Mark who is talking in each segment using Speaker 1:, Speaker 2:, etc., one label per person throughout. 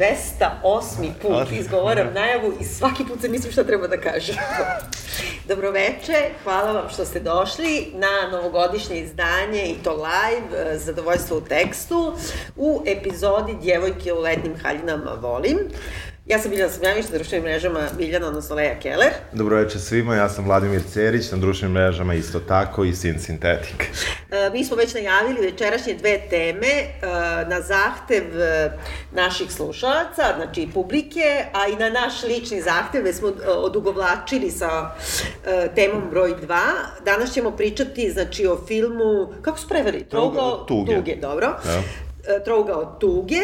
Speaker 1: 208. put izgovaram najavu i svaki put se mislim šta treba da kažem. Dobroveče, hvala vam što ste došli na novogodišnje izdanje i to live, zadovoljstvo u tekstu, u epizodi Djevojke u letnim haljinama volim. Ja sam Biljana Samjanić na društvenim mrežama Biljana, odnosno Leja Keller.
Speaker 2: Dobro večer svima, ja sam Vladimir Cerić, na društvenim mrežama isto tako i Sin Sintetik.
Speaker 1: E, mi smo već najavili večerašnje dve teme e, na zahtev e, naših slušalaca, znači publike, a i na naš lični zahtev, već smo odugovlačili sa temom broj 2. Danas ćemo pričati, znači, o filmu, kako su preveli?
Speaker 2: Tuge.
Speaker 1: Tuge, dobro. Ja E, trougao tuge,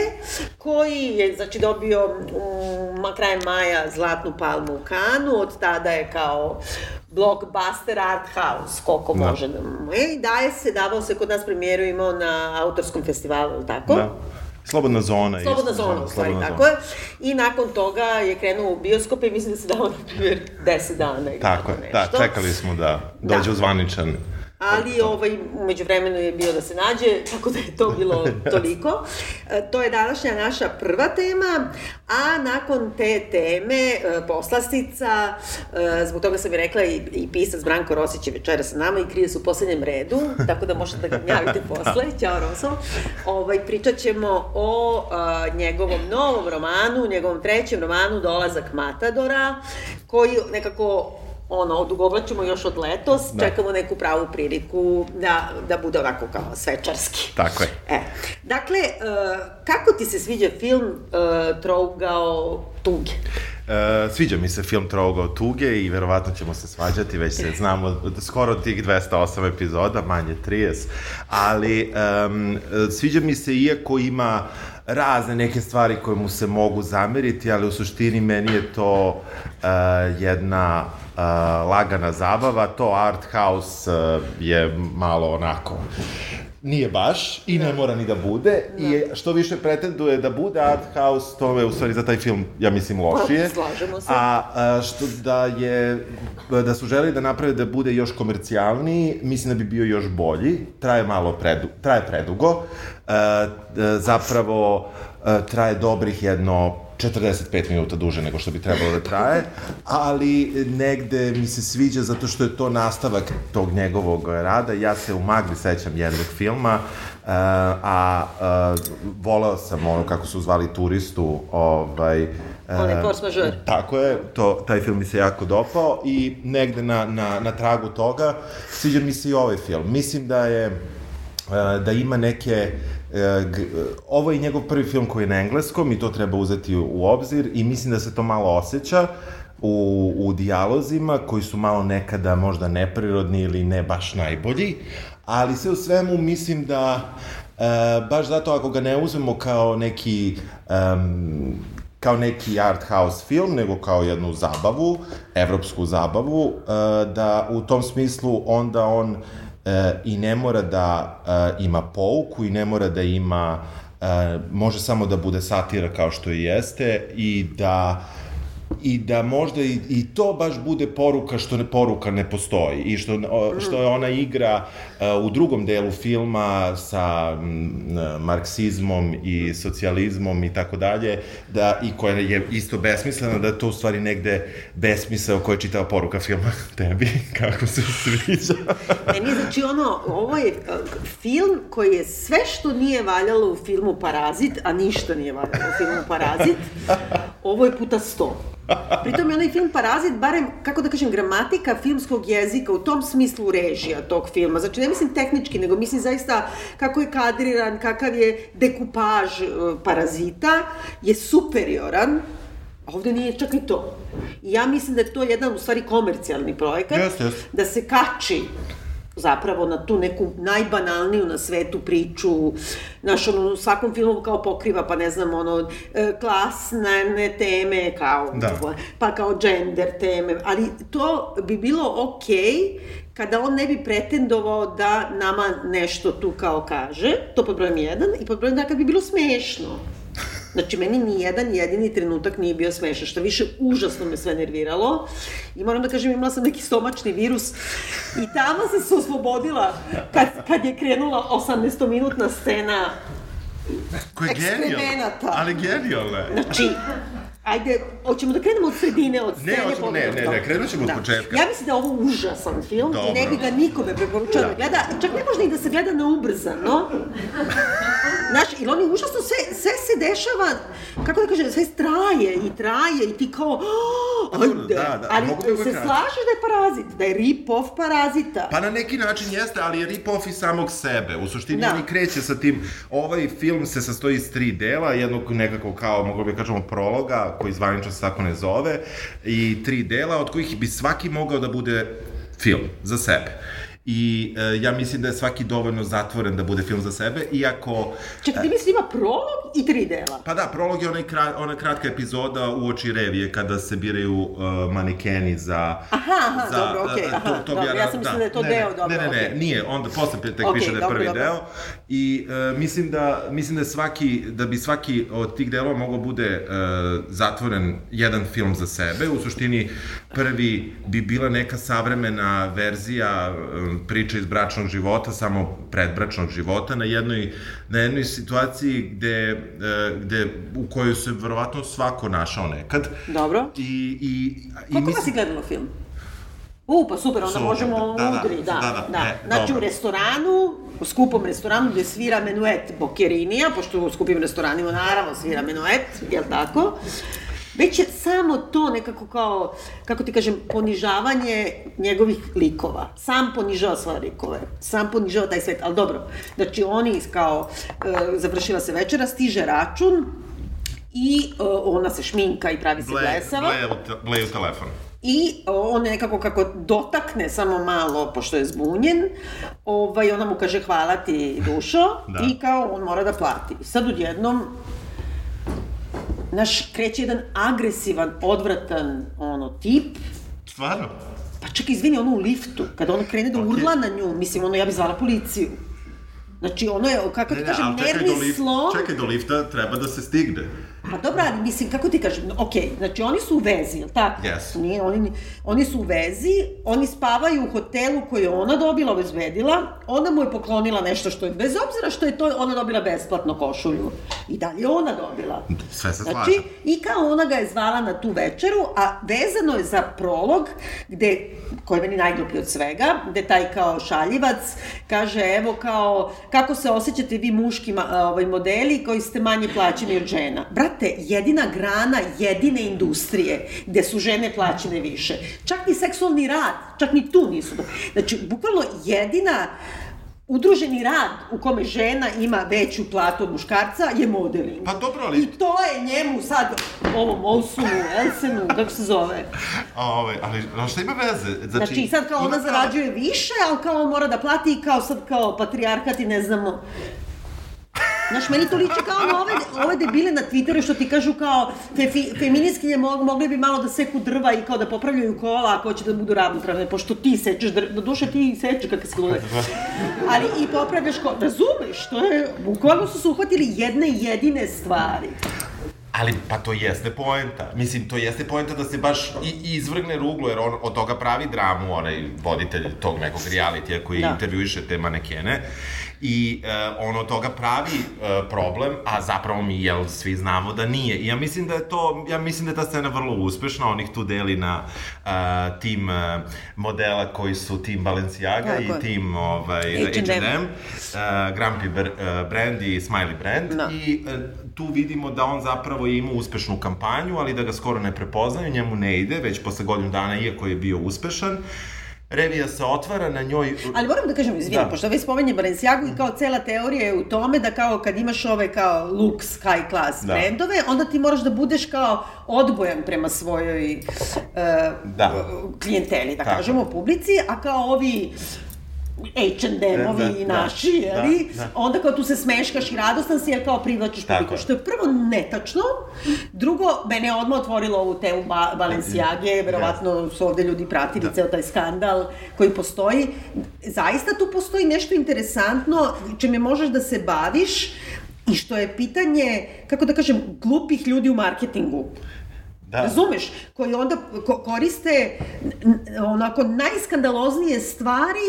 Speaker 1: koji je znači, dobio um, krajem maja Zlatnu palmu u Kanu, od tada je kao blockbuster art house, koliko da. može da e, I daje se, davao se kod nas premijeru imao na autorskom festivalu, tako?
Speaker 2: Da. Slobodna zona.
Speaker 1: Slobodna isto, zona, u stvari, tako zona. je. I nakon toga je krenuo u bioskope i mislim da se dao, na primjer, 10 dana.
Speaker 2: Tako je, da, čekali smo da dođe da. uzvaničan
Speaker 1: ali ovaj, umeđu vremenu je bio da se nađe, tako da je to bilo toliko. E, to je današnja naša prva tema, a nakon te teme, e, poslastica, e, zbog toga sam i rekla i, i pisac Branko Rosić je večera sa nama i krije se u poslednjem redu, tako da možete da ga javite posle, ćao Roso. Ovaj, pričat ćemo o a, njegovom novom romanu, njegovom trećem romanu Dolazak Matadora, koji nekako ono, odugovlačimo još od letos, da. čekamo neku pravu priliku da, da bude ovako kao svečarski.
Speaker 2: Tako je.
Speaker 1: E, dakle, uh, kako ti se sviđa film uh, Trougao tuge?
Speaker 2: Uh, sviđa mi se film Trougao tuge i verovatno ćemo se svađati, već se znamo skoro tih 208 epizoda, manje 30, ali um, sviđa mi se iako ima razne neke stvari koje mu se mogu zameriti, ali u suštini meni je to uh, jedna uh, lagana zabava, to art house uh, je malo onako nije baš i ne da. mora ni da bude da. i što više pretenduje da bude art house, to je u stvari za taj film, ja mislim, lošije.
Speaker 1: Slažemo se.
Speaker 2: A, a što da je, da su želi da naprave da bude još komercijalniji, mislim da bi bio još bolji, traje malo predu, traje predugo, zapravo traje dobrih jedno 45 minuta duže nego što bi trebalo da traje, ali negde mi se sviđa zato što je to nastavak tog njegovog rada. Ja se u Magli sećam jednog filma, uh, a uh, volao sam ono kako su zvali turistu, ovaj,
Speaker 1: uh, Onaj force majeure.
Speaker 2: Tako je, to, taj film mi se jako dopao i negde na, na, na tragu toga sviđa mi se i ovaj film. Mislim da je uh, da ima neke E, ovo je njegov prvi film koji je na engleskom i to treba uzeti u obzir i mislim da se to malo osjeća u, u dijalozima koji su malo nekada možda neprirodni ili ne baš najbolji, ali sve u svemu mislim da e, baš zato ako ga ne uzmemo kao neki um, kao neki art house film, nego kao jednu zabavu, evropsku zabavu, e, da u tom smislu onda on e, i ne mora da e, ima pouku i ne mora da ima e, može samo da bude satira kao što i jeste i da i da možda i, i to baš bude poruka što ne poruka ne postoji i što što je ona igra uh, u drugom delu filma sa m, marksizmom i socijalizmom i tako dalje da i koja je isto besmislena da to u stvari negde besmisao koja je čitava poruka filma tebi kako se sviđa.
Speaker 1: Meni znači ono ovo je uh, film koji je sve što nije valjalo u filmu Parazit a ništa nije valjalo u filmu Parazit ovo je puta sto Pritom je onaj film Parazit, barem, kako da kažem, gramatika filmskog jezika, u tom smislu režija tog filma. Znači, ne mislim tehnički, nego mislim zaista kako je kadriran, kakav je dekupaž e, Parazita, je superioran, A ovde nije čak i to. I ja mislim da je to jedan, u stvari, komercijalni projekat.
Speaker 2: Yes, yes.
Speaker 1: Da se kači zapravo na tu neku najbanalniju na svetu priču, znaš, ono, u svakom filmu kao pokriva, pa ne znam, ono, e, klasne teme, kao,
Speaker 2: da.
Speaker 1: pa kao gender teme, ali to bi bilo okej okay kada on ne bi pretendovao da nama nešto tu kao kaže, to pod brojem jedan, i pod brojem dva kad bi bilo smešno. Znači, meni ni jedan jedini trenutak nije bio smešan, što više užasno me sve nerviralo. I moram da kažem, imala sam neki stomačni virus i tamo sam se oslobodila kad, kad je krenula 18-minutna scena
Speaker 2: Koja je genijalna. Ali genijalna je.
Speaker 1: Znači, ajde, hoćemo da krenemo od sredine, od scene.
Speaker 2: hoćemo, ne, ne, ne, krenut ćemo od početka.
Speaker 1: Ja mislim da je ovo užasan film
Speaker 2: Dobro.
Speaker 1: i ne bi ga nikome preporučala da.
Speaker 2: Da.
Speaker 1: gleda, čak ne može ni da se gleda na ubrzano. Znaš, ili oni užasno, sve, sve se dešava, kako da kažem, sve traje i traje i ti kao, oh, ajde,
Speaker 2: da, da,
Speaker 1: ali
Speaker 2: da
Speaker 1: se slažeš da je parazit, da je rip-off parazita.
Speaker 2: Pa na neki način jeste, ali je rip-off i samog sebe. U suštini
Speaker 1: Da.
Speaker 2: da. oni kreće sa tim, ovaj film se sastoji iz tri dela, jednog nekako kao, mogu bi kažemo, prologa, koji zvanično se tako ne zove, i tri dela, od kojih bi svaki mogao da bude film za sebe. I e, ja mislim da je svaki dovoljno zatvoren da bude film za sebe, iako...
Speaker 1: Čekaj, ti misli ima prolog i tri dela.
Speaker 2: Pa da, prolog je onaj ona kratka epizoda u oči revije kada se biraju uh, manekeni za...
Speaker 1: Aha, aha,
Speaker 2: za,
Speaker 1: dobro, okej,
Speaker 2: uh,
Speaker 1: aha, dobro,
Speaker 2: bi
Speaker 1: ja sam mislila da je to
Speaker 2: ne,
Speaker 1: deo,
Speaker 2: ne,
Speaker 1: dobro,
Speaker 2: Ne, ne, ne,
Speaker 1: okej.
Speaker 2: nije, onda posle tek
Speaker 1: Okej,
Speaker 2: piše da je
Speaker 1: dobro,
Speaker 2: prvi
Speaker 1: dobro.
Speaker 2: deo. I uh, mislim da mislim da je svaki da bi svaki od tih delova mogao bude uh, zatvoren jedan film za sebe. U suštini prvi bi bila neka savremena verzija um, priče iz bračnog života, samo predbračnog života na jednoj na jednoj situaciji gde uh, gde u kojoj se verovatno svako našao nekad.
Speaker 1: Dobro.
Speaker 2: I i i
Speaker 1: Koliko vas je gledalo film? U, pa super, onda
Speaker 2: Super,
Speaker 1: možemo
Speaker 2: da, da,
Speaker 1: udri, da,
Speaker 2: da, da, e,
Speaker 1: Znači
Speaker 2: dobro.
Speaker 1: u restoranu, u skupom restoranu gde svira menuet Bokkerinija, pošto u skupim restoranima naravno svira menuet, jel tako? Već je samo to nekako kao, kako ti kažem, ponižavanje njegovih likova. Sam ponižava svoje likove, sam ponižava taj svet, ali dobro. Znači oni kao, e, završila se večera, stiže račun i e, ona se šminka i pravi se blesava.
Speaker 2: Bleju, bleju telefon.
Speaker 1: I on nekako kako dotakne samo malo, pošto je zbunjen, ovaj, ona mu kaže hvala ti dušo
Speaker 2: Da.
Speaker 1: i kao on mora da plati. Sad odjednom, naš kreće jedan agresivan, odvratan ono, tip,
Speaker 2: Stvarno?
Speaker 1: pa čekaj, izvini, ono u liftu, kada on krene da
Speaker 2: Ok.
Speaker 1: urla na nju, mislim, ono, ja bi zvala policiju. Znači, ono je, kako ti kažem,
Speaker 2: ali čekaj
Speaker 1: nervni
Speaker 2: do, lif,
Speaker 1: slom.
Speaker 2: čekaj do lifta, treba da se stigne.
Speaker 1: Pa dobro, ali mislim, kako ti kažem, ok, znači oni su u vezi, jel tako?
Speaker 2: Yes.
Speaker 1: Nije, oni, oni su u vezi, oni spavaju u hotelu koji je ona dobila, obezbedila, ona mu je poklonila nešto što je, bez obzira što je to ona dobila besplatno košulju, i dalje ona dobila.
Speaker 2: Sve se
Speaker 1: Znači,
Speaker 2: slaže.
Speaker 1: i kao ona ga je zvala na tu večeru, a vezano je za prolog, gde, koji je meni najgluplji od svega, gde taj kao šaljivac kaže, evo kao, kako se osjećate vi muški ovaj, modeli koji ste manje plaćeni od žena. Brate, jedina grana jedine industrije gde su žene plaćene više. Čak ni seksualni rad, čak ni tu nisu. Znači, bukvalno jedina udruženi rad u kome žena ima veću platu od muškarca je modeling.
Speaker 2: Pa dobro, ali-
Speaker 1: I to je njemu sad, ovom Olsunu, Elsenu, kako se zove.
Speaker 2: Ove, ali, ali šta ima veze? Znači,
Speaker 1: Znači, sad kao ona zarađuje više, ali kao on mora da plati i kao sad kao patrijarkat i ne znamo. Znaš, meni to liči kao na ove, ove debile na Twitteru što ti kažu kao fe, fe, feminiskinje mo, mogli bi malo da seku drva i kao da popravljaju kola ako hoće da budu ravnopravne, pošto ti sečeš drva, do duše ti sečeš kakve se glude. Ali i popravljaš kola, razumeš, to je, bukvalno su se uhvatili jedne jedine stvari.
Speaker 2: Ali, pa to jeste poenta. Mislim, to jeste poenta da se baš i, i izvrgne ruglu, jer on od toga pravi dramu, onaj voditelj tog nekog realitija koji
Speaker 1: da.
Speaker 2: intervjuiše te manekene. I uh, on od toga pravi uh, problem, a zapravo mi, jel, svi znamo da nije. I ja mislim da je to, ja mislim da je ta scena vrlo uspešna, on ih tu deli na uh, tim uh, modela koji su tim Balenciaga
Speaker 1: Tako
Speaker 2: i tim ovaj,
Speaker 1: H&M.
Speaker 2: Uh, Grumpy Br uh, brand i Smiley brand.
Speaker 1: Da.
Speaker 2: I uh, tu vidimo da on zapravo je imao uspešnu kampanju, ali da ga skoro ne prepoznaju, njemu ne ide, već posle godinu dana, iako je bio uspešan. Revija se otvara, na njoj...
Speaker 1: Ali moram da kažem, izvini,
Speaker 2: Da.
Speaker 1: pošto već spomenje Balenciagu i kao cela teorija je u tome da kao kad imaš ove kao lux, high class
Speaker 2: Da.
Speaker 1: brendove, onda ti moraš da budeš kao odbojan prema svojoj uh,
Speaker 2: Da.
Speaker 1: klijenteli, da
Speaker 2: Tako.
Speaker 1: kažemo, publici, a kao ovi H&M-ovi
Speaker 2: Da, da,
Speaker 1: naši, jeli?
Speaker 2: da, da.
Speaker 1: Onda kao tu se smeškaš i radostan si, jer kao privlačiš publiku. Što je prvo netačno, drugo, mene je odmah otvorilo ovu temu ba Balenciage, verovatno su ovde ljudi pratili
Speaker 2: Da.
Speaker 1: ceo taj skandal koji postoji. Zaista tu postoji nešto interesantno čime možeš da se baviš i što je pitanje, kako da kažem, glupih ljudi u marketingu.
Speaker 2: Da.
Speaker 1: Razumeš? Koji onda ko koriste onako najskandaloznije stvari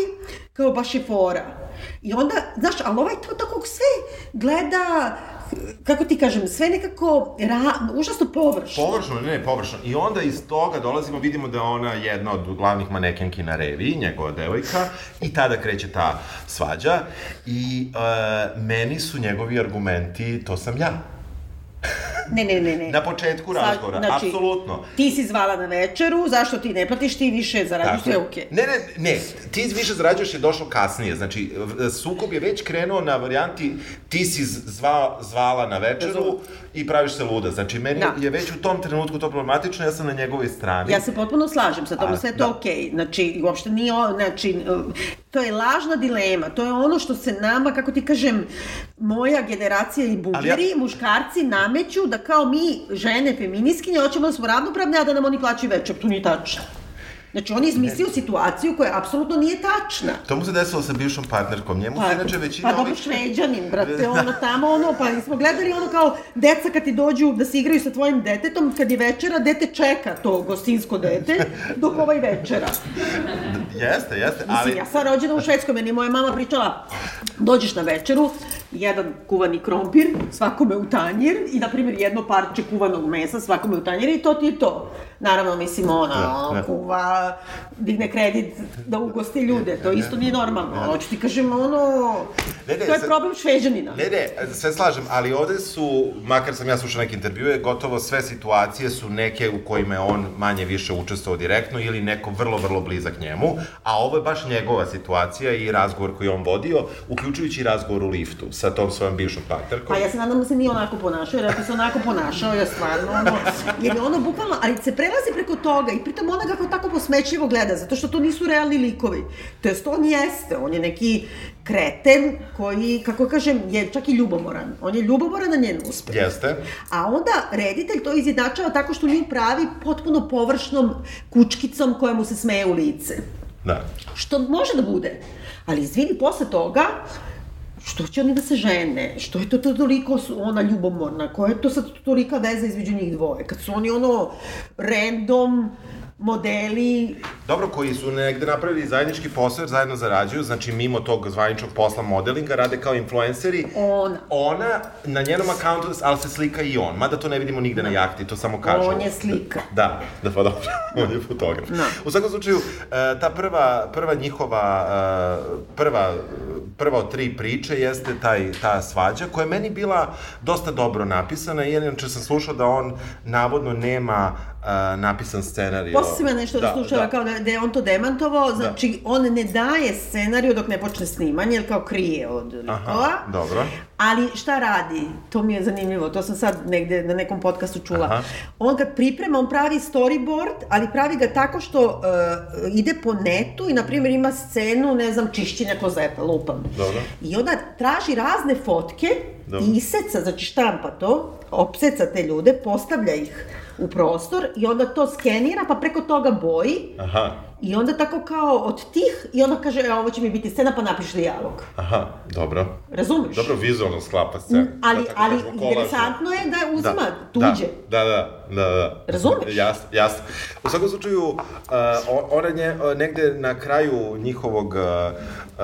Speaker 1: kao baš je fora. I onda, znaš, ali ovaj to tako sve gleda kako ti kažem, sve nekako ra, užasno površno.
Speaker 2: Površno, ne, ne, površno. I onda iz toga dolazimo, vidimo da je ona jedna od glavnih manekenki na reviji, njegova devojka, i tada kreće ta svađa. I uh, meni su njegovi argumenti, to sam ja.
Speaker 1: Ne, ne, ne, ne.
Speaker 2: Na početku razgovora,
Speaker 1: znači,
Speaker 2: apsolutno.
Speaker 1: Ti si zvala na večeru, zašto ti ne platiš, ti više zarađuješ, sve okej.
Speaker 2: Ne, ne, ne, ti više zarađuješ je došlo kasnije, znači sukob je već krenuo na varijanti ti si zva, zvala na večeru. I praviš se luda, znači meni
Speaker 1: Da.
Speaker 2: je već u tom trenutku to problematično, ja sam na njegovoj strani.
Speaker 1: Ja se potpuno slažem sa tom, sve je
Speaker 2: da.
Speaker 1: to okej. Znači, uopšte nije, znači, uh, to je lažna dilema, to je ono što se nama, kako ti kažem, moja generacija i bubljeri,
Speaker 2: ja-
Speaker 1: muškarci nameću da kao mi, žene, feminiskinje, hoćemo da smo ravnopravne, a da nam oni plaćaju večer. To nije tačno. Znači, on je izmislio situaciju koja apsolutno nije tačna.
Speaker 2: To mu se desilo sa bivšom partnerkom, njemu
Speaker 1: Pa,
Speaker 2: su inače većina
Speaker 1: pa dobro
Speaker 2: ovih...
Speaker 1: šveđanin, brate, ono tamo, ono, pa smo gledali ono kao deca kad ti dođu da se igraju sa tvojim detetom, kad je večera, dete čeka to gostinsko dete, dok ovaj večera.
Speaker 2: Jeste, jeste,
Speaker 1: Mislim,
Speaker 2: ali...
Speaker 1: ja sam rođena u Švedskoj, meni moja mama pričala, dođeš na večeru, jedan kuvani krompir, svakome u tanjir, i, na primjer, jedno parče kuvanog mesa, svakome u tanjir, i to ti je to. Naravno, mislim, ona
Speaker 2: Da, da.
Speaker 1: kuva, digne kredit da ugosti ljude, to isto nije normalno. Hoću ti kažem, ono,
Speaker 2: Ne, ne,
Speaker 1: to je
Speaker 2: sad-
Speaker 1: problem šveđanina.
Speaker 2: Ne, ne, sve slažem, ali ovde su, makar sam ja slušao neke intervjue, gotovo sve situacije su neke u kojima je on manje više učestvovao direktno ili neko vrlo, vrlo blizak njemu, a ovo je baš njegova situacija i razgovor koji on vodio, uključujući razgovor u liftu sa tom svojom bivšom partnerkom.
Speaker 1: Pa ja se nadam da se nije onako ponašao, jer ako se onako ponašao, je stvarno ono, jer je ono bukvalno, ali se prelazi preko toga i pritom ona kako tako posmećivo gleda, zato što to nisu realni likovi. To jest, on jeste, on je neki kreten koji, kako kažem, je čak i ljubomoran. On je ljubomoran na njen uspeh.
Speaker 2: Jeste.
Speaker 1: A onda reditelj to izjednačava tako što nju pravi potpuno površnom kučkicom koja mu se smeje u lice.
Speaker 2: Da.
Speaker 1: Što može da bude. Ali izvini, posle toga, što će oni da se žene? Što je to, to toliko ona ljubomorna? Koja je to sad tolika veza između njih dvoje? Kad su oni ono random modeli,
Speaker 2: Dobro, koji su negde napravili zajednički posao jer zajedno zarađuju, znači mimo tog zvaničnog posla modelinga, rade kao influenceri.
Speaker 1: ona.
Speaker 2: Ona na njenom akauntu, ali se slika i on, mada to ne vidimo nigde na jahti, to samo kažu.
Speaker 1: On je slika.
Speaker 2: Da, da pa dobro, on je fotograf.
Speaker 1: Da.
Speaker 2: U svakom slučaju, e, ta prva, prva njihova, e, prva, prva od tri priče jeste taj, ta svađa, koja je meni bila dosta dobro napisana, i inače sam slušao da on navodno nema e, napisan scenarij.
Speaker 1: Posle sam ja nešto da, slušala kao da, da je on to demantovao, znači on ne daje scenariju dok ne počne snimanje, jer kao krije od likova.
Speaker 2: Aha, dobro.
Speaker 1: Ali šta radi? To mi je zanimljivo, to sam sad negde na nekom podcastu čula.
Speaker 2: Aha.
Speaker 1: On kad priprema, on pravi storyboard, ali pravi ga tako što uh, ide po netu i, na primjer, ima scenu, ne znam, čišćenja klozeta, lupam.
Speaker 2: Dobro.
Speaker 1: I onda traži razne fotke
Speaker 2: Dobro.
Speaker 1: i iseca, znači štampa to, opseca te ljude, postavlja ih u prostor i onda to skenira, pa preko toga boji
Speaker 2: Aha,
Speaker 1: i onda tako kao od tih, i onda kaže, e, ovo će mi biti scena, pa napiš dijalog.
Speaker 2: aha, dobro.
Speaker 1: Razumeš?
Speaker 2: Dobro vizualno sklapa scenu.
Speaker 1: Ali,
Speaker 2: Da
Speaker 1: ali interesantno je da uzima
Speaker 2: Da,
Speaker 1: tuđe.
Speaker 2: Da, da, da, da.
Speaker 1: Razumeš?
Speaker 2: Jasno, jasno. U svakom slučaju, uh, ona nje, uh, negde na kraju njihovog, uh, uh,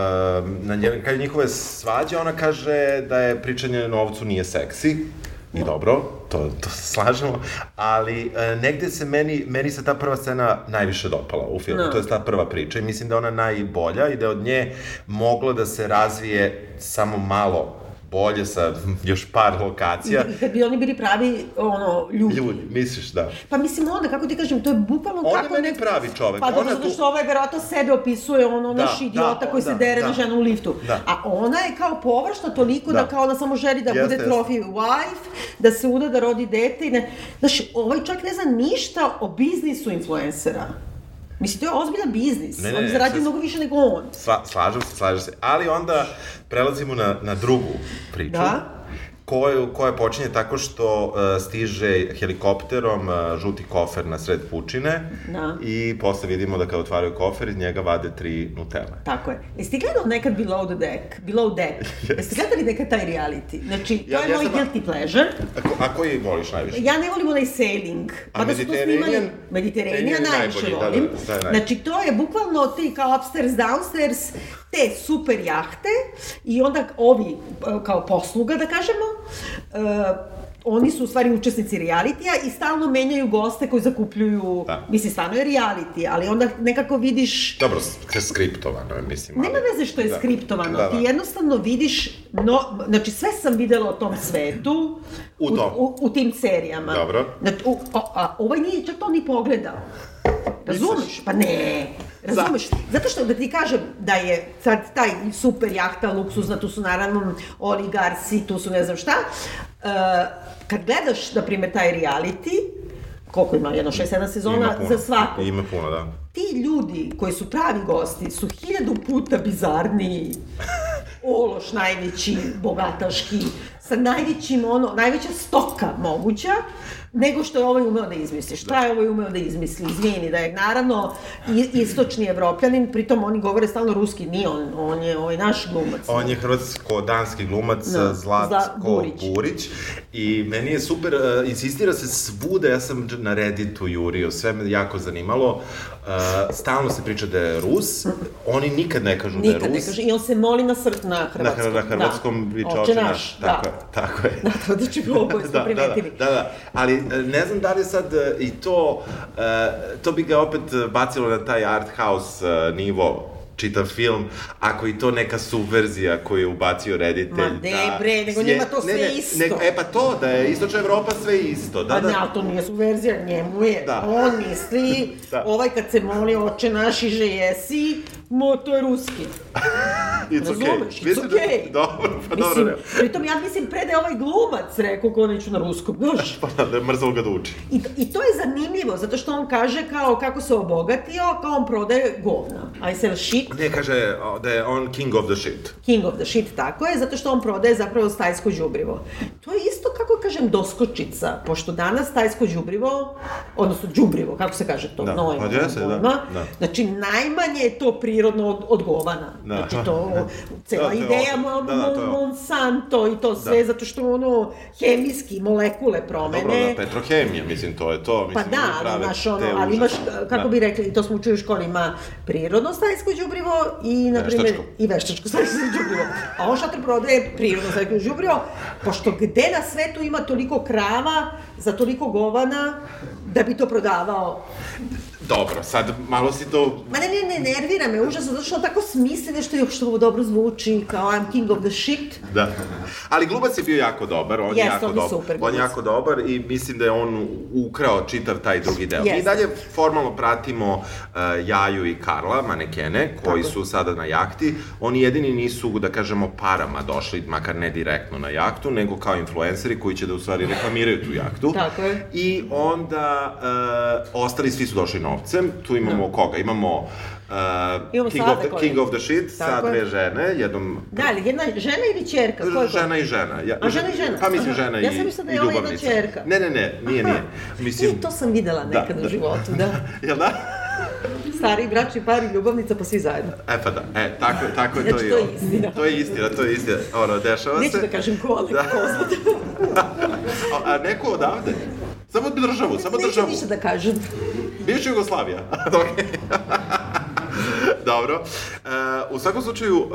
Speaker 2: na nje, kraju njihove svađe, ona kaže da je pričanje novcu nije seksi. I dobro, to, to se slažemo, ali uh, negde se meni, meni se ta prva scena najviše dopala u filmu,
Speaker 1: Da.
Speaker 2: to je ta prva priča i mislim da ona najbolja i da od nje moglo da se razvije samo malo bolje sa još par lokacija.
Speaker 1: I kad bi oni bili pravi, ono, ljudi.
Speaker 2: Ljudi, misliš da?
Speaker 1: Pa mislim onda, kako ti kažem, to je bukvalno
Speaker 2: On je
Speaker 1: kako...
Speaker 2: meni pravi čovek,
Speaker 1: Pa
Speaker 2: ona
Speaker 1: zato
Speaker 2: tu-
Speaker 1: što ovaj verovatno sebe opisuje, ono,
Speaker 2: Da,
Speaker 1: naš idiota
Speaker 2: da,
Speaker 1: koji se
Speaker 2: da,
Speaker 1: dere
Speaker 2: da.
Speaker 1: na ženu u liftu.
Speaker 2: Da.
Speaker 1: A ona je kao površna toliko da,
Speaker 2: Da.
Speaker 1: kao ona samo želi da
Speaker 2: Jeste,
Speaker 1: bude trophy wife, da se uda, da rodi dete i ne... Znaš, ovaj čak ne zna ništa o biznisu influencera. Mislim, to je ozbiljan biznis.
Speaker 2: Ne, ne,
Speaker 1: on
Speaker 2: sad-
Speaker 1: mnogo više nego on.
Speaker 2: Sla, slažem se, slažem se. Ali onda prelazimo na, na drugu priču.
Speaker 1: Da.
Speaker 2: Koju, koja počinje tako što uh, stiže helikopterom uh, žuti kofer na sred pučine
Speaker 1: Da.
Speaker 2: i posle vidimo da kada otvaraju kofer iz njega vade tri nutele.
Speaker 1: Tako je. Jesi ti gledao nekad Below the Deck? Below Deck? Jeste gledali nekad taj reality? Znači, to
Speaker 2: Ja-
Speaker 1: je
Speaker 2: ja
Speaker 1: moj
Speaker 2: sam-
Speaker 1: guilty pleasure.
Speaker 2: A, ko, a koji voliš najviše?
Speaker 1: Ja ne volim onaj sailing.
Speaker 2: A
Speaker 1: to
Speaker 2: Mediterranean?
Speaker 1: snimali... Mediterranean najviše
Speaker 2: najbolji, da, da,
Speaker 1: volim.
Speaker 2: da, da je najbolji.
Speaker 1: Znači, to je bukvalno ti kao upstairs, downstairs, te super jahte i onda ovi, e, kao posluga da kažemo, e, oni su u stvari učesnici realitija i stalno menjaju goste koji zakupljuju,
Speaker 2: Da.
Speaker 1: mislim, stvarno je reality, ali onda nekako vidiš
Speaker 2: Dobro, skriptovano je, mislim.
Speaker 1: Nema
Speaker 2: ali-
Speaker 1: veze što je
Speaker 2: da.
Speaker 1: skriptovano,
Speaker 2: Da, da.
Speaker 1: ti jednostavno vidiš, no, znači sve sam videla o tom svetu,
Speaker 2: U tom.
Speaker 1: u, u tim serijama.
Speaker 2: Dobro.
Speaker 1: Znači, u, a, a, ovaj nije čak to ni pogledao. Razumeš? Pa ne. Razumeš? Zato što da ti kažem da je sad taj super jahta, luksuzna, tu su naravno oligarsi, tu su ne znam šta. Uh, kad gledaš, na primjer, taj reality, koliko ima, jedno 6-7 sezona,
Speaker 2: Ima puno.
Speaker 1: za svaku
Speaker 2: Ima puno, da.
Speaker 1: ti ljudi koji su pravi gosti su hiljadu puta bizarniji, ološ najveći, bogataški, sa najvećim, ono, najveća stoka moguća, nego što je ovaj umeo da izmisli. Šta je ovaj umeo da izmisli? Izvini, da je naravno istočni evropljanin, pritom oni govore stalno ruski, nije on, on je ovaj naš glumac.
Speaker 2: On je hrvatsko-danski glumac
Speaker 1: Da,
Speaker 2: da, Zlatko
Speaker 1: Zla- Burić.
Speaker 2: Burić. I meni je super, uh, insistira se svuda, ja sam na Redditu jurio, sve me jako zanimalo. Uh, stalno se priča da je Rus, oni nikad ne kažu da
Speaker 1: Nikad
Speaker 2: je
Speaker 1: ne
Speaker 2: Rus.
Speaker 1: kaže, i on se moli na, sr, na
Speaker 2: Na,
Speaker 1: hrvatskom.
Speaker 2: hr- na hrvatskom
Speaker 1: da.
Speaker 2: viče
Speaker 1: Oče naš.
Speaker 2: Tako,
Speaker 1: da.
Speaker 2: je, tako je.
Speaker 1: Da, to da će bilo oboje smo primetili.
Speaker 2: Da, da, da, ali e, ne znam da li sad e, i to, e, to bi ga opet bacilo na taj art house e, nivo čitav film, ako i to neka subverzija koju je ubacio reditelj.
Speaker 1: Ma ne, bre, nego
Speaker 2: je-
Speaker 1: njima to sve isto.
Speaker 2: nego- e pa to, da je Istočna Evropa sve isto. Da,
Speaker 1: Pa
Speaker 2: da,
Speaker 1: ne, ali to nije subverzija, njemu je.
Speaker 2: Da.
Speaker 1: On misli,
Speaker 2: Da.
Speaker 1: ovaj kad se moli oče naši že jesi, mo, to je ruski.
Speaker 2: it's okay.
Speaker 1: Razumeš, it's
Speaker 2: Mislim da-
Speaker 1: okay.
Speaker 2: Dobro, pa dobro.
Speaker 1: Mislim,
Speaker 2: ne.
Speaker 1: pritom ja mislim pre da je ovaj glumac rekao ko neću na ruskom, znaš.
Speaker 2: Pa da je mrzalo ga da uči.
Speaker 1: I, I to je zanimljivo, zato što on kaže kao kako se obogatio, kao on prodaje govna. I sell shit,
Speaker 2: Ne, kaže da je on king of the shit.
Speaker 1: king of the shit, tako je, zato što on prodaje zapravo stajsko đubrivo. To je isto, kako kažem, doskočica, pošto danas stajsko đubrivo, odnosno đubrivo, kako se kaže to,
Speaker 2: Da,
Speaker 1: noj,
Speaker 2: pa da, da.
Speaker 1: znači najmanje je to prirodno od, od govana.
Speaker 2: Da.
Speaker 1: Znači to, cela
Speaker 2: Da, to je
Speaker 1: ideja
Speaker 2: Da, da, to ovo.
Speaker 1: Monsanto i to sve,
Speaker 2: Da.
Speaker 1: zato što ono, hemijski, molekule promene.
Speaker 2: Dobro, da, petrohemija, mislim, to je to.
Speaker 1: Pa
Speaker 2: Mislim,
Speaker 1: da,
Speaker 2: oni
Speaker 1: ali imaš ono, ali imaš, kako
Speaker 2: Da.
Speaker 1: bi rekli, to smo učili u školi, ima prirodno stajsko đubrivo i, na primjer,
Speaker 2: Veštačko.
Speaker 1: i veštačko stajsko đubrivo. A on šator prodaje prirodno stajsko đubrivo, pošto gde na svetu ima toliko krava za toliko govana da bi to prodavao.
Speaker 2: Dobro, sad malo si to
Speaker 1: Ma ne, ne, ne, nervira me užasno, zato što tako smisli nešto i što dobro zvuči, kao I'm king of the shit.
Speaker 2: Da. Ali glubac je bio jako dobar, on je
Speaker 1: Jeste,
Speaker 2: jako
Speaker 1: on je
Speaker 2: dobar.
Speaker 1: super
Speaker 2: on je jako dobar i mislim da je on ukrao čitav taj drugi deo.
Speaker 1: Jeste.
Speaker 2: Mi dalje formalno pratimo uh, Jaju i Karla, manekene, koji
Speaker 1: Tako je.
Speaker 2: su sada na jahti. Oni jedini nisu, da kažemo, parama došli, makar ne direktno na jahtu, nego kao influenceri koji će da u stvari reklamiraju tu jahtu.
Speaker 1: Tako je.
Speaker 2: I onda uh, ostali svi su došli novcem. Tu imamo koga? Imamo uh,
Speaker 1: Imamo
Speaker 2: King, of the. King of the Shit sa
Speaker 1: Tako je.
Speaker 2: dve žene, jednom
Speaker 1: Da, ali jedna žena ili čerka? Ko je ko?
Speaker 2: Žena i žena. Ja,
Speaker 1: A žena i žena?
Speaker 2: Pa mislim
Speaker 1: Aha.
Speaker 2: žena
Speaker 1: Ja
Speaker 2: i,
Speaker 1: sam mislila da je ona jedna ćerka.
Speaker 2: Ne, ne, ne, nije, nije. Mislim,
Speaker 1: I to sam videla
Speaker 2: Da,
Speaker 1: nekad
Speaker 2: da.
Speaker 1: u životu, da.
Speaker 2: jel da?
Speaker 1: Stari bračni par i ljubavnica, pa svi zajedno.
Speaker 2: E pa da, e, tako, tako je to
Speaker 1: Znači,
Speaker 2: i
Speaker 1: to je istina.
Speaker 2: To je istina, to je istina. Ono, dešava
Speaker 1: Neću
Speaker 2: se.
Speaker 1: da kažem ko, ali
Speaker 2: Da. A, a neko odavde? Samo državu, samo
Speaker 1: Neću
Speaker 2: državu.
Speaker 1: ništa da kažem.
Speaker 2: Bivša Jugoslavija. Dobro. E, u svakom slučaju, um,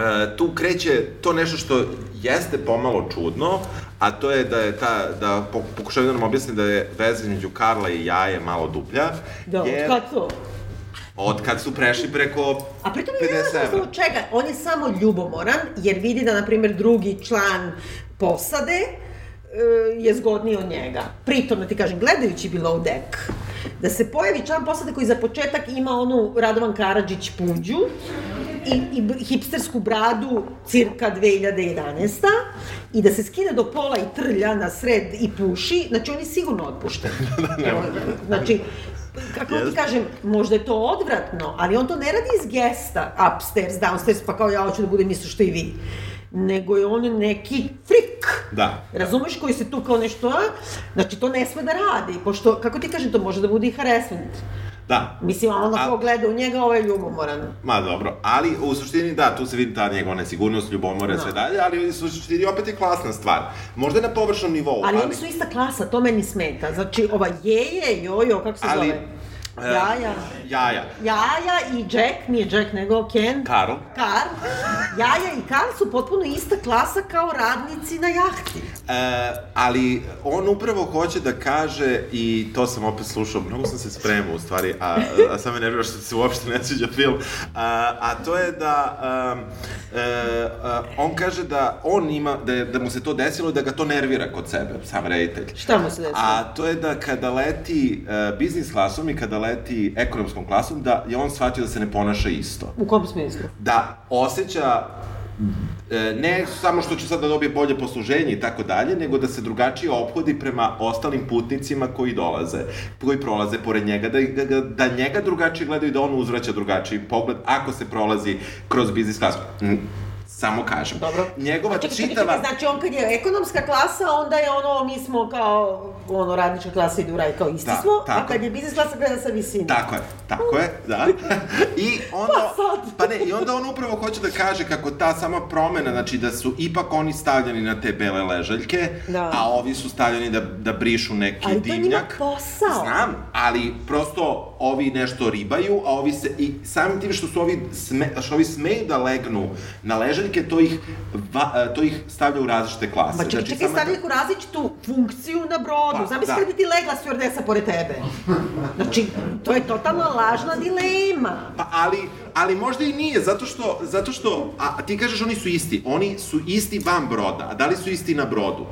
Speaker 2: e, tu kreće to nešto što jeste pomalo čudno, a to je da je ta, da po- pokušaju da nam objasni da je veza između Karla i Jaje malo duplja.
Speaker 1: Da,
Speaker 2: jer-
Speaker 1: od kad to?
Speaker 2: Od kad su prešli preko
Speaker 1: A pritom je
Speaker 2: 50
Speaker 1: jasno čega. On je samo ljubomoran, jer vidi da, na primjer, drugi član posade je zgodniji od njega. Pritom, da ti kažem, gledajući Below Deck, da se pojavi član posade koji za početak ima onu Radovan Karadžić puđu i, i hipstersku bradu cirka 2011. i da se skine do pola i trlja na sred i puši, znači on je sigurno otpušten. znači, kako ti kažem, možda je to odvratno, ali on to ne radi iz gesta, upstairs, downstairs, pa kao ja hoću da budem isto što i vi. Nego je on neki frik.
Speaker 2: Da.
Speaker 1: Razumeš koji se tu kao nešto, a? Znači to ne sme da radi, pošto, kako ti kažem, to može da bude i harassment.
Speaker 2: Da.
Speaker 1: Mislim, ono ko gleda u njega, ovo je ljubomoran.
Speaker 2: Ma dobro, ali u suštini da, tu se vidi ta njegova nesigurnost, ljubomora i sve
Speaker 1: Da.
Speaker 2: dalje, ali u suštini opet je klasna stvar. Možda je na površnom nivou,
Speaker 1: Ali
Speaker 2: ali...
Speaker 1: oni su ista klasa, to meni smeta. Znači, ova jeje, jojo, kako se
Speaker 2: ali,
Speaker 1: zove? Jaja.
Speaker 2: Jaja.
Speaker 1: Jaja i Jack, nije Jack nego Ken.
Speaker 2: Karl.
Speaker 1: Karl. Jaja i Karl su potpuno ista klasa kao radnici na jahti.
Speaker 2: E, ali on upravo hoće da kaže, i to sam opet slušao, mnogo sam se spremao u stvari, a, a sam me nervira što se uopšte ne sviđa film, a, a to je da um, e, a, on kaže da on ima, da, je, da mu se to desilo i da ga to nervira kod sebe, sam reditelj.
Speaker 1: Šta mu se desilo?
Speaker 2: A to je da kada leti uh, biznis klasom i kada leti ekonomskom klasom, da je on shvatio da se ne ponaša isto.
Speaker 1: U kom smislu?
Speaker 2: Da osjeća e, ne samo što će sad da dobije bolje posluženje i tako dalje, nego da se drugačije ophodi prema ostalim putnicima koji dolaze, koji prolaze pored njega, da, da, da njega drugačije gledaju i da on uzvraća drugačiji pogled ako se prolazi kroz biznis klasu. Samo kažem.
Speaker 1: Dobro.
Speaker 2: Njegova
Speaker 1: A čekaj, čekaj,
Speaker 2: čitava...
Speaker 1: čekaj, znači on kad je ekonomska klasa, onda je ono, mi smo kao, ono, radnička klasa ide u raj, kao isti
Speaker 2: Da,
Speaker 1: smo,
Speaker 2: tako.
Speaker 1: a kad je biznis klasa, gleda sa visine.
Speaker 2: Tako je, tako je, da. I onda,
Speaker 1: Pa sad.
Speaker 2: pa ne, i onda on upravo hoće da kaže kako ta sama promena, znači da su ipak oni stavljeni na te bele ležaljke,
Speaker 1: Da.
Speaker 2: a ovi su stavljeni da, da brišu neki
Speaker 1: Ali to je njima
Speaker 2: dimnjak.
Speaker 1: posao.
Speaker 2: Znam, ali prosto ovi nešto ribaju, a ovi se, i samim tim što su ovi, sme, što ovi smeju da legnu na ležaljke, to ih, va, e, to ih stavlja u različite klase.
Speaker 1: Ma čekaj, čekaj,
Speaker 2: samo da-
Speaker 1: stavlja ih u različitu funkciju na brodu.
Speaker 2: Pa,
Speaker 1: Zamisli
Speaker 2: da.
Speaker 1: kad bi ti legla stjordesa pored tebe. Znači, to je totalno lažna dilema.
Speaker 2: Pa ali, ali možda i nije, zato što, zato što, a ti kažeš oni su isti, oni su isti van broda, a da li su isti na brodu?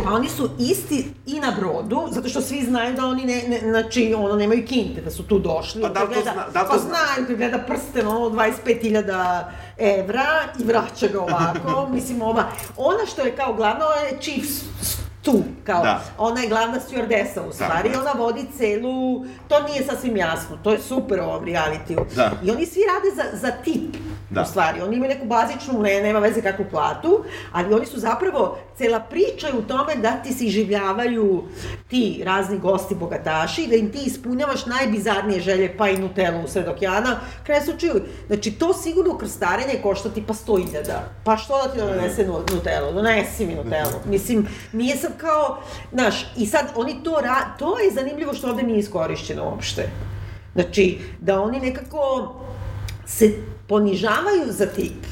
Speaker 1: Pa oni su isti i na brodu, zato što svi znaju da oni ne, ne znači, ono, nemaju kinte, da su tu došli.
Speaker 2: Pa da li to zna- da li to
Speaker 1: pa
Speaker 2: zna-
Speaker 1: znaju, kad gleda prsten, ono, 25.000 evra i vraća ga ovako, mislim, ova, ona što je kao glavna, ona je chief s- tu, kao,
Speaker 2: Da.
Speaker 1: ona je glavna stewardesa u stvari,
Speaker 2: Tako je.
Speaker 1: ona vodi celu, to nije sasvim jasno, to je super u ovom realitiju.
Speaker 2: Da.
Speaker 1: I oni svi rade za, za tip,
Speaker 2: Da.
Speaker 1: u stvari. Oni imaju neku bazičnu, ne, nema veze kakvu platu, ali oni su zapravo, cela priča je u tome da ti se iživljavaju ti razni gosti bogataši, da im ti ispunjavaš najbizarnije želje, pa i Nutellu u okeana, kraj slučaju. Znači, to sigurno krstarenje košta ti pa 100.000. Pa što da ti donese nu- Nutellu? Donesi mi Nutellu. Mislim, nije sad kao, znaš, i sad oni to ra... To je zanimljivo što ovde nije iskorišćeno uopšte. Znači, da oni nekako se ponižavaju za tip.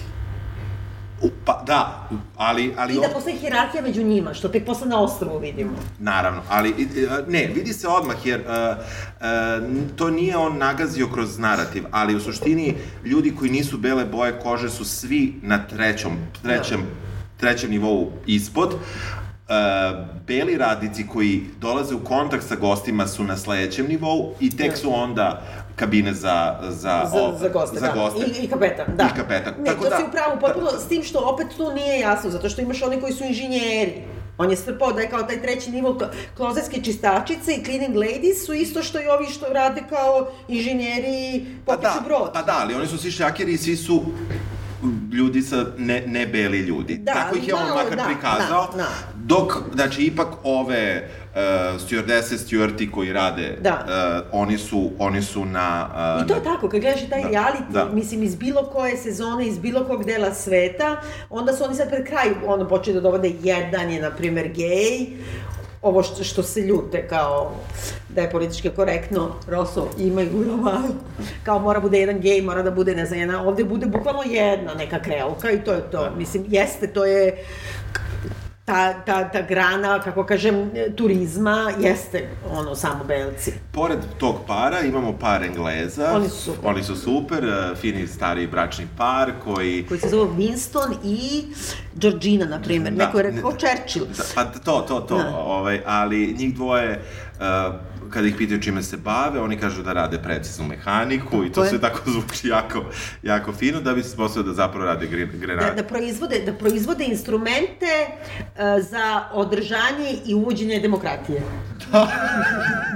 Speaker 2: Pa da, ali... ali
Speaker 1: I da postoji hierarhija među njima, što tek posle na ostrvu vidimo.
Speaker 2: Naravno, ali i, ne, vidi se odmah jer uh, uh, to nije on nagazio kroz narativ, ali u suštini ljudi koji nisu bele boje kože su svi na trećom, trećem, trećem nivou ispod. Uh, beli radnici koji dolaze u kontakt sa gostima su na sledećem nivou i tek su onda kabine za, za,
Speaker 1: Za,
Speaker 2: o-
Speaker 1: za goste,
Speaker 2: za
Speaker 1: da.
Speaker 2: goste.
Speaker 1: I, I kapetan, da.
Speaker 2: I kapetan.
Speaker 1: Ne,
Speaker 2: Tako
Speaker 1: to
Speaker 2: da-
Speaker 1: si upravo potpuno, s tim što opet tu nije jasno, zato što imaš one koji su inženjeri. On je strpao da je kao taj treći nivo klo- klozetske čistačice i cleaning ladies su isto što i ovi što rade kao inženjeri
Speaker 2: Pa
Speaker 1: popiću
Speaker 2: da,
Speaker 1: brod.
Speaker 2: pa da, ali oni su svi šljakeri i svi su ljudi sa ne, ne beli ljudi.
Speaker 1: Da,
Speaker 2: Tako ih je on
Speaker 1: malo,
Speaker 2: makar
Speaker 1: da,
Speaker 2: prikazao.
Speaker 1: da, da.
Speaker 2: Dok, znači, ipak ove uh, stewardese, stewardi koji rade,
Speaker 1: Da.
Speaker 2: uh, oni, su, oni su na... Uh,
Speaker 1: I to je tako, kad gledaš taj
Speaker 2: Da,
Speaker 1: reality,
Speaker 2: da.
Speaker 1: mislim, iz bilo koje sezone, iz bilo kog dela sveta, onda su oni sad pred kraj, ono, počeli da dovode jedan je, na primer, gej, ovo što, što se ljute kao da je politički korektno, Rosso imaju u romanu, kao mora bude jedan gej, mora da bude, ne znam, jedna, ovde bude bukvalno jedna neka kreolka i to je to. Mislim, jeste, to je ta, ta, ta grana, kako kažem, turizma, jeste ono, samo belci.
Speaker 2: Pored tog para imamo par Engleza.
Speaker 1: Oni su super.
Speaker 2: Oni su super, uh, fini stari bračni par koji...
Speaker 1: koji se zove Winston i Georgina, na primjer.
Speaker 2: Da,
Speaker 1: Neko je rekao
Speaker 2: ne-
Speaker 1: Churchill.
Speaker 2: Da, pa to, to, to,
Speaker 1: Da.
Speaker 2: ovaj, ali njih dvoje, uh, kada ih pitaju čime se bave, oni kažu da rade preciznu mehaniku i to
Speaker 1: Tako je.
Speaker 2: sve tako zvuči jako, jako fino, da bi se sposobili da zapravo rade gre,
Speaker 1: Da,
Speaker 2: grenade.
Speaker 1: da, proizvode, da proizvode instrumente uh, za održanje i uvođenje demokratije.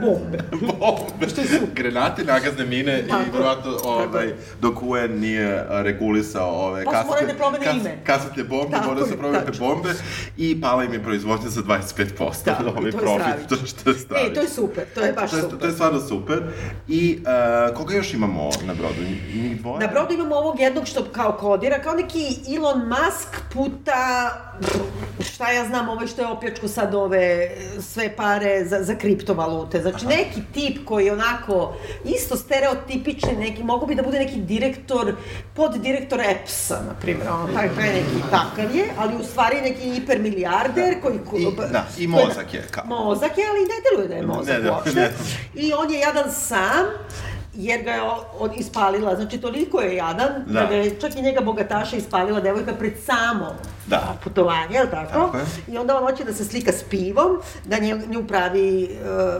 Speaker 1: Bombe.
Speaker 2: Bombe. Grenate, nagazne mine
Speaker 1: Tako,
Speaker 2: i verovatno ovaj, dok UN nije regulisao ove
Speaker 1: Pa su morali da ime.
Speaker 2: kasetne bombe,
Speaker 1: Tako
Speaker 2: moraju da se promene bombe i pala im je proizvodnja za 25%.
Speaker 1: Da,
Speaker 2: ovaj
Speaker 1: to je
Speaker 2: profit,
Speaker 1: stravično.
Speaker 2: to što je stravično.
Speaker 1: E, to je super, to je baš
Speaker 2: to je,
Speaker 1: super.
Speaker 2: To je stvarno super. I uh, koga još imamo na brodu? Njih dvoje?
Speaker 1: Na brodu imamo ovog jednog što kao kodira, kao neki Elon Musk puta šta ja znam, ovaj što je opljačko sad ove sve pare za, za kriptovalute. Znači, Aha. neki tip koji je onako isto stereotipični, neki, mogu bi da bude neki direktor, poddirektor EPS-a, na primjer, ono, taj, taj neki takav je, ali u stvari neki hipermilijarder da. koji...
Speaker 2: I, da, i mozak je kao.
Speaker 1: Mozak je, ali ne deluje da je mozak ne, uopšte. Ne. I on je jadan sam, jer ga je od, ispalila, znači toliko je jadan, da. da ga je čak i njega bogataša ispalila devojka pred samo da. putovanje, je li tako? tako je. I onda on hoće da se slika s pivom, da nju, nju pravi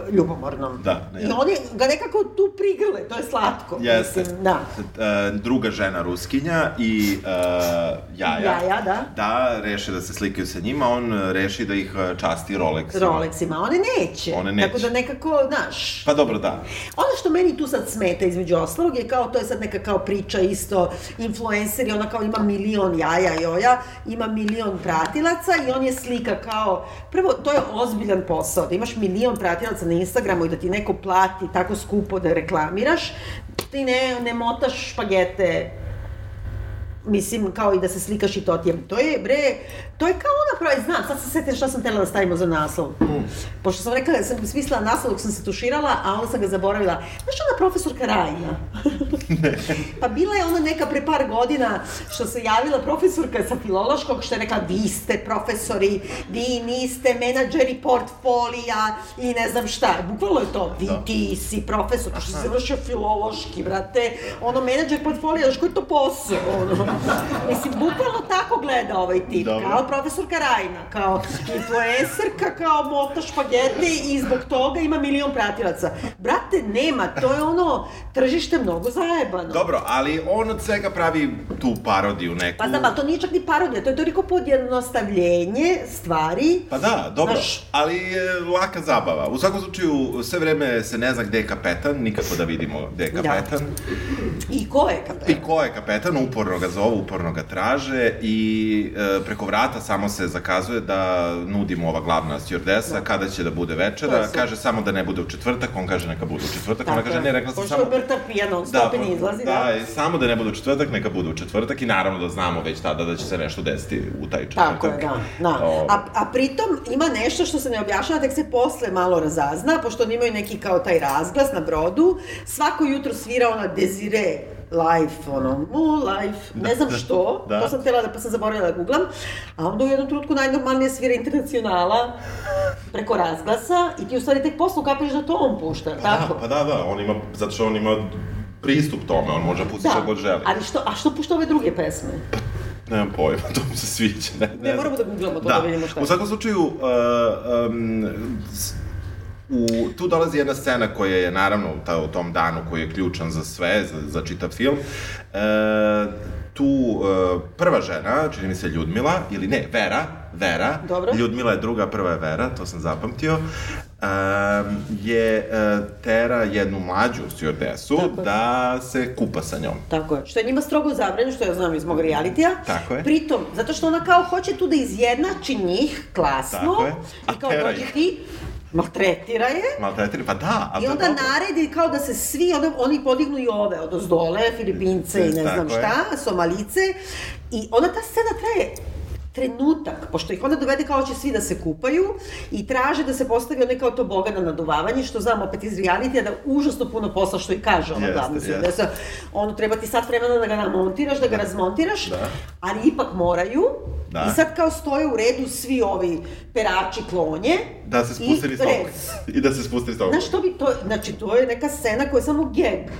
Speaker 1: uh, ljubomornom.
Speaker 2: Da.
Speaker 1: Ne, I oni ga nekako tu prigrle, to je slatko.
Speaker 2: Jeste. Mislim, da. Uh, druga žena Ruskinja i uh, Jaja.
Speaker 1: Jaja, da.
Speaker 2: Da, reše da se slikaju sa njima, on reši da ih časti Rolexima.
Speaker 1: Rolexima, one neće. One neće. Tako da nekako, znaš...
Speaker 2: Pa dobro, da.
Speaker 1: Ono što meni tu sad smeta između ostalog je kao, to je sad neka kao priča isto, influenceri, ona kao ima milion jaja joja, ima milion pratilaca i on je slika kao, prvo, to je ozbiljan posao, da imaš milion pratilaca na Instagramu i da ti neko plati tako skupo da reklamiraš, ti ne, ne motaš špagete. Mislim, kao i da se slikaš i to ti je, to je, bre, to je kao ona pravi, znam, sad se setim šta sam tela da stavimo za naslov. Mm. Pošto sam rekla, da sam smislila naslov dok sam se tuširala, a onda sam ga zaboravila. Znaš ona profesorka Rajna? pa bila je ona neka pre par godina što se javila profesorka sa filološkog što je rekla, vi ste profesori, vi niste menadžeri portfolija i ne znam šta. Bukvalno je to, vi da. ti si profesor, što se završio filološki, brate, ono menadžer portfolija, znaš koji je to posao, ono. Mislim, bukvalno tako gleda ovaj tip, Dobro. kao profesorka Rajna, kao influencerka, kao mota špagete i zbog toga ima milion pratilaca. Brate, nema, to je ono tržište mnogo zajebano.
Speaker 2: Dobro, ali on od svega pravi tu parodiju neku.
Speaker 1: Pa znam, ali to nije čak ni parodija, to je toliko podjednostavljenje stvari.
Speaker 2: Pa da, dobro, Znaš, ali je laka zabava. U svakom slučaju, sve vreme se ne zna gde je kapetan, nikako da vidimo gde je da. kapetan. Da.
Speaker 1: I ko je kapetan?
Speaker 2: I ko je kapetan, uporno ga zovu, uporno ga traže i e, preko vrata samo se zakazuje da nudimo ova glavna stjordesa da. kada će da bude večera. Kaže samo da ne bude u četvrtak, on kaže neka bude u četvrtak. Tako Ona kaže ne, rekla sam samo...
Speaker 1: Pošto je Brta pijano, da, ne izlazi, da.
Speaker 2: Da, samo da ne bude u četvrtak, neka bude u četvrtak i naravno da znamo već tada da će se nešto desiti u taj četvrtak.
Speaker 1: Tako je, da. da. A, a pritom ima nešto što se ne objašnjava, tek se posle malo razazna, pošto oni imaju neki kao taj razglas na brodu, svako jutro svira ona Desire life, ono, mu life, ne znam da, što, da. to sam htjela da, pa sam zaboravila da googlam, a onda u jednom trenutku najnormalnije svira internacionala preko razglasa i ti u stvari tek poslu kapiš da to on pušta,
Speaker 2: pa
Speaker 1: tako?
Speaker 2: Da, pa da, da, on ima, zato što on ima pristup tome, on može pustiti da. što god želi.
Speaker 1: Ali što, a što pušta ove druge pesme?
Speaker 2: Pa, nemam pojma, to mi se sviđa.
Speaker 1: Ne, ne, ne moramo da googlamo to da, da vidimo šta
Speaker 2: je. U svakom slučaju, uh, um, u, tu dolazi jedna scena koja je naravno ta, u tom danu koji je ključan za sve, za, za čitav film. E, tu e, prva žena, čini mi se Ljudmila, ili ne, Vera, Vera,
Speaker 1: Dobro.
Speaker 2: Ljudmila je druga, prva je Vera, to sam zapamtio, um, je uh, tera jednu mlađu stjuardesu da se kupa sa njom.
Speaker 1: Tako je. Što je njima strogo zabranjeno, što ja znam iz mog realitija.
Speaker 2: Tako je.
Speaker 1: Pritom, zato što ona kao hoće tu da izjednači njih klasno.
Speaker 2: Tako je.
Speaker 1: A I kao dođi ti, Maltretira je.
Speaker 2: Maltretira, pa da.
Speaker 1: I onda naredi kao da se svi, onda, oni podignu i ove od ozdole, Filipince i ne znam šta, je. Somalice. I onda ta scena traje trenutak, pošto ih onda dovede kao će svi da se kupaju i traže da se postavi onaj kao to boga na naduvavanje, što znam opet iz realitija da užasno puno posla što i kaže ona glavna yes. da se, ono treba ti sad vremena da ga namontiraš, da ga razmontiraš, da. ali ipak moraju da. i sad kao stoje u redu svi ovi perači klonje
Speaker 2: da se spusti iz. I da se spusti iz toga.
Speaker 1: Znaš, to bi to, znači to je neka scena koja je samo geg.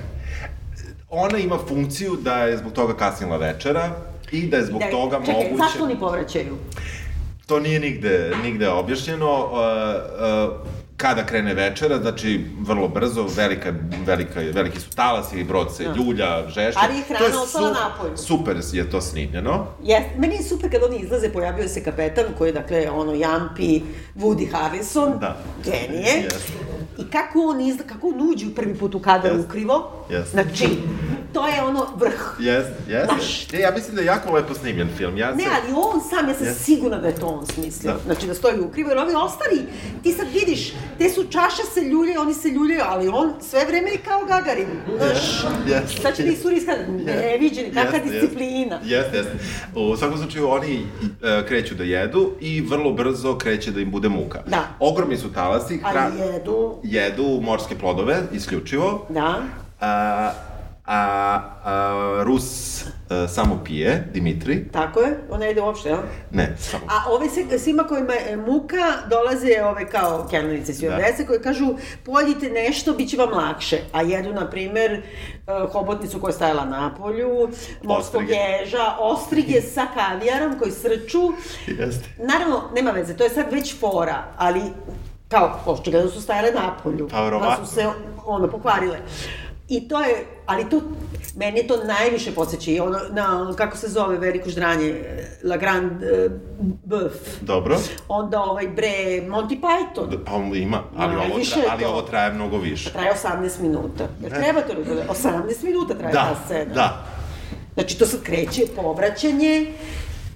Speaker 2: Ona ima funkciju da je zbog toga kasnila večera, i da je zbog da, toga čekaj, moguće...
Speaker 1: Čekaj, zašto oni povraćaju?
Speaker 2: To nije nigde, nigde objašnjeno. Uh, uh, kada krene večera, znači vrlo brzo, velika, velika, veliki su talasi, brod se da. ljulja, žešće.
Speaker 1: Ali je hrana ostala su, napolju.
Speaker 2: Super je to snimljeno.
Speaker 1: Jes, meni je super kad oni izlaze, pojavio se kapetan koji je, dakle, ono, Jampi, Woody Harrison, da. genije. Yes. I kako on izla, kako on uđe prvi put u kadar yes. ukrivo, yes. znači, to je ono vrh.
Speaker 2: Jeste, jeste.
Speaker 1: Baš.
Speaker 2: Ne, ja mislim da je jako lepo snimljen film. Ja
Speaker 1: Ne,
Speaker 2: se...
Speaker 1: ali on sam, ja sam
Speaker 2: Jeste.
Speaker 1: sigurna da je to on smislio.
Speaker 2: Da.
Speaker 1: Znači da stoji ukrivo, jer ovi ostali, ti sad vidiš, te su čaše se ljuljaju, oni se ljuljaju, ali on sve vreme je kao Gagarin. Znaš,
Speaker 2: Jeste.
Speaker 1: sad će ti suriska, neviđeni, kakva
Speaker 2: Jeste,
Speaker 1: disciplina.
Speaker 2: Jeste, jeste. U svakom slučaju oni e, kreću da jedu i vrlo brzo kreće da im bude muka.
Speaker 1: Da.
Speaker 2: Ogromni su talasi,
Speaker 1: Ali jedu,
Speaker 2: jedu morske plodove, isključivo.
Speaker 1: da.
Speaker 2: A, a, a Rus e, samo pije, Dimitri.
Speaker 1: Tako je, ona ide uopšte, jel?
Speaker 2: Ne, samo.
Speaker 1: A ove se, svima kojima je muka dolaze ove kao kelnerice svi
Speaker 2: Da.
Speaker 1: koje kažu pojedite nešto, bit će vam lakše. A jedu, na primer, eh, hobotnicu koja je stajala na polju, morskog ježa, ostrige sa kavijarom koji srču.
Speaker 2: Jeste.
Speaker 1: Naravno, nema veze, to je sad već fora, ali kao, očigledno su stajale na polju.
Speaker 2: Pa, verovatno.
Speaker 1: su se, ono, pokvarile. I to je, ali to, meni je to najviše podsjeća ono, na, ono, kako se zove veliko ždranje, La Grande uh, Boeuf.
Speaker 2: Dobro.
Speaker 1: Onda ovaj bre, Monty Python.
Speaker 2: Da, Pa ima, ali, ovo, tra, ali
Speaker 1: to.
Speaker 2: ovo traje mnogo više.
Speaker 1: Traje 18 minuta. Jer treba to da 18 minuta traje
Speaker 2: Da,
Speaker 1: ta scena.
Speaker 2: da.
Speaker 1: Znači to sad kreće, povraćanje,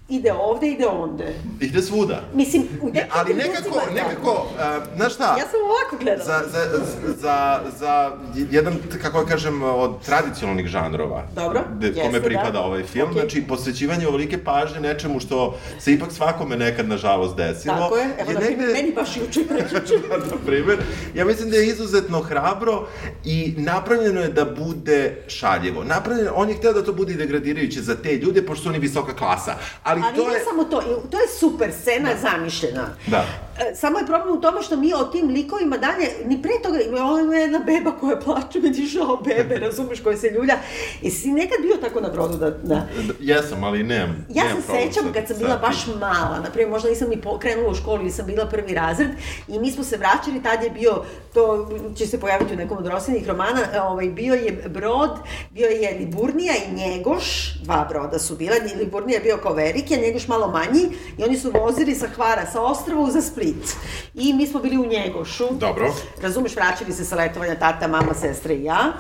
Speaker 1: ide ovde, ide onde.
Speaker 2: Ide svuda.
Speaker 1: Mislim, u
Speaker 2: Ne,
Speaker 1: nekim
Speaker 2: ali nekako,
Speaker 1: je
Speaker 2: nekako, a, znaš šta?
Speaker 1: Ja sam ovako gledala.
Speaker 2: Za, za, za, za jedan, kako ja kažem, od tradicionalnih žanrova,
Speaker 1: Dobro,
Speaker 2: de,
Speaker 1: jeste,
Speaker 2: kome pripada
Speaker 1: da.
Speaker 2: ovaj film,
Speaker 1: Okej.
Speaker 2: znači posvećivanje ovolike pažnje nečemu što se ipak svakome nekad, nažalost, desilo.
Speaker 1: Tako je, evo, na primjer, meni baš juče i prekjuče.
Speaker 2: na primer, ja mislim da je izuzetno hrabro i napravljeno je da bude šaljivo. Napravljeno, on je hteo da to bude degradirajuće za te ljude, pošto su oni visoka klasa. Ali,
Speaker 1: Ali
Speaker 2: to
Speaker 1: ne
Speaker 2: je...
Speaker 1: samo to, i to je super scena zamišljena.
Speaker 2: Da.
Speaker 1: E, Samo je problem u tome što mi o tim likovima dalje, ni pre toga, ima jedna beba koja plače, meni žao bebe, razumeš, koja se ljulja. I si nekad bio tako na brodu da, da
Speaker 2: Jesam, ali nemam.
Speaker 1: Ja
Speaker 2: nemam
Speaker 1: se sećam kad sam
Speaker 2: sa
Speaker 1: bila baš mala, na primjer, možda nisam ni krenula u školu ili sam bila prvi razred i mi smo se vraćali, tad je bio, to će se pojaviti u nekom od Rosinih romana, e, ovaj, bio je brod, bio je Liburnija i Njegoš, dva broda su bila, Liburnija je bio kao veliki, a Njegoš malo manji i oni su vozili sa Hvara, sa ostrava za Split. I mi smo bili u Njegošu.
Speaker 2: Dobro.
Speaker 1: Razumeš, vraćali se sa letovanja tata, mama, sestra i ja.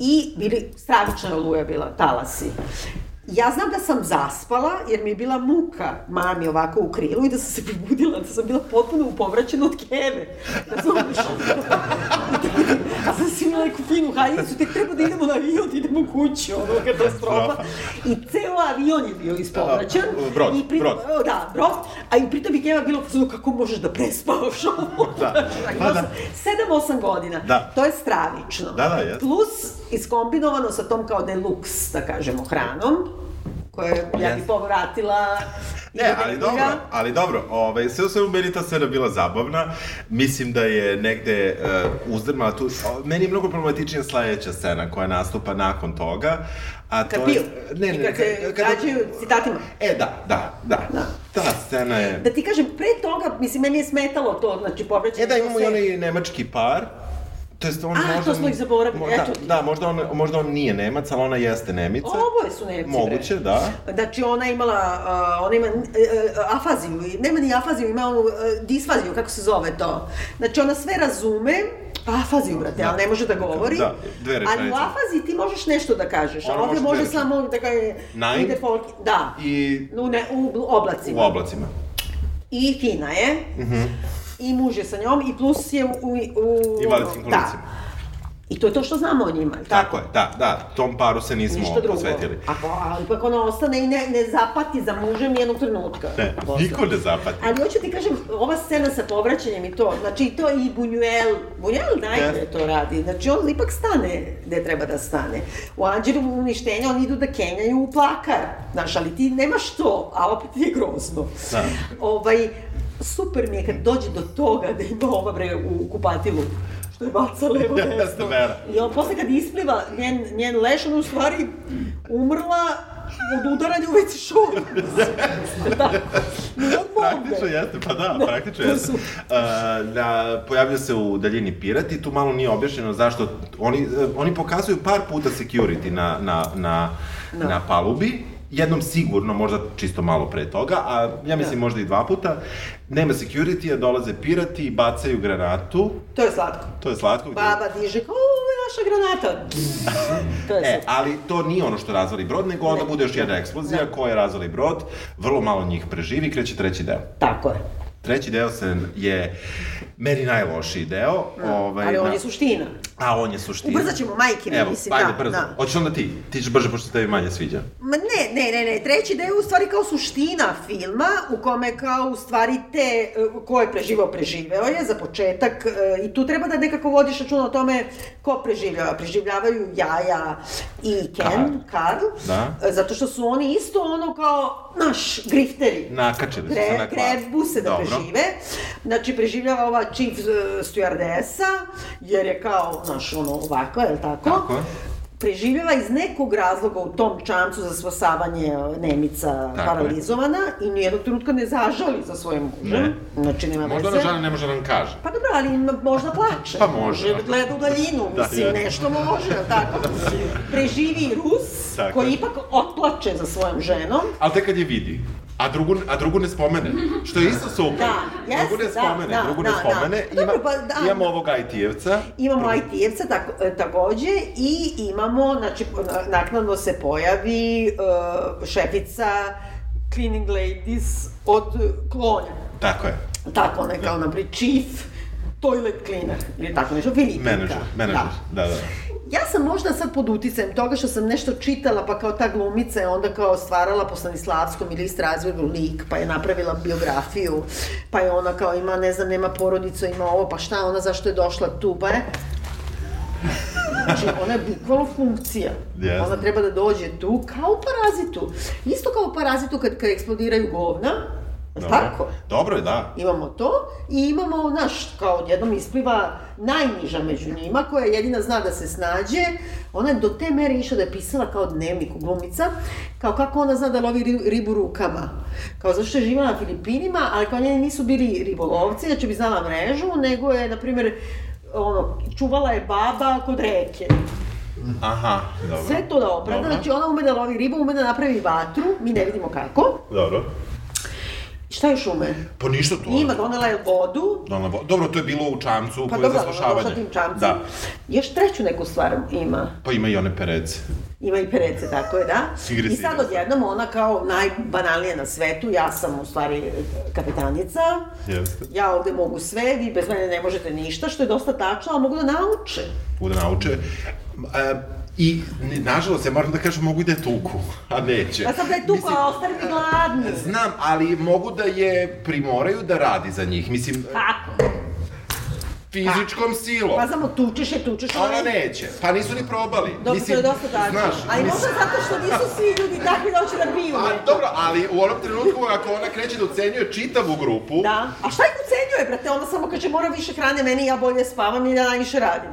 Speaker 1: I bili, stravična je oluja bila, talasi. Ja znam da sam zaspala, jer mi je bila muka mami ovako u krilu i da sam se probudila, da sam bila potpuno upovraćena od keve. Razumeš? A sam si imala neku finu haljinicu, tek treba da idemo na avion, da idemo kući, ono, katastrofa. I ceo avion je bio ispovraćen.
Speaker 2: Da, brod,
Speaker 1: I pri-
Speaker 2: brod.
Speaker 1: O, Da, brod. A i pritom je Keva bilo kako možeš da prespavaš ovo?
Speaker 2: Da. Pa da.
Speaker 1: 7-8 godina.
Speaker 2: Da.
Speaker 1: To je stravično.
Speaker 2: Da, da.
Speaker 1: Plus, iskombinovano sa tom kao deluxe, da kažemo, hranom, koje ja bih
Speaker 2: Jeste.
Speaker 1: povratila
Speaker 2: Ne, ali dobro, ali dobro, ovaj, sve u svemu meni ta scena bila zabavna, mislim da je negde uh, uzdrmala tu, o, meni je mnogo problematičnija sledeća scena koja nastupa nakon toga, a
Speaker 1: Kad
Speaker 2: to
Speaker 1: piju
Speaker 2: je...
Speaker 1: i kad se gađaju citatima.
Speaker 2: E, da, da, da,
Speaker 1: Da.
Speaker 2: ta scena je...
Speaker 1: Da ti kažem, pre toga, mislim, meni je smetalo to, znači, povraćanje.
Speaker 2: E da, imamo i onaj nemački par, to jest on
Speaker 1: A,
Speaker 2: možda...
Speaker 1: to smo ih zaboravili,
Speaker 2: Mo- da,
Speaker 1: eto ti.
Speaker 2: Da, možda on, možda on nije Nemac, ali ona jeste Nemica.
Speaker 1: Oboje su Nemci. bre.
Speaker 2: Moguće, da.
Speaker 1: Znači ona imala, uh, ona ima uh, afaziju, nema ni afaziju, ima onu uh, disfaziju, kako se zove to. Znači ona sve razume, afaziju, brate, ali ne može da govori.
Speaker 2: Da, dve
Speaker 1: Ali u
Speaker 2: rečenice.
Speaker 1: afaziji ti možeš nešto da kažeš, a
Speaker 2: Ona
Speaker 1: ovdje
Speaker 2: može
Speaker 1: može samo da kaže...
Speaker 2: Nein.
Speaker 1: ide folk, da,
Speaker 2: I
Speaker 1: u, ne, u oblacima.
Speaker 2: u oblacima.
Speaker 1: I fina je. I muž je sa njom i plus je u... u
Speaker 2: Invalidskim
Speaker 1: Da.
Speaker 2: kolicima.
Speaker 1: I to je to što znamo o njima, jel
Speaker 2: Tako je, da, da, tom paru se nismo
Speaker 1: Ništa drugo.
Speaker 2: posvetili.
Speaker 1: Ako, ali ipak ona ostane i ne, ne zapati za mužem nijednog trenutka.
Speaker 2: Ne,
Speaker 1: Posle.
Speaker 2: niko ne zapati.
Speaker 1: Ali hoću ti kažem, ova scena sa povraćanjem i to, znači to i Buñuel, Buñuel najbolje
Speaker 2: Jeste.
Speaker 1: to radi, znači on ipak stane gde treba da stane. U Anđelu uništenja oni idu da kenjaju u plakar, znaš, ali ti nemaš to, a opet je grozno.
Speaker 2: Da.
Speaker 1: Ovaj, super mi je kad dođe do toga da ima ova bre u kupatilu što je baca levo desno. I on posle kad ispliva njen, njen leš, ona u stvari umrla od udaranja u veci šor. da.
Speaker 2: Praktično jeste, pa da,
Speaker 1: Da,
Speaker 2: praktično jeste.
Speaker 1: su-
Speaker 2: Uh, da, pojavio se u daljini pirat i tu malo nije objašnjeno zašto oni, oni pokazuju par puta security na, na, na,
Speaker 1: Da.
Speaker 2: na palubi, jednom sigurno, možda čisto malo pre toga, a ja mislim
Speaker 1: Da.
Speaker 2: možda i dva puta, nema security-a, dolaze pirati, bacaju granatu,
Speaker 1: To je slatko.
Speaker 2: to je slatko.
Speaker 1: Baba diže, kao, ovo je naš naša granata. to je
Speaker 2: E,
Speaker 1: sad.
Speaker 2: ali to nije ono što razvali brod, nego onda
Speaker 1: Ne.
Speaker 2: bude još jedna eksplozija koja razvali brod, vrlo malo njih preživi, kreće treći deo.
Speaker 1: Tako je.
Speaker 2: Treći deo se je meni najlošiji deo. ovaj,
Speaker 1: Ali on
Speaker 2: na-
Speaker 1: je suština.
Speaker 2: A on je suština.
Speaker 1: Ubrzat ćemo majkine,
Speaker 2: Evo,
Speaker 1: mislim,
Speaker 2: ajde,
Speaker 1: da,
Speaker 2: brzo.
Speaker 1: da.
Speaker 2: Hoćeš onda ti? Ti ćeš brže, pošto se tebi manje sviđa.
Speaker 1: Ma ne, ne, ne, ne, treći deo je u stvari kao suština filma, u kome kao u stvari te, e, ko je preživao, preživeo je, za početak, e, i tu treba da nekako vodiš računa o tome ko preživljava. Preživljavaju Jaja i Ken, Karl,
Speaker 2: Da.
Speaker 1: e, zato što su oni isto ono kao, naš, grifteri.
Speaker 2: Nakačili su se na kvar.
Speaker 1: Krebuse da
Speaker 2: Dobro.
Speaker 1: prežive. Znači, preživljava ova chief stewardesa, jer je kao, znaš, ono, ovakva, je li tako?
Speaker 2: Tako.
Speaker 1: Preživljava iz nekog razloga u tom čamcu za spasavanje e, Nemica
Speaker 2: Tako je.
Speaker 1: paralizovana i nijednog trenutka ne zažali za svojim mužem. Znači, nema
Speaker 2: Možda
Speaker 1: veze.
Speaker 2: ona žena ne može da nam kaže.
Speaker 1: Pa dobro, ali možda plače.
Speaker 2: Pa može.
Speaker 1: Gleda u daljinu,
Speaker 2: Da,
Speaker 1: mislim,
Speaker 2: je.
Speaker 1: nešto može, tako? Preživi Rus,
Speaker 2: Tako
Speaker 1: koji
Speaker 2: je.
Speaker 1: ipak otplače za svojom ženom.
Speaker 2: Ali tek kad je vidi. A drugu, a drugu ne spomene. Što je isto super.
Speaker 1: Da, jeste,
Speaker 2: drugu ne
Speaker 1: da,
Speaker 2: spomene,
Speaker 1: da,
Speaker 2: drugu ne
Speaker 1: da,
Speaker 2: spomene.
Speaker 1: da.
Speaker 2: Ima,
Speaker 1: Dobro, pa da.
Speaker 2: Imamo ovog IT-evca.
Speaker 1: Imamo IT-evca tako, e, takođe i imamo, znači, na- naknadno se pojavi uh, šefica cleaning ladies od klonja.
Speaker 2: Tako je.
Speaker 1: Tako, ona je kao, naprijed, chief toilet cleaner, ili tako nešto, Filipinka.
Speaker 2: Menadžer, menadžer. Da, da.
Speaker 1: Ja sam možda sad pod uticajem toga što sam nešto čitala, pa kao ta glumica je onda kao stvarala po Stanislavskom ili Strasburgu lik, pa je napravila biografiju, pa je ona kao ima, ne znam, nema porodicu, ima ovo, pa šta ona, zašto je došla tu, pa je... Znači, ona je bukvalno funkcija.
Speaker 2: Jeste.
Speaker 1: Ona treba da dođe tu kao parazitu. Isto kao parazitu kad, kad eksplodiraju govna,
Speaker 2: Dobro.
Speaker 1: tako?
Speaker 2: Dobro je, da.
Speaker 1: Imamo to i imamo, naš, kao odjednom ispliva najniža među njima, koja jedina zna da se snađe. Ona je do te mere išla da je pisala kao dnevnik u glumica, kao kako ona zna da lovi ri- ribu rukama. Kao zašto je živjela na Filipinima, ali kao njeni nisu bili ribolovci, znači bi znala mrežu, nego je, na primjer, ono, čuvala je baba kod reke.
Speaker 2: Aha, dobro.
Speaker 1: Sve to da opravda, znači ona ume da lovi ribu, ume da napravi vatru, mi ne vidimo kako.
Speaker 2: Dobro.
Speaker 1: Šta još ume?
Speaker 2: Pa ništa to.
Speaker 1: Ima, donela je vodu,
Speaker 2: Donela vo- Dobro, to je bilo u čamcu
Speaker 1: Pa
Speaker 2: koje je
Speaker 1: dobro,
Speaker 2: za
Speaker 1: ona
Speaker 2: spašavanje.
Speaker 1: došla tim čamcem.
Speaker 2: Da.
Speaker 1: Još treću neku stvar ima.
Speaker 2: Pa ima i one perece.
Speaker 1: Ima i perece, tako je, da.
Speaker 2: Igre
Speaker 1: I sad odjednom ona kao najbanalnije na svetu, ja sam u stvari kapetanica,
Speaker 2: Jeste.
Speaker 1: ja ovde mogu sve, vi bez mene ne možete ništa, što je dosta tačno, ali mogu da nauče.
Speaker 2: Mogu da nauče. E, I, nažalost, ja moram da kažem, mogu i da je tuku, a neće.
Speaker 1: Pa sad da je tu
Speaker 2: Mislim,
Speaker 1: ostali mi gladni.
Speaker 2: Znam, ali mogu da je primoraju da radi za njih. Mislim,
Speaker 1: Kako?
Speaker 2: fizičkom silom.
Speaker 1: Pa samo tučeš je, tučeš je.
Speaker 2: Ona neće. Pa nisu ni probali.
Speaker 1: Dobro, to je dosta tačno.
Speaker 2: Znaš,
Speaker 1: ali
Speaker 2: mislim-
Speaker 1: možda zato što nisu svi ljudi takvi da hoće da biju.
Speaker 2: A, dobro, ali u onom trenutku ako ona kreće da ucenjuje čitavu grupu,
Speaker 1: Da. A šta ih ucenjuje, brate? Ona samo kaže mora više hrane meni, ja bolje spavam i ja najviše radim.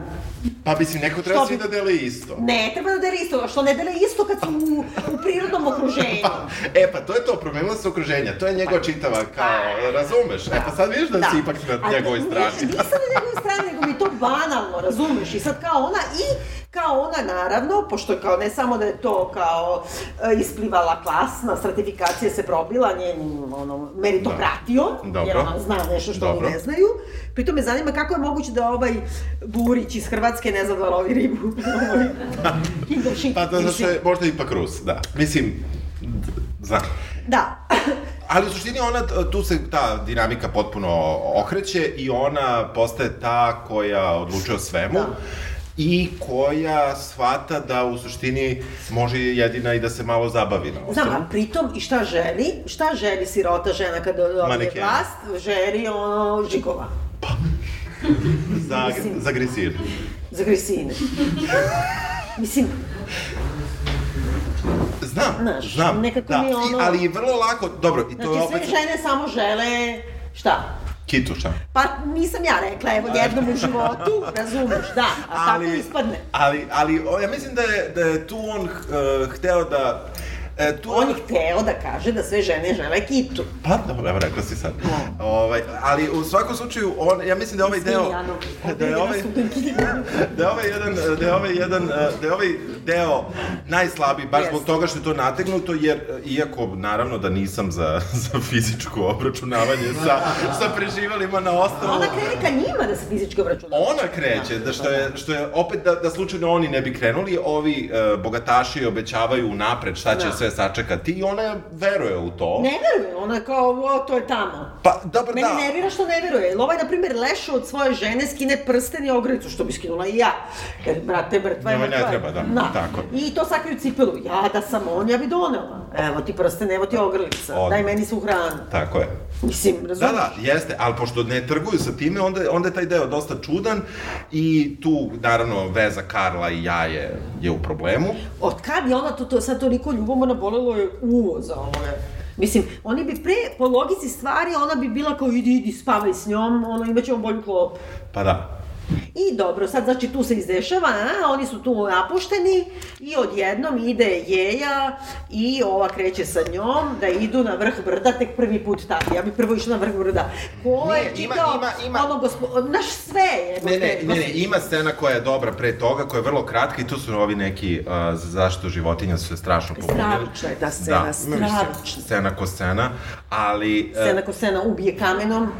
Speaker 2: Pa mislim, neko treba svi
Speaker 1: bi-
Speaker 2: da dele isto.
Speaker 1: Ne, treba da dele isto, što ne dele isto kad su u, u prirodnom okruženju.
Speaker 2: E, pa to je to, promenilo se okruženja, to je njegova čitava, kao, razumeš? E, pa sad vidiš da, si ipak na njegovoj strani.
Speaker 1: Nisam na njegovoj strani, nego mi to banalno, razumeš? I sad kao ona i kao ona naravno, pošto kao ne samo da je to kao e, isplivala klasna, stratifikacija se probila njenim ono, meritokratijom,
Speaker 2: Dobro.
Speaker 1: jer ona zna nešto što
Speaker 2: Dobro.
Speaker 1: oni ne znaju. Pritom me zanima kako je moguće da ovaj Burić iz Hrvatske ne zna da lovi ribu. Ovaj.
Speaker 2: Pa da, zato što je možda ipak Rus, da. Mislim, znam.
Speaker 1: Da.
Speaker 2: Ali u suštini ona, tu se ta dinamika potpuno okreće i ona postaje ta koja odlučuje o svemu.
Speaker 1: Da.
Speaker 2: I koja shvata da u suštini može jedina i da se malo zabavi na
Speaker 1: Znam,
Speaker 2: osnovu.
Speaker 1: a pritom i šta želi? Šta želi sirota žena kada dobije vlast? Želi ono žigova.
Speaker 2: Za,
Speaker 1: Mislim-
Speaker 2: za grisir.
Speaker 1: Za grisine. Mislim,
Speaker 2: Znam,
Speaker 1: Znaš,
Speaker 2: znam.
Speaker 1: nekako
Speaker 2: da.
Speaker 1: mi je ono-
Speaker 2: I, ali vrlo lako, dobro, i to
Speaker 1: znači
Speaker 2: je
Speaker 1: sve
Speaker 2: opet...
Speaker 1: žene samo žele, šta?
Speaker 2: Kituša.
Speaker 1: Pa nisam ja rekla, evo jednom u životu, razumeš, da, a tako ispadne.
Speaker 2: Ali, ali o, ja mislim da je, da je tu on uh, hteo da... E, tu...
Speaker 1: On je hteo da kaže da sve žene žele kitu.
Speaker 2: Pa, dobro, evo rekao si sad. Ovaj, ali u svakom slučaju, on, ja mislim da je ovaj deo... Da je ovaj, da je ovaj jedan, da je ovaj jedan, da je ovaj deo najslabiji, baš zbog toga što je to nategnuto, jer, iako, naravno, da nisam za, za fizičko obračunavanje sa, sa preživalima na ostrovu...
Speaker 1: Ona krene ka njima da se fizički obračunava.
Speaker 2: Ona kreće, da što je, što je opet da, da slučajno oni ne bi krenuli, ovi uh, bogataši obećavaju napred šta će
Speaker 1: Da.
Speaker 2: sve sačekati i ona veruje u to.
Speaker 1: Ne veruje, ona je kao, o, to je tamo.
Speaker 2: Pa, dobro,
Speaker 1: Mene
Speaker 2: da.
Speaker 1: nervira što ne veruje. Jer ovaj, na primjer, leše od svoje žene, skine prsten i ogrlicu, što bi skinula i ja. Jer, brate, mrtva je
Speaker 2: Njoj ne
Speaker 1: mrtva.
Speaker 2: treba, da, tako.
Speaker 1: I to sakriju cipelu. Ja da sam on, ja bi donela. Evo ti prsten, evo ti ogrlica.
Speaker 2: Odmah.
Speaker 1: Daj meni svu hranu.
Speaker 2: Tako je.
Speaker 1: Mislim,
Speaker 2: Da,
Speaker 1: razumiješ?
Speaker 2: da, jeste, ali pošto ne trguju sa time, onda, onda je taj deo dosta čudan i tu, naravno, veza Karla i ja je, je u problemu.
Speaker 1: Od kad je ona to, to sad toliko ljubomorna bolelo je uvo za ovoga. Mislim, oni bi pre, po logici stvari, ona bi bila kao idi, idi, spavaj s njom, ono, imat ćemo bolju klopu.
Speaker 2: Pa da.
Speaker 1: I dobro, sad znači tu se izdešava, a, oni su tu napušteni i odjednom ide Jeja i ova kreće sa njom da idu na vrh brda, tek prvi put tako. Ja bi prvo išla na vrh brda. Ko je
Speaker 2: Nije, ima-
Speaker 1: čitao
Speaker 2: ima- ima-
Speaker 1: ono gospo... Naš sve je.
Speaker 2: Ne, ne, ne, ne, ima scena koja je dobra pre toga, koja je vrlo kratka i tu su ovi neki uh, za zaštitu životinja su se strašno pobunili.
Speaker 1: Stravična je ta scena,
Speaker 2: da,
Speaker 1: stravična.
Speaker 2: Scena ko scena, ali... uh,
Speaker 1: Scena ko scena ubije kamenom.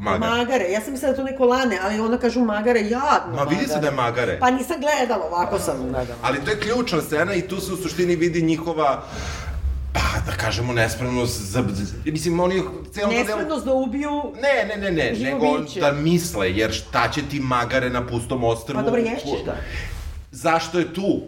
Speaker 2: Magare.
Speaker 1: Magare. Ja sam mislila da to neko lane, ali ona kažu magare, jadno
Speaker 2: Ma vidi se da je magare.
Speaker 1: Pa nisam gledala, ovako sam gledala.
Speaker 2: Ali to je ključna scena i tu se u suštini vidi njihova pa da kažemo nespremnost za, mislim oni celo to delo
Speaker 1: Nespremnost da ubiju
Speaker 2: Ne, ne, ne, ne, nego
Speaker 1: biće.
Speaker 2: da misle, jer šta će ti magare na pustom ostrvu?
Speaker 1: Pa dobro, ješćeš ga.
Speaker 2: Zašto je tu?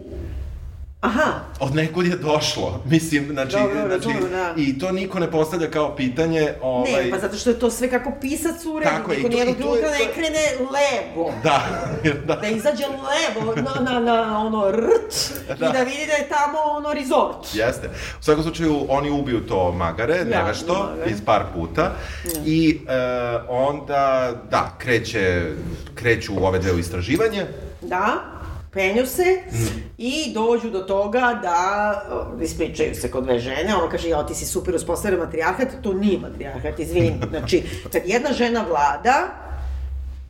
Speaker 1: Aha,
Speaker 2: Od nekud je došlo. Mislim, znači,
Speaker 1: Dobro,
Speaker 2: znači
Speaker 1: razumem, da.
Speaker 2: i to niko ne postavlja kao pitanje, ovaj...
Speaker 1: Ne, pa zato što je to sve kako pisac uredio,
Speaker 2: Tako
Speaker 1: niko
Speaker 2: i to-
Speaker 1: nijednog
Speaker 2: i to je-
Speaker 1: trenutka
Speaker 2: to
Speaker 1: ne krene levo.
Speaker 2: Da, da.
Speaker 1: Da izađe levo na, na, na ono rt
Speaker 2: Da.
Speaker 1: i da vidi da je tamo ono resort.
Speaker 2: Jeste. U svakom slučaju, oni ubiju to magare,
Speaker 1: Ja,
Speaker 2: nevešto,
Speaker 1: magare.
Speaker 2: iz par puta. I e, onda, da, kreće, kreću ove deo istraživanje.
Speaker 1: Da, penju se
Speaker 2: Mm.
Speaker 1: i dođu do toga da ispričaju se kod dve žene, ona kaže, ja ti si super uspostavio matrijarhat, to nije matrijarhat, izvini. Znači, kad jedna žena vlada,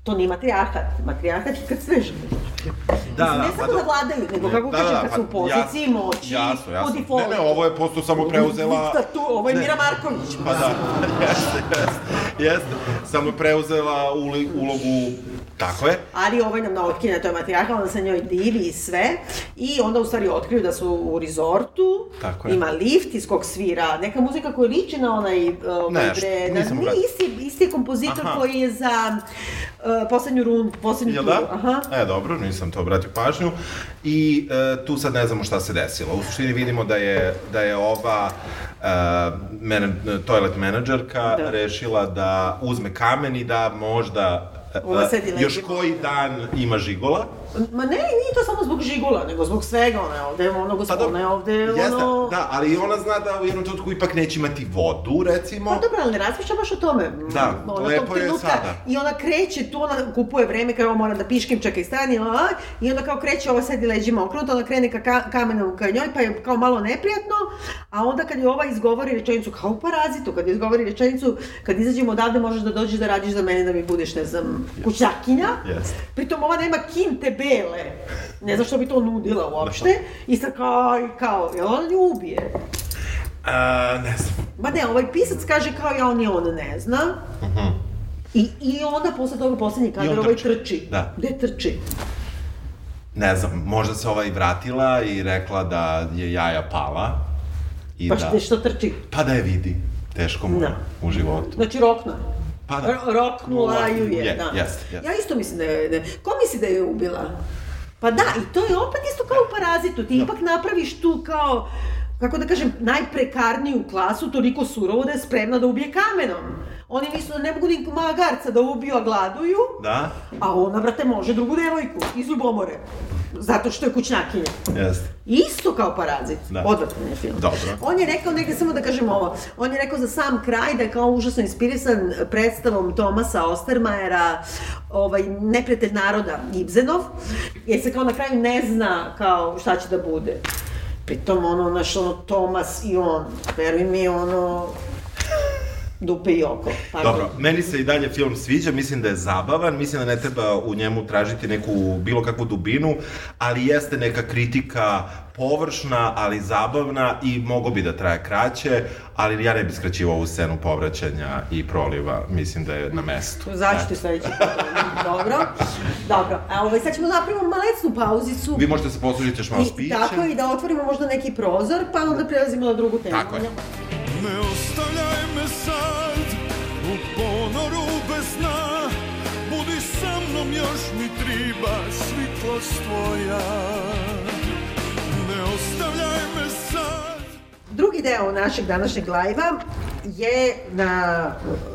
Speaker 1: to nije matrijarhat. Matrijarhat je kad sve žene.
Speaker 2: Da,
Speaker 1: Mislim, ne
Speaker 2: da,
Speaker 1: samo
Speaker 2: pa
Speaker 1: da
Speaker 2: do-
Speaker 1: vladaju, nego kako
Speaker 2: Da,
Speaker 1: kažem,
Speaker 2: da,
Speaker 1: kad
Speaker 2: pa
Speaker 1: su u poziciji
Speaker 2: jas-
Speaker 1: moći,
Speaker 2: jasno, jasno.
Speaker 1: po defaultu.
Speaker 2: Ne, ne, ovo je posto samo preuzela...
Speaker 1: Diktatur, ovo je. Mira Marković.
Speaker 2: Pa da, jeste, jeste, jeste. Samo je preuzela uli, ulogu, tako je.
Speaker 1: Ali ovaj nam na otkine, to je matrijarha, onda se njoj divi i sve. I onda u stvari otkriju da su u rezortu,
Speaker 2: Tako je.
Speaker 1: ima lift iz kog svira neka muzika koja liči na onaj... Uh,
Speaker 2: Ne,
Speaker 1: bre,
Speaker 2: što-
Speaker 1: na,
Speaker 2: nisam
Speaker 1: isti, isti kompozitor
Speaker 2: Aha.
Speaker 1: koji je za uh, poslednju rundu, poslednju
Speaker 2: Jel
Speaker 1: turu.
Speaker 2: da?
Speaker 1: Aha.
Speaker 2: E, dobro, nisam to obratio pažnju. I e, tu sad ne znamo šta se desilo. U suštini vidimo da je, da je ova e, mene, toilet menadžerka
Speaker 1: Da.
Speaker 2: rešila da uzme kamen i da možda e,
Speaker 1: sedi
Speaker 2: još koji dan ima žigola.
Speaker 1: Ma ne, nije to samo zbog žigula, nego zbog svega, ona je ovde, ono gospodina
Speaker 2: dobro,
Speaker 1: je ovde,
Speaker 2: jeste,
Speaker 1: ono...
Speaker 2: da, ali ona zna da u jednom trenutku ipak neće imati vodu, recimo.
Speaker 1: Pa dobro, ali ne razmišlja baš o tome.
Speaker 2: Da,
Speaker 1: Ona
Speaker 2: lepo je sada.
Speaker 1: I ona kreće tu, ona kupuje vreme, kao mora da piškim, čekaj, stani, a, i onda kao kreće, ova sedi leđima okrenuta, ona krene ka, ka kamenom ka njoj, pa je kao malo neprijatno, a onda kad je ova izgovori rečenicu, kao u parazitu, kad je izgovori rečenicu, kad izađemo odavde možeš da dođeš da radiš za mene, da mi budeš, ne znam, kućakinja.
Speaker 2: Jeste.
Speaker 1: Pritom ova nema kinte bele, ne znam što bi to nudila uopšte, i sad kao, kao, jel ona nju ubije?
Speaker 2: A, ne znam.
Speaker 1: Ma ne, ovaj pisac kaže kao ja on je on ne zna. I, I onda posle toga poslednji kadar ovaj
Speaker 2: trči.
Speaker 1: trči.
Speaker 2: Da.
Speaker 1: Gde trči?
Speaker 2: Ne znam, možda se ova i vratila i rekla da je jaja pala. I
Speaker 1: Pa
Speaker 2: da,
Speaker 1: što, trči?
Speaker 2: pa da je vidi. Teško mu
Speaker 1: Da.
Speaker 2: u životu.
Speaker 1: Znači rokno je.
Speaker 2: Pa da.
Speaker 1: Roknula ju je,
Speaker 2: Je,
Speaker 1: da.
Speaker 2: jeste, jeste.
Speaker 1: Ja isto mislim da je, da, ko misli da je ubila? Pa da, i to je opet isto kao u parazitu, ti ipak napraviš tu kao, kako da kažem, najprekarniju klasu, toliko surovo da je spremna da ubije kamenom. Oni misle da ne mogu ni magarca da ubiju, a gladuju,
Speaker 2: Da?
Speaker 1: a ona, brate, može drugu devojku iz ljubomore. Zato što je kućnjakinja.
Speaker 2: Jeste.
Speaker 1: Isto kao parazit.
Speaker 2: Da.
Speaker 1: Odvratan je film.
Speaker 2: Dobro.
Speaker 1: On je rekao, negde samo da kažem ovo, on je rekao za sam kraj da je kao užasno inspirisan predstavom Tomasa Ostermajera, ovaj, neprijatelj naroda, Ibzenov, jer se kao na kraju ne zna kao šta će da bude. Pritom, ono, naš, ono, Tomas i on, veruj mi, ono, dupe i oko. Pardon.
Speaker 2: Dobro, meni se i dalje film sviđa, mislim da je zabavan, mislim da ne treba u njemu tražiti neku, bilo kakvu dubinu, ali jeste neka kritika površna, ali zabavna i mogo bi da traje kraće, ali ja ne bi skraćivao ovu scenu povraćanja i proliva, mislim da je na mestu.
Speaker 1: Zaći ti sledeći put. Dobro. Dobro. A ovaj, sad ćemo da napravimo malecnu pauzicu.
Speaker 2: Vi možete se poslužiti još malo s
Speaker 1: I,
Speaker 2: pićem.
Speaker 1: tako i da otvorimo možda neki prozor, pa onda prelazimo na drugu temu.
Speaker 2: Tako je.
Speaker 3: Ne ostavljaj sna Budi sa mnom, još mi triba svitlost tvoja. Ne ostavljaj me sad.
Speaker 1: Drugi deo našeg današnjeg lajva je na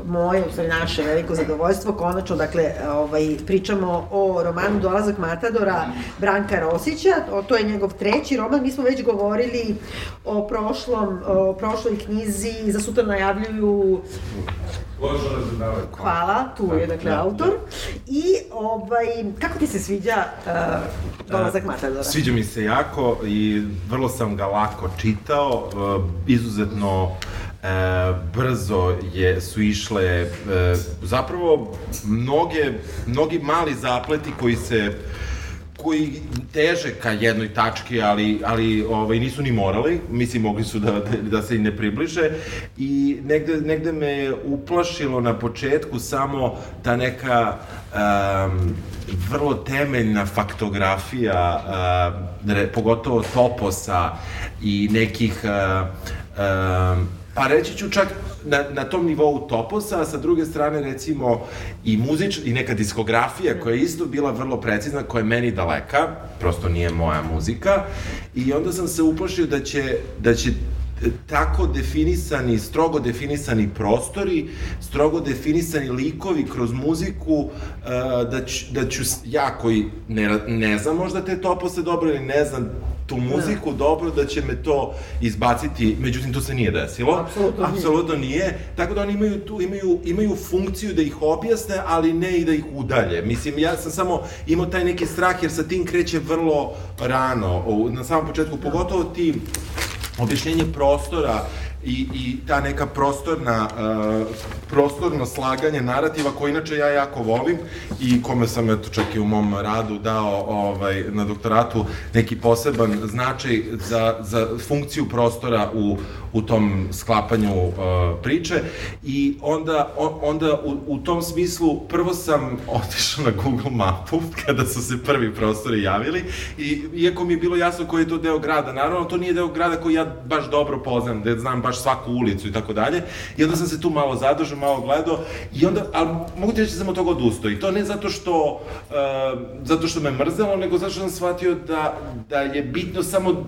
Speaker 1: moje, u stvari naše veliko zadovoljstvo, konačno, dakle, ovaj, pričamo o romanu Dolazak Matadora Branka Rosića, o, to je njegov treći roman, mi smo već govorili o prošlom, o prošloj knjizi, za sutra najavljuju Hvala, tu je dakle
Speaker 2: Da,
Speaker 1: autor. I ovaj, kako ti se sviđa uh, Dolazak Matadora?
Speaker 2: Sviđa mi se jako i vrlo sam ga lako čitao, e, izuzetno e, brzo je, su išle e, zapravo mnoge, mnogi mali zapleti koji se koji teže ka jednoj tački, ali, ali ovaj, nisu ni morali, mislim, mogli su da, da, se i ne približe. I negde, negde me uplašilo na početku samo ta neka um, vrlo temeljna faktografija, uh, re, pogotovo toposa i nekih uh, um, Pa reći ću čak na, na tom nivou toposa, a sa druge strane recimo i muzič, i neka diskografija koja je isto bila vrlo precizna, koja je meni daleka, prosto nije moja muzika, i onda sam se uplašio da će, da će tako definisani, strogo definisani prostori, strogo definisani likovi kroz muziku, uh, da, ću, da ću ja koji ne, ne znam možda te topose dobro ili ne znam tu muziku dobro, da će me to izbaciti, međutim to se nije desilo.
Speaker 1: Apsolutno nije.
Speaker 2: Apsolutno nije. Tako da oni imaju tu, imaju, imaju funkciju da ih objasne, ali ne i da ih udalje. Mislim, ja sam samo imao taj neki strah, jer sa tim kreće vrlo rano, na samom početku, pogotovo ti objašnjenje prostora i, i ta neka prostorna, uh, prostorno slaganje narativa koje inače ja jako volim i kome sam eto čak i u mom radu dao ovaj, na doktoratu neki poseban značaj za, za funkciju prostora u, u tom sklapanju uh, priče i onda, onda u, u tom smislu prvo sam otišao na Google mapu kada su se prvi prostori javili i iako mi je bilo jasno koji je to deo grada, naravno to nije deo grada koji ja baš dobro poznam, da znam baš svaku ulicu i tako dalje. I onda sam se tu malo zadržao, malo gledao i onda, ali mogu ti reći da sam od toga odustao. I to ne zato što, uh, zato što me mrzelo, nego zato što sam shvatio da, da je bitno samo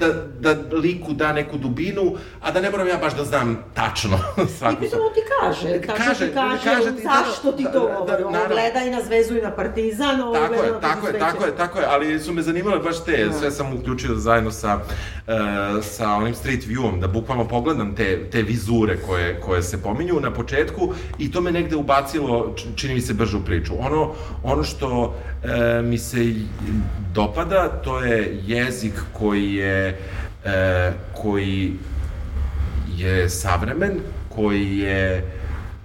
Speaker 2: da, da liku da neku dubinu, a da ne moram ja baš da znam tačno
Speaker 1: I
Speaker 2: svaku
Speaker 1: pritom on ti kaže, tačno
Speaker 2: Kaže,
Speaker 1: ti kaže,
Speaker 2: kaže ti, da,
Speaker 1: zašto ti
Speaker 2: da,
Speaker 1: to
Speaker 2: da,
Speaker 1: govori. Ovo
Speaker 2: naravno.
Speaker 1: gleda i na Zvezdu i na Partizan, ovo
Speaker 2: Tako
Speaker 1: gleda
Speaker 2: je,
Speaker 1: na
Speaker 2: tako je, tako je, tako je, ali su me zanimale baš te,
Speaker 1: Da.
Speaker 2: sve sam uključio zajedno sa, uh, sa onim street viewom, da bukvalno pogledam te, te vizure koje, koje se pominju na početku i to me negde ubacilo, čini mi se, brže u priču. Ono, ono što e, mi se i dopada, to je jezik koji je, e, koji je savremen, koji je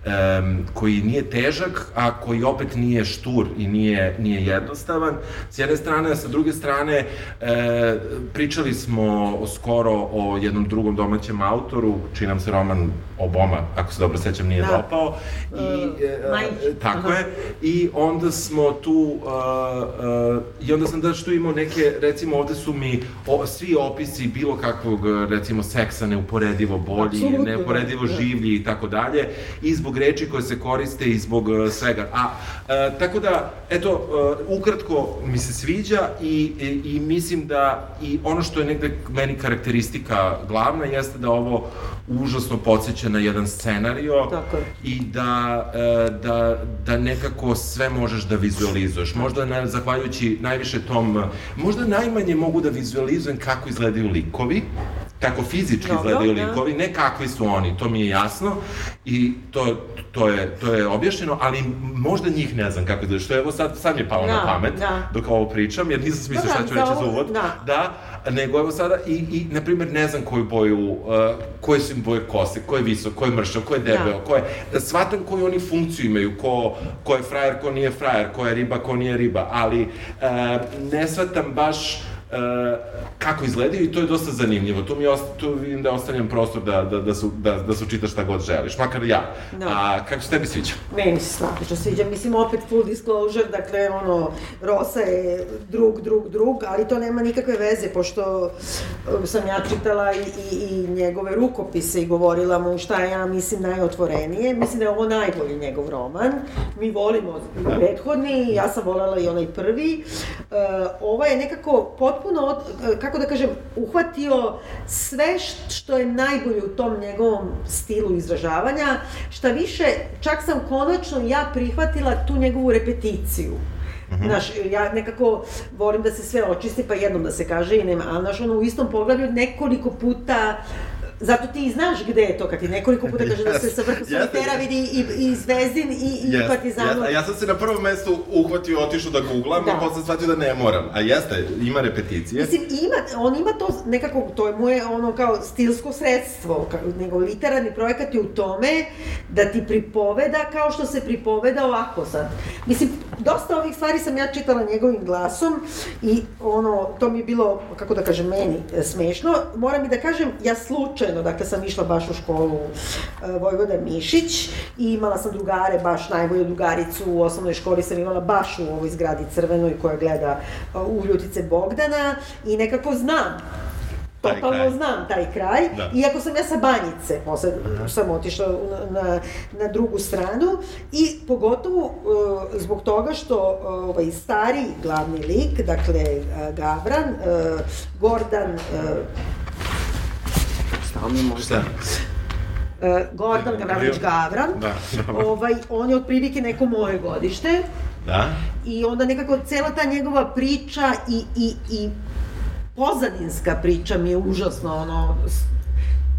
Speaker 2: um, koji nije težak, a koji opet nije štur i nije, nije jednostavan. S jedne strane, a sa druge strane, e, pričali smo skoro o jednom drugom domaćem autoru, čiji nam se roman Oboma, ako se dobro sećam, nije
Speaker 1: Da.
Speaker 2: dopao. I,
Speaker 1: E, Majić.
Speaker 2: tako
Speaker 1: Aha.
Speaker 2: je. I onda smo tu, uh, uh, i onda sam daš tu imao neke, recimo ovde su mi o, svi opisi bilo kakvog, recimo, seksa neuporedivo bolji,
Speaker 1: Apsolutno,
Speaker 2: neuporedivo
Speaker 1: da.
Speaker 2: življi i tako dalje, i zbog reči koje se koriste i zbog uh, svega. A, uh, tako da, eto, uh, ukratko mi se sviđa i, i, i mislim da i ono što je negde meni karakteristika glavna jeste da ovo užasno podsjeća na jedan scenario
Speaker 1: Tako je.
Speaker 2: i da, e, da, da nekako sve možeš da vizualizuješ. Možda na, zahvaljujući najviše tom, možda najmanje mogu da vizualizujem kako izgledaju likovi, kako fizički
Speaker 1: Dobro,
Speaker 2: izgledaju
Speaker 1: da.
Speaker 2: likovi, ne kakvi su oni, to mi je jasno i to to je, to je objašnjeno, ali možda njih ne znam kako izgleda, što je evo sad, sad mi je palo
Speaker 1: Da,
Speaker 2: na pamet
Speaker 1: da.
Speaker 2: dok ovo pričam, jer nisam smislio
Speaker 1: Da,
Speaker 2: šta
Speaker 1: da,
Speaker 2: ću reći za uvod.
Speaker 1: da.
Speaker 2: Da, nego evo sada i, i na primjer, ne znam koju boju, uh, koje su im boje kose, ko je visok, ko je mršav, ko je debeo, ko je... Shvatam koju oni funkciju imaju, ko, ko je frajer, ko nije frajer, ko je riba, ko nije riba, ali uh, ne shvatam baš kako izgledaju i to je dosta zanimljivo. Tu mi osta, tu vidim da ostavljam prostor da, da, da, su, da, da su čitaš šta god želiš, makar ja.
Speaker 1: Da.
Speaker 2: A kako se tebi sviđa?
Speaker 1: Meni se strašno sviđa, mislim opet full disclosure, dakle ono, Rosa je drug, drug, drug, ali to nema nikakve veze, pošto um, sam ja čitala i, i, i njegove rukopise i govorila mu šta ja mislim najotvorenije, mislim da je ovo najbolji njegov roman, mi volimo i prethodni, ja sam volela i onaj prvi, uh, ovo je nekako potpuno, od, kako da kažem, uhvatio sve št- što je najbolje u tom njegovom stilu izražavanja, šta više, čak sam konačno ja prihvatila tu njegovu repeticiju. Znaš, ja nekako volim da se sve očisti, pa jednom da se kaže i nema, ali znaš, ono u istom poglavlju nekoliko puta Zato ti i znaš gde je to, kad ti nekoliko puta kaže da se sa vrha solitera vidi i, i Zvezdin i, i
Speaker 2: Jest,
Speaker 1: Partizanu.
Speaker 2: jest. A ja sam se na prvom mestu uhvatio, otišao da googlam
Speaker 1: Da.
Speaker 2: i posle shvatio da ne moram. A jeste, ima repeticije.
Speaker 1: Mislim, ima, on ima to nekako, to je moje ono kao stilsko sredstvo, kao, nego literarni projekat je u tome da ti pripoveda kao što se pripoveda ovako sad. Mislim, dosta ovih stvari sam ja čitala njegovim glasom i ono, to mi je bilo, kako da kažem, meni e, smešno. Moram i da kažem, ja slučajno, dakle sam išla baš u školu e, Vojvoda Mišić i imala sam drugare, baš najbolju drugaricu u osnovnoj školi sam imala baš u ovoj zgradi crvenoj koja gleda e, u Ljutice Bogdana i nekako znam totalno znam taj kraj,
Speaker 2: Da.
Speaker 1: iako sam ja sa Banjice, posle sam otišla na, na, na drugu stranu i pogotovo e, zbog toga što e, ovaj stari glavni lik, dakle e, Gavran, e, Gordan, e, je možda,
Speaker 2: Šta?
Speaker 1: e, Gordan Gavranović Gavran,
Speaker 2: Da, dobro.
Speaker 1: ovaj, on je otprilike neko moje godište,
Speaker 2: Da?
Speaker 1: I onda nekako cela ta njegova priča i, i, i pozadinska priča mi je užasno ono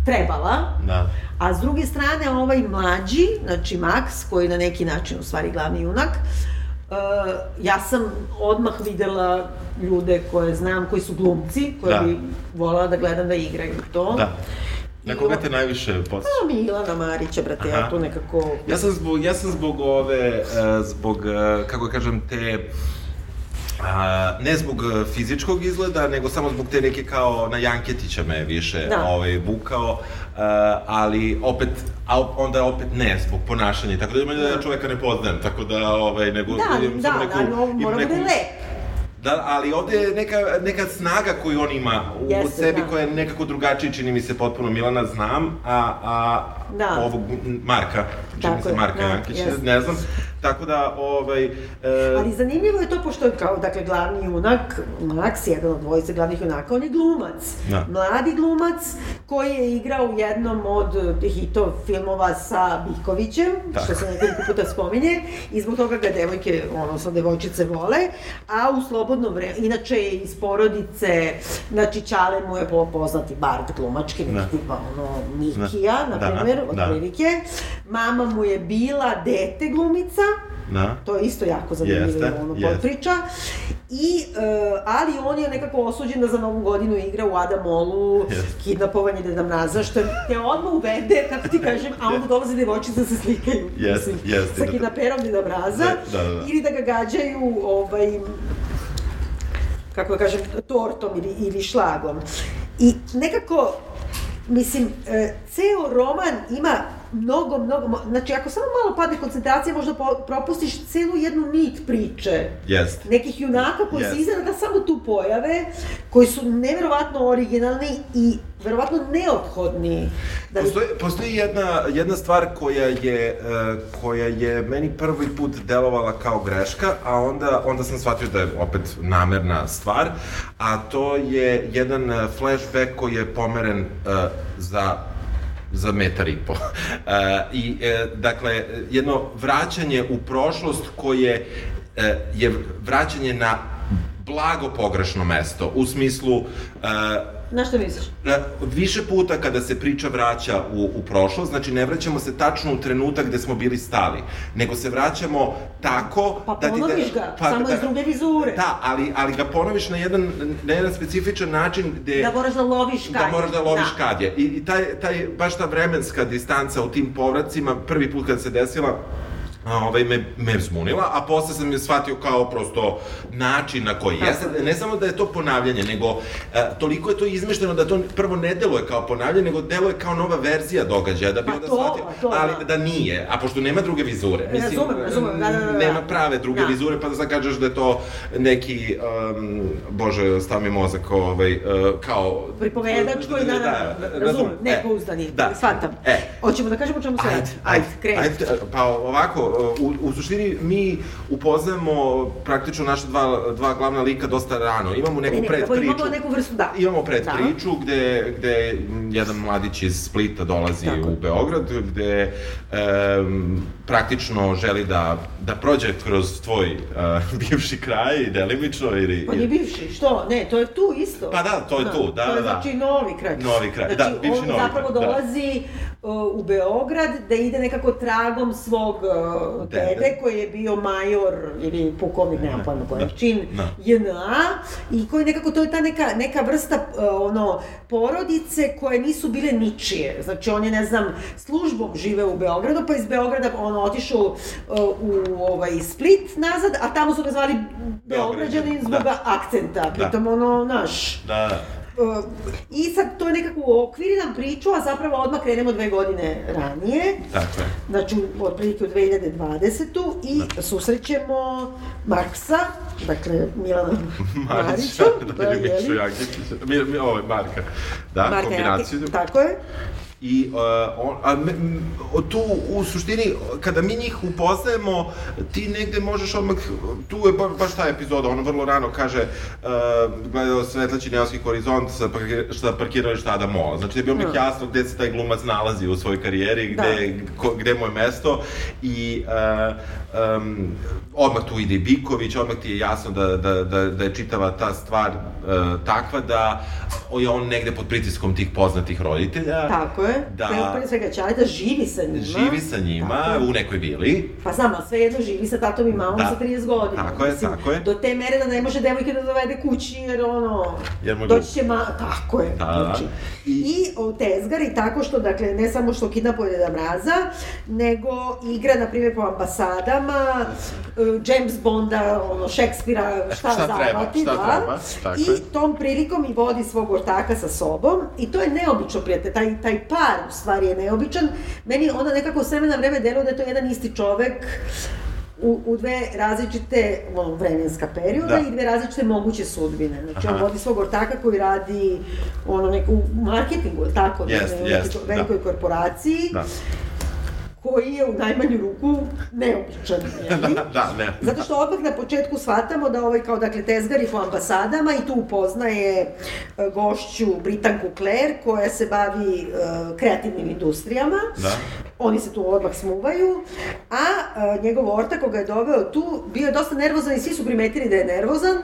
Speaker 1: trebala.
Speaker 2: Da.
Speaker 1: A s druge strane ovaj mlađi, znači Max, koji je na neki način u stvari glavni junak, uh, ja sam odmah videla ljude koje znam, koji su glumci, koje
Speaker 2: Da.
Speaker 1: bi volala da gledam da igraju to.
Speaker 2: Da. Na koga te najviše podsjeća?
Speaker 1: Pa Milana Marića, brate, ja
Speaker 2: Aha.
Speaker 1: tu nekako...
Speaker 2: Ja sam zbog, ja sam zbog ove, e, zbog, e, kako kažem, te, a, ne zbog e, fizičkog izgleda, nego samo zbog te neke kao na Janketića me više
Speaker 1: Da.
Speaker 2: ovaj, vukao, e, ali opet, a onda opet ne, zbog ponašanja, tako da ima da ja čoveka ne poznajem, tako da, ovaj, nego
Speaker 1: Da,
Speaker 2: imam
Speaker 1: da, da, ali ovo
Speaker 2: imam
Speaker 1: mora bude lep.
Speaker 2: Da, ali ovde je neka, neka snaga koju on ima u
Speaker 1: Jeste,
Speaker 2: sebi,
Speaker 1: da.
Speaker 2: koja je nekako drugačija, čini mi se potpuno Milana znam, a, a
Speaker 1: Da.
Speaker 2: ovog Marka,
Speaker 1: je,
Speaker 2: Marka
Speaker 1: da,
Speaker 2: Jankića,
Speaker 1: jeste.
Speaker 2: ne znam, tako da, ovaj, e,
Speaker 1: Ali zanimljivo je to, pošto je kao, dakle, glavni junak, Max, jedan od dvojice glavnih junaka, on je glumac.
Speaker 2: Da.
Speaker 1: Mladi glumac koji je igrao u jednom od hitov filmova sa Bikovićem,
Speaker 2: Tako.
Speaker 1: što se nekoliko puta spominje, i zbog toga ga devojke, odnosno devojčice vole, a u slobodno vreme, inače je iz porodice, znači Ćale mu je po- poznati bard glumački,
Speaker 2: Da.
Speaker 1: tipa ono Mikija, na
Speaker 2: Da,
Speaker 1: primjer,
Speaker 2: da.
Speaker 1: Otprilike. Mama mu je bila dete glumica,
Speaker 2: da,
Speaker 1: To je isto jako zanimljivo
Speaker 2: Jeste,
Speaker 1: ono
Speaker 2: jeste.
Speaker 1: priča. I, e, ali on je nekako osuđen da za novu godinu igra u Adamolu,
Speaker 2: Jeste.
Speaker 1: kidnapovanje Deda Mraza, što te odmah uvede, kako ti kažem, a onda dolaze devojčice da se slikaju.
Speaker 2: Jeste,
Speaker 1: mislim,
Speaker 2: jeste.
Speaker 1: Sa kidnaperom Deda Mraza.
Speaker 2: Da, da, da.
Speaker 1: Ili da ga gađaju, ovaj, kako da kažem, tortom ili, ili šlagom. I nekako, mislim, e, ceo roman ima mnogo, mnogo, znači ako samo malo padne koncentracija, možda po, propustiš celu jednu nit priče
Speaker 2: jest.
Speaker 1: nekih junaka koji se
Speaker 2: Jest.
Speaker 1: iznenada samo tu pojave, koji su neverovatno originalni i verovatno neophodni. Da
Speaker 2: Postoji, postoji jedna, jedna stvar koja je, e, koja je meni prvi put delovala kao greška, a onda, onda sam shvatio da je opet namerna stvar, a to je jedan e, flashback koji je pomeren e, za za metar i po. E, I, e, dakle, jedno vraćanje u prošlost koje e, je vraćanje na blago pogrešno mesto, u smislu, uh,
Speaker 1: Na što misliš?
Speaker 2: Više puta kada se priča vraća u, u prošlost, znači ne vraćamo se tačno u trenutak gde smo bili stali, nego se vraćamo tako...
Speaker 1: Pa
Speaker 2: da ti
Speaker 1: ponoviš ga, samo iz druge vizure.
Speaker 2: Da, ali, ali ga ponoviš na jedan, na jedan specifičan način gde...
Speaker 1: Da moraš da loviš kad
Speaker 2: Da
Speaker 1: je.
Speaker 2: moraš da loviš
Speaker 1: Da.
Speaker 2: kad je. I, i taj, taj, baš ta vremenska distanca u tim povracima, prvi put kad se desila, ovaj, me, me zmunila, a posle sam je shvatio kao prosto način na koji jeste. Ne samo da je to ponavljanje, nego e, toliko je to izmešteno da to prvo ne deluje kao ponavljanje, nego deluje kao nova verzija događaja, da bi
Speaker 1: Pa
Speaker 2: onda
Speaker 1: to,
Speaker 2: shvatio,
Speaker 1: pa to,
Speaker 2: ali
Speaker 1: da.
Speaker 2: da nije, a pošto nema druge vizure.
Speaker 1: Razumem, razumem, da, da, da, da.
Speaker 2: Nema prave druge
Speaker 1: Da.
Speaker 2: vizure, pa da sad kažeš da je to neki, um, bože, stav mi mozak, ovaj, uh, kao...
Speaker 1: Pripovedačko i da, da, da, razumem, nepouzdani,
Speaker 2: da.
Speaker 1: shvatam.
Speaker 2: E,
Speaker 1: Hoćemo da kažemo čemu radi? Ajde, kreni.
Speaker 2: Ajde, pa ovako, u, u suštini mi upoznajemo praktično naša dva, dva glavna lika dosta rano. Imamo neku
Speaker 1: Ne, ne,
Speaker 2: pred
Speaker 1: prvo
Speaker 2: priču.
Speaker 1: imamo neku vrstu, da.
Speaker 2: Imamo
Speaker 1: Da.
Speaker 2: priču gde, gde jedan mladić iz Splita dolazi
Speaker 1: Tako.
Speaker 2: u Beograd, gde em, praktično želi da, da prođe kroz tvoj eh, bivši kraj, delimično ili...
Speaker 1: Pa nije bivši, što? Ne, to je tu isto.
Speaker 2: Pa da, to je tu, da,
Speaker 1: To je
Speaker 2: da, da.
Speaker 1: znači novi kraj.
Speaker 2: Novi kraj,
Speaker 1: znači,
Speaker 2: da, bivši
Speaker 1: on
Speaker 2: novi
Speaker 1: zapravo
Speaker 2: kraj, da.
Speaker 1: dolazi uh, u Beograd da ide nekako tragom svog uh,
Speaker 2: Dede.
Speaker 1: dede koji je bio major ili pukovnik, nemam pojma koji je čin
Speaker 2: Da.
Speaker 1: JNA i koji nekako, to je ta neka, neka vrsta uh, ono, porodice koje nisu bile ničije. Znači on je, ne znam, službom žive u Beogradu, pa iz Beograda ono, otišao uh, u ovaj, Split nazad, a tamo su ga zvali Beograđanin zbog
Speaker 2: Da.
Speaker 1: akcenta. Pritom ono, naš,
Speaker 2: Da, da.
Speaker 1: Uh, I sad to je nekako uokviri nam priču, a zapravo odmah krenemo dve godine ranije,
Speaker 2: Tako je.
Speaker 1: znači u- otprilike u 2020. i susrećemo Marksa, dakle Milana Marića,
Speaker 2: da, da,
Speaker 1: je
Speaker 2: Mišu
Speaker 1: li?
Speaker 2: Jankić, mi, mi, ovo je Marka, da,
Speaker 1: Marka
Speaker 2: kombinaciju.
Speaker 1: Jaki- tako je.
Speaker 2: I uh, on, a, m, tu, u suštini, kada mi njih upoznajemo, ti negde možeš odmah, tu je ba, baš ta epizoda, ono vrlo rano kaže, uh, gledao svetleći neoski horizont sa, parkir, sa parkirališta Ada Mola. Znači, da bi odmah
Speaker 1: Da.
Speaker 2: jasno gde se taj glumac nalazi u svojoj karijeri, gde, ko, gde mu je mesto i uh, um, odmah tu ide i Biković, odmah ti je jasno da, da, da, da je čitava ta stvar uh, takva da je on negde pod pritiskom tih poznatih roditelja.
Speaker 1: Tako je.
Speaker 2: Da.
Speaker 1: Pre, pre svega Ćaleta živi sa njima.
Speaker 2: Živi sa njima u nekoj vili.
Speaker 1: Pa znam, ali svejedno živi sa tatom i mamom
Speaker 2: Da.
Speaker 1: sa 30 godina.
Speaker 2: Tako je, tako je.
Speaker 1: Do te mere da ne može devojke da dovede kući, jer ono...
Speaker 2: Jer je
Speaker 1: doći će ma... Tako je.
Speaker 2: Da, da.
Speaker 1: Znači,
Speaker 2: I-
Speaker 1: I, o tezgari tako što, dakle, ne samo što kidnapuje Deda Mraza, nego igra, na primjer, po ambasadama, e, James Bonda, ono, Šekspira, šta,
Speaker 2: Šta treba,
Speaker 1: zavati,
Speaker 2: šta
Speaker 1: da.
Speaker 2: treba, tako
Speaker 1: I
Speaker 2: je.
Speaker 1: tom prilikom i vodi svog ortaka sa sobom i to je neobično, prijatelj, taj, taj par u stvari je neobičan. Meni onda nekako s vremena na vreme deluje da je to jedan isti čovek u, u dve različite ono, vremenska perioda
Speaker 2: Da.
Speaker 1: i dve različite moguće sudbine. Znači, on
Speaker 2: Aha.
Speaker 1: vodi svog ortaka koji radi ono, neku u marketingu, tako, da,
Speaker 2: Jest,
Speaker 1: nekoj
Speaker 2: jest,
Speaker 1: velikoj
Speaker 2: da.
Speaker 1: korporaciji,
Speaker 2: Da.
Speaker 1: Koji je u najmanju ruku neobičan.
Speaker 2: Da, da, ne.
Speaker 1: Zato što odmah na početku shvatamo da ovaj kao dakle tezgari po ambasadama i tu upoznaje e, gošću Britanku Claire koja se bavi e, kreativnim industrijama.
Speaker 2: Da.
Speaker 1: Oni se tu odmah smuvaju, a e, njegov ortak koga je doveo tu bio je dosta nervozan i svi su primetili da je nervozan.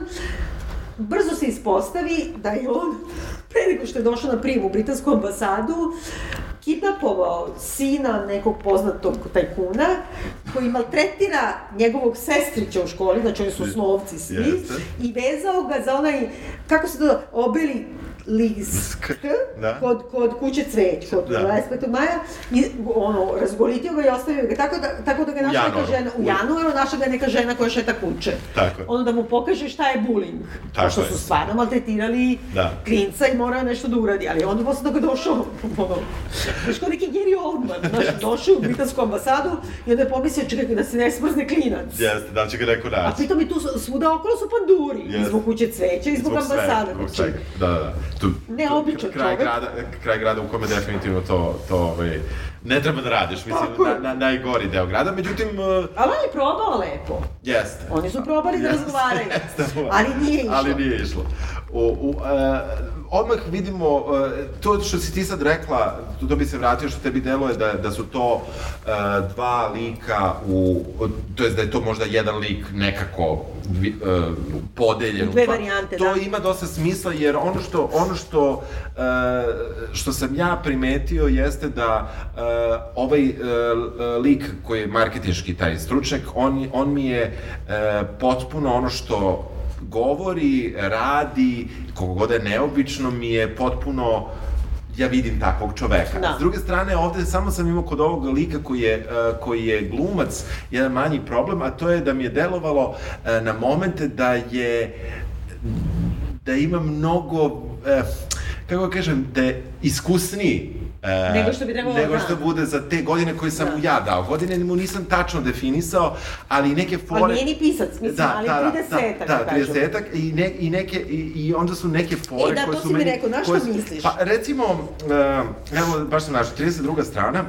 Speaker 1: Brzo se ispostavi da je on, pre nego što je došao na prijem u britansku ambasadu, kidnapovao sina nekog poznatog tajkuna koji maltretira njegovog sestrića u školi, znači oni su osnovci svi,
Speaker 2: Jeste.
Speaker 1: i vezao ga za onaj, kako se to, obeli list
Speaker 2: Da.
Speaker 1: kod, kod kuće cveć, kod
Speaker 2: Da.
Speaker 1: 25. maja, i ono, razgolitio ga i ostavio ga, tako da, tako da ga našla neka žena, u januaru našla ga neka žena koja šeta kuće.
Speaker 2: Tako je.
Speaker 1: Onda mu pokaže šta je bullying.
Speaker 2: Tako
Speaker 1: Pošto
Speaker 2: je.
Speaker 1: su stvarno maltretirali
Speaker 2: Da.
Speaker 1: klinca i morao nešto da uradi, ali onda posle toga došao, ono, znaš kao neki Gary Oldman, znaš, došao u britansku ambasadu i onda je pomislio, čekaj, da se ne smrzne klinac.
Speaker 2: Jeste, da će ga neko
Speaker 1: A
Speaker 2: naći.
Speaker 1: pritom i tu su- svuda okolo su panduri, i
Speaker 2: Jeste.
Speaker 1: zbog kuće cveća i zbog,
Speaker 2: svega,
Speaker 1: ambasade.
Speaker 2: zbog
Speaker 1: znači.
Speaker 2: svega. Da, da, Tu,
Speaker 1: Neobičan
Speaker 2: kraj
Speaker 1: čovek.
Speaker 2: grada, kraj grada u kome definitivno to, to ovaj, ne treba da radiš, mislim,
Speaker 1: Tako
Speaker 2: na, na, najgori deo grada, međutim, uh,
Speaker 1: Ali on je probao lepo.
Speaker 2: jeste.
Speaker 1: Oni su probali da
Speaker 2: Jeste,
Speaker 1: razgovaraju,
Speaker 2: jeste.
Speaker 1: ali nije išlo.
Speaker 2: Ali nije išlo. u, u, uh, odmah vidimo, uh, to što si ti sad rekla, to, to bi se vratio što tebi deluje da, da su to uh, dva lika u, to jest da je to možda jedan lik nekako uh, podeljen.
Speaker 1: Dve
Speaker 2: Pa,
Speaker 1: varijante,
Speaker 2: to
Speaker 1: da.
Speaker 2: ima dosta smisla jer ono što ono što uh, što sam ja primetio jeste da uh, ovaj uh, lik koji je marketinški taj stručnjak on on mi je uh, potpuno ono što govori, radi, koliko god je neobično mi je potpuno ja vidim takvog čoveka.
Speaker 1: Da.
Speaker 2: S druge strane, ovde samo sam imao kod ovog lika koji je, uh, koji je glumac jedan manji problem, a to je da mi je delovalo uh, na momente da je da ima mnogo, uh, kako kažem, da je iskusniji e,
Speaker 1: Nego što bi trebalo,
Speaker 2: nego
Speaker 1: da.
Speaker 2: što bude za te godine koje sam
Speaker 1: Da.
Speaker 2: mu ja dao. Godine mu nisam tačno definisao, ali neke fore...
Speaker 1: Ali nije ni pisac, mislim, ali 30-ak,
Speaker 2: da,
Speaker 1: da
Speaker 2: da,
Speaker 1: kažemo.
Speaker 2: 30-ak i, ne, i, neke, i, i onda su neke fore
Speaker 1: E, da,
Speaker 2: koje
Speaker 1: to
Speaker 2: su
Speaker 1: si mi
Speaker 2: meni...
Speaker 1: rekao, na što
Speaker 2: koje
Speaker 1: misliš?
Speaker 2: Pa, recimo, uh, evo, baš sam našao, 32. strana,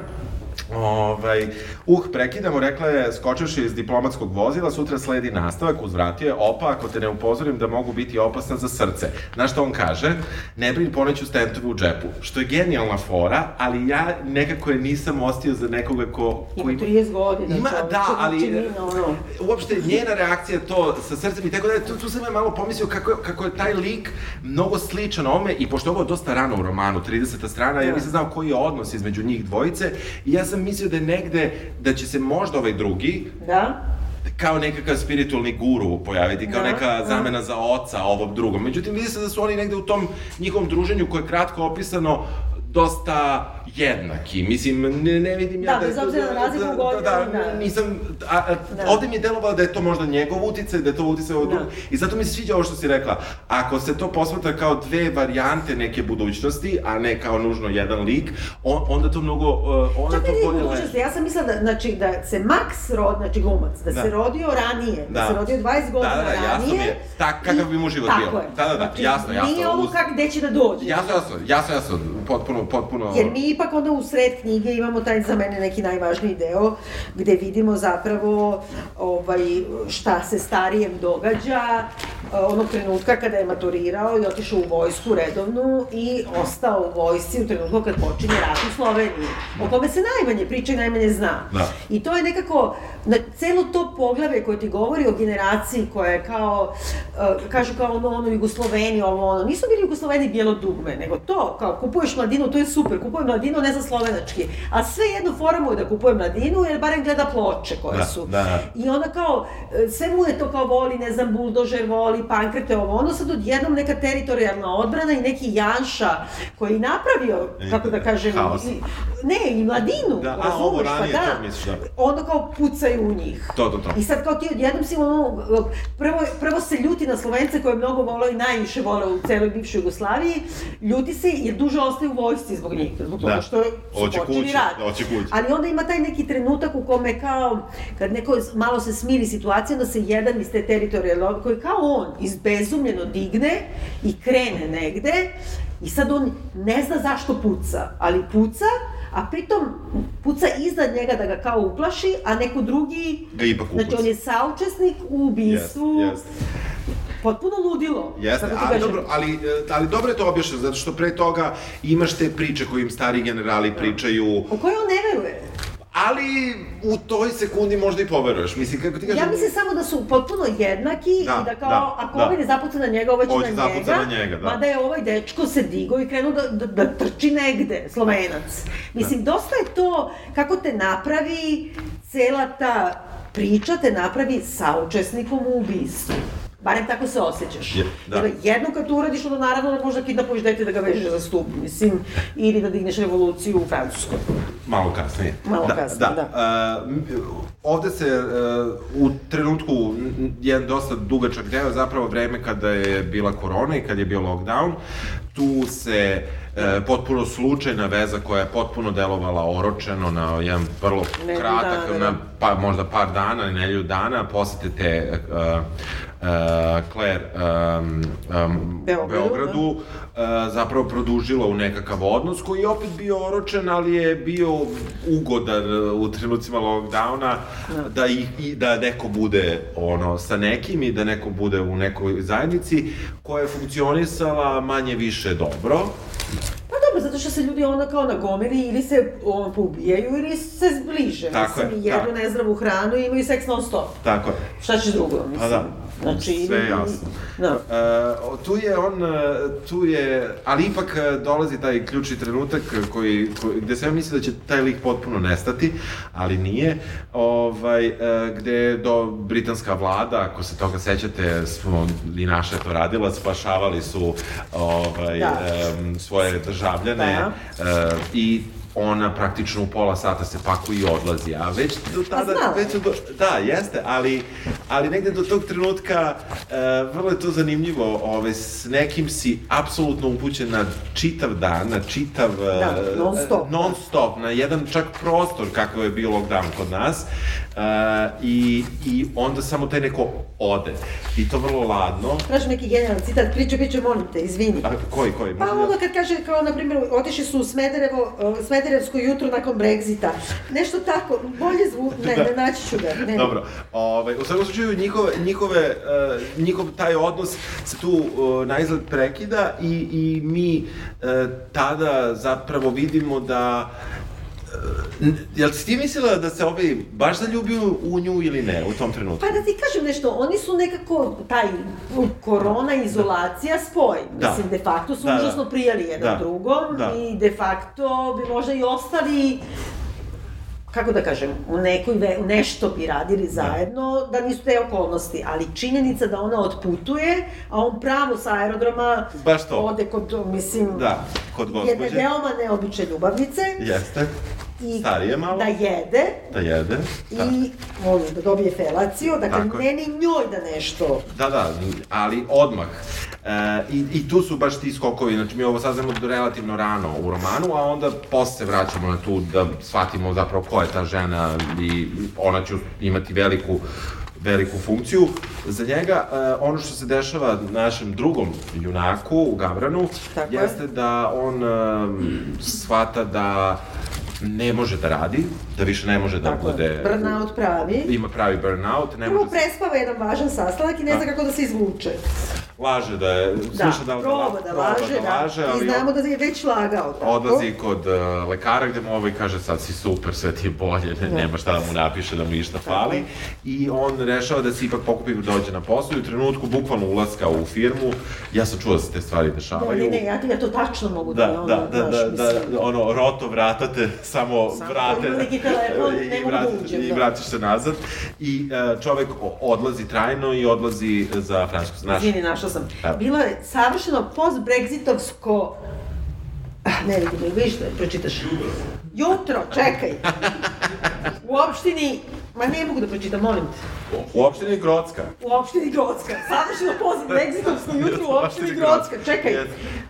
Speaker 2: Ovaj, uh, prekidamo, rekla je, skočeš iz diplomatskog vozila, sutra sledi nastavak, uzvratio je, opa, ako te ne upozorim da mogu biti opasna za srce. Znaš što on kaže? Ne brini, poneću stentove u džepu. Što je genijalna fora, ali ja nekako je nisam ostio za nekoga ko... ko
Speaker 1: Ima 30 godina.
Speaker 2: Ima,
Speaker 1: čoveče,
Speaker 2: da, ali
Speaker 1: ono.
Speaker 2: uopšte njena reakcija to sa srcem i tako da tu, tu sam ja malo pomislio kako, je- kako je taj lik mnogo sličan ome i pošto je ovo dosta rano u romanu, 30. strana, ja
Speaker 1: Da.
Speaker 2: nisam znao koji je odnos između njih dvojice i ja sam mislio da je negde, da će se možda ovaj drugi,
Speaker 1: Da?
Speaker 2: kao nekakav spiritualni guru pojaviti, kao
Speaker 1: Da,
Speaker 2: neka
Speaker 1: da.
Speaker 2: zamena za oca ovom drugom. Međutim, vidi se da su oni negde u tom njihovom druženju koje je kratko opisano dosta jednaki. Mislim, ne, ne vidim ja
Speaker 1: Da, bez obzira na razliku u godinama,
Speaker 2: da,
Speaker 1: da.
Speaker 2: nisam, a, a,
Speaker 1: Da.
Speaker 2: ovde mi je delovalo da je to možda njegov uticaj, da je to uticaj ovog
Speaker 1: Da.
Speaker 2: drugog. I zato mi se sviđa ovo što si rekla. Ako se to posmatra kao dve varijante neke budućnosti, a ne kao nužno jedan lik, on, onda to mnogo, uh, onda
Speaker 1: Čak
Speaker 2: to bolje
Speaker 1: budućnosti,
Speaker 2: leži.
Speaker 1: ja sam mislila da, znači, da se Max rod, znači glumac, da,
Speaker 2: Da.
Speaker 1: se rodio ranije, da.
Speaker 2: Da.
Speaker 1: se rodio 20 godina
Speaker 2: Da, da, da, jasno mi
Speaker 1: ranije.
Speaker 2: je. Tak- kakav bi mu život
Speaker 1: tako
Speaker 2: bio.
Speaker 1: Je.
Speaker 2: Da, da, da,
Speaker 1: znači,
Speaker 2: jasno, jasno.
Speaker 1: Nije ovo kak, gde će da dođe.
Speaker 2: Jasno, jasno, jasno, jasno, potpuno, potpuno...
Speaker 1: Jer mi ipak onda u sred knjige imamo taj za mene neki najvažniji deo gde vidimo zapravo ovaj, šta se starijem događa onog trenutka kada je maturirao i otišao u vojsku redovnu i ostao u vojsci u trenutku kad počinje rat u Sloveniji, o kome se najmanje priča i najmanje zna.
Speaker 2: Da.
Speaker 1: I to je nekako, na, celo to poglavlje koje ti govori o generaciji koja je kao, uh, kažu kao ono, ono Jugosloveni, ovo ono, nisu bili Jugosloveni bijelo dugme, nego to, kao kupuješ mladinu, to je super, kupujem mladinu, ne za slovenački, a sve jedno fora mu je da kupuje mladinu, jer barem gleda ploče koje
Speaker 2: Da,
Speaker 1: su.
Speaker 2: da, da.
Speaker 1: I onda kao, e, sve mu je to kao voli, ne znam, buldožer voli, pankrete, ovo, ono sad odjednom neka teritorijalna odbrana i neki Janša koji napravio, kako da kažem,
Speaker 2: Haos.
Speaker 1: i- ne, i mladinu,
Speaker 2: Da, a,
Speaker 1: razumeš, pa
Speaker 2: ranije,
Speaker 1: da.
Speaker 2: misliš, da.
Speaker 1: Onda kao pucaju u njih.
Speaker 2: To, to, to.
Speaker 1: I sad kao ti odjednom si ono, prvo, prvo se ljuti na Slovence koje je mnogo volao i najviše volao u celoj bivšoj Jugoslaviji, ljuti se jer duže ostaje u vojsci zbog njih, zbog toga
Speaker 2: Da.
Speaker 1: što su počeli
Speaker 2: kući,
Speaker 1: rat.
Speaker 2: hoće kući.
Speaker 1: Ali onda ima taj neki trenutak u kome kao, kad neko malo se smiri situacija, onda se jedan iz te teritorijalne, koji kao on izbezumljeno digne i krene negde i sad on ne zna zašto puca, ali puca, a pritom puca iznad njega da ga kao uplaši, a neko drugi,
Speaker 2: Ga ipak
Speaker 1: znači
Speaker 2: upuca.
Speaker 1: on je saučesnik u ubistvu,
Speaker 2: Jest, jest.
Speaker 1: potpuno ludilo.
Speaker 2: Jeste,
Speaker 1: da
Speaker 2: ali
Speaker 1: kažem.
Speaker 2: dobro, ali, e, ali dobro je to objašnjeno, zato što pre toga imaš te priče koje im stari generali pričaju,
Speaker 1: O kojoj on ne veruje.
Speaker 2: Ali u toj sekundi možda i poveruješ. Mislim, kako ti kažem...
Speaker 1: Ja mislim samo da su potpuno jednaki
Speaker 2: Da,
Speaker 1: i da kao,
Speaker 2: da,
Speaker 1: ako
Speaker 2: da.
Speaker 1: ovaj ne zapuca na njega, ovaj će
Speaker 2: Ovo
Speaker 1: na njega.
Speaker 2: na njega, da.
Speaker 1: Mada je ovaj dečko se digo i krenuo da, da, da trči negde, slovenac. Mislim,
Speaker 2: Da.
Speaker 1: dosta je to kako te napravi cela ta priča te napravi saučesnikom u ubistvu. Barem tako se osjećaš.
Speaker 2: Je, da.
Speaker 1: Jer jedno kad to uradiš, onda naravno da možda kidnapuješ dete da ga vežeš za stup, mislim, ili da digneš revoluciju u Francuskoj.
Speaker 2: Malo kasnije.
Speaker 1: Malo kasnije, da.
Speaker 2: Uh, m- ovde se uh, u trenutku, jedan dosta dugačak deo, zapravo vreme kada je bila korona i kad je bio lockdown, tu se e, potpuno slučajna veza koja je potpuno delovala oročeno na jedan vrlo kratak,
Speaker 1: dana,
Speaker 2: na
Speaker 1: da.
Speaker 2: pa, možda par dana, nedelju dana, posete te uh, uh, Claire um, um,
Speaker 1: Beogradu,
Speaker 2: Beogradu uh, zapravo produžila u nekakav odnos koji je opet bio oročen, ali je bio ugodan uh, u trenucima lockdowna da, ih, i, da neko bude ono sa nekim i da neko bude u nekoj zajednici koja je funkcionisala manje više dobro.
Speaker 1: Pa dobro, zato što se ljudi onda kao nagomili ili se on, poubijaju ili se zbliže.
Speaker 2: Tako
Speaker 1: mislim,
Speaker 2: je,
Speaker 1: i jedu
Speaker 2: tako.
Speaker 1: nezdravu hranu i imaju seks non stop.
Speaker 2: Tako je.
Speaker 1: Šta ćeš drugo, mislim?
Speaker 2: Pa da.
Speaker 1: Znači,
Speaker 2: Sve jasno.
Speaker 1: Da.
Speaker 2: Uh, tu je on, uh, tu je, ali ipak uh, dolazi taj ključni trenutak koji, koji, gde sam ja mislio da će taj lik potpuno nestati, ali nije, ovaj, uh, gde do britanska vlada, ako se toga sećate, smo, i naša je to radila, spašavali su ovaj,
Speaker 1: Da.
Speaker 2: um, svoje državljane uh, i ona praktično u pola sata se pakuje i odlazi, a već do tada,
Speaker 1: znala je.
Speaker 2: već do, da, jeste, ali, ali negde do tog trenutka e, vrlo je to zanimljivo, ove, s nekim si apsolutno upućen na čitav dan, na čitav... e,
Speaker 1: Da, non stop.
Speaker 2: non stop, na jedan čak prostor kakav je bio lockdown kod nas e, i, i onda samo taj neko ode. I to vrlo ladno.
Speaker 1: Kažem neki genijalan citat, priča, priča, molim te, izvini.
Speaker 2: A, koji, koji?
Speaker 1: Pa
Speaker 2: da-
Speaker 1: ono kad kaže, kao na primjer, otišli su u Smederevo, uh, Smederevsko jutro nakon Brexita. Nešto tako, bolje zvu... Ne, ne naći ću ga. Ne.
Speaker 2: Dobro, ovaj, u svakom slučaju njihove, njihove, uh, njihov taj odnos se tu uh, na izgled prekida i, i mi uh, tada zapravo vidimo da uh, Jel si ti mislila da se ovaj baš zaljubio u nju ili ne u tom trenutku?
Speaker 1: Pa da ti kažem nešto, oni su nekako, taj korona, izolacija, spoj.
Speaker 2: Da.
Speaker 1: Mislim, de facto su
Speaker 2: Da, da.
Speaker 1: užasno prijeli jedan
Speaker 2: Da.
Speaker 1: drugom
Speaker 2: Da.
Speaker 1: i de facto bi možda i ostali kako da kažem, u nekoj ve, u nešto bi radili zajedno, da nisu te okolnosti, ali činjenica da ona otputuje, a on pravo sa aerodroma
Speaker 2: Baš to.
Speaker 1: ode kod, mislim,
Speaker 2: Da, kod
Speaker 1: jedne
Speaker 2: gospođe.
Speaker 1: veoma neobične ljubavnice
Speaker 2: Jeste,
Speaker 1: i
Speaker 2: Starije malo.
Speaker 1: da jede
Speaker 2: da jede. Da.
Speaker 1: i on da dobije felaciju, dakle
Speaker 2: Tako je.
Speaker 1: ne ni njoj da nešto
Speaker 2: Da, da, ali odmah. E, i, I tu su baš ti skokovi, znači mi ovo saznamo relativno rano u romanu, a onda posle se vraćamo na tu da shvatimo zapravo ko je ta žena i ona će imati veliku veliku funkciju za njega. E, ono što se dešava našem drugom junaku u Gavranu
Speaker 1: Tako je.
Speaker 2: jeste da on e, shvata da ne može da radi, da više ne može da
Speaker 1: Tako
Speaker 2: bude...
Speaker 1: burnout pravi.
Speaker 2: Ima pravi burnout, ne
Speaker 1: Prvo
Speaker 2: može... se-
Speaker 1: prespava jedan važan sastanak i ne zna
Speaker 2: Da.
Speaker 1: kako da se izvuče.
Speaker 2: Laže da je,
Speaker 1: Da,
Speaker 2: sluša da,
Speaker 1: proba da laže, da.
Speaker 2: laže,
Speaker 1: I
Speaker 2: ali
Speaker 1: znamo da je već lagao. Tako.
Speaker 2: odlazi kod uh, lekara gde mu ovaj kaže sad si super, sve ti je bolje, ne, nema šta da mu napiše da mu išta fali. I on rešava da se ipak pokupi da dođe na posao i u trenutku bukvalno ulaska u firmu, ja sam čuo da se te stvari
Speaker 1: Da,
Speaker 2: dešavaju.
Speaker 1: ne, ne, ja, ti- ja to tačno mogu da,
Speaker 2: Da,
Speaker 1: ono,
Speaker 2: da, da, da, da,
Speaker 1: mislim.
Speaker 2: ono, roto vrata te samo,
Speaker 1: Samo
Speaker 2: vrate.
Speaker 1: ima neki telefon,
Speaker 2: i,
Speaker 1: ne
Speaker 2: i
Speaker 1: mogu da
Speaker 2: vratiš-
Speaker 1: uđem,
Speaker 2: I
Speaker 1: da.
Speaker 2: vratiš se nazad. I uh, čovek odlazi trajno i odlazi za Francusku. Znaš,
Speaker 1: Izvini, našla sam.
Speaker 2: Evo.
Speaker 1: Bilo je savršeno post-brexitovsko... Ah, Ne vidim, ili vidiš da pročitaš? Jutro, čekaj. U opštini... Ma ne mogu da pročitam, molim te.
Speaker 2: u opštini Grocka.
Speaker 1: U opštini Grocka. Savršeno post-brexitovsko jutro u opštini Grocka. Čekaj. A,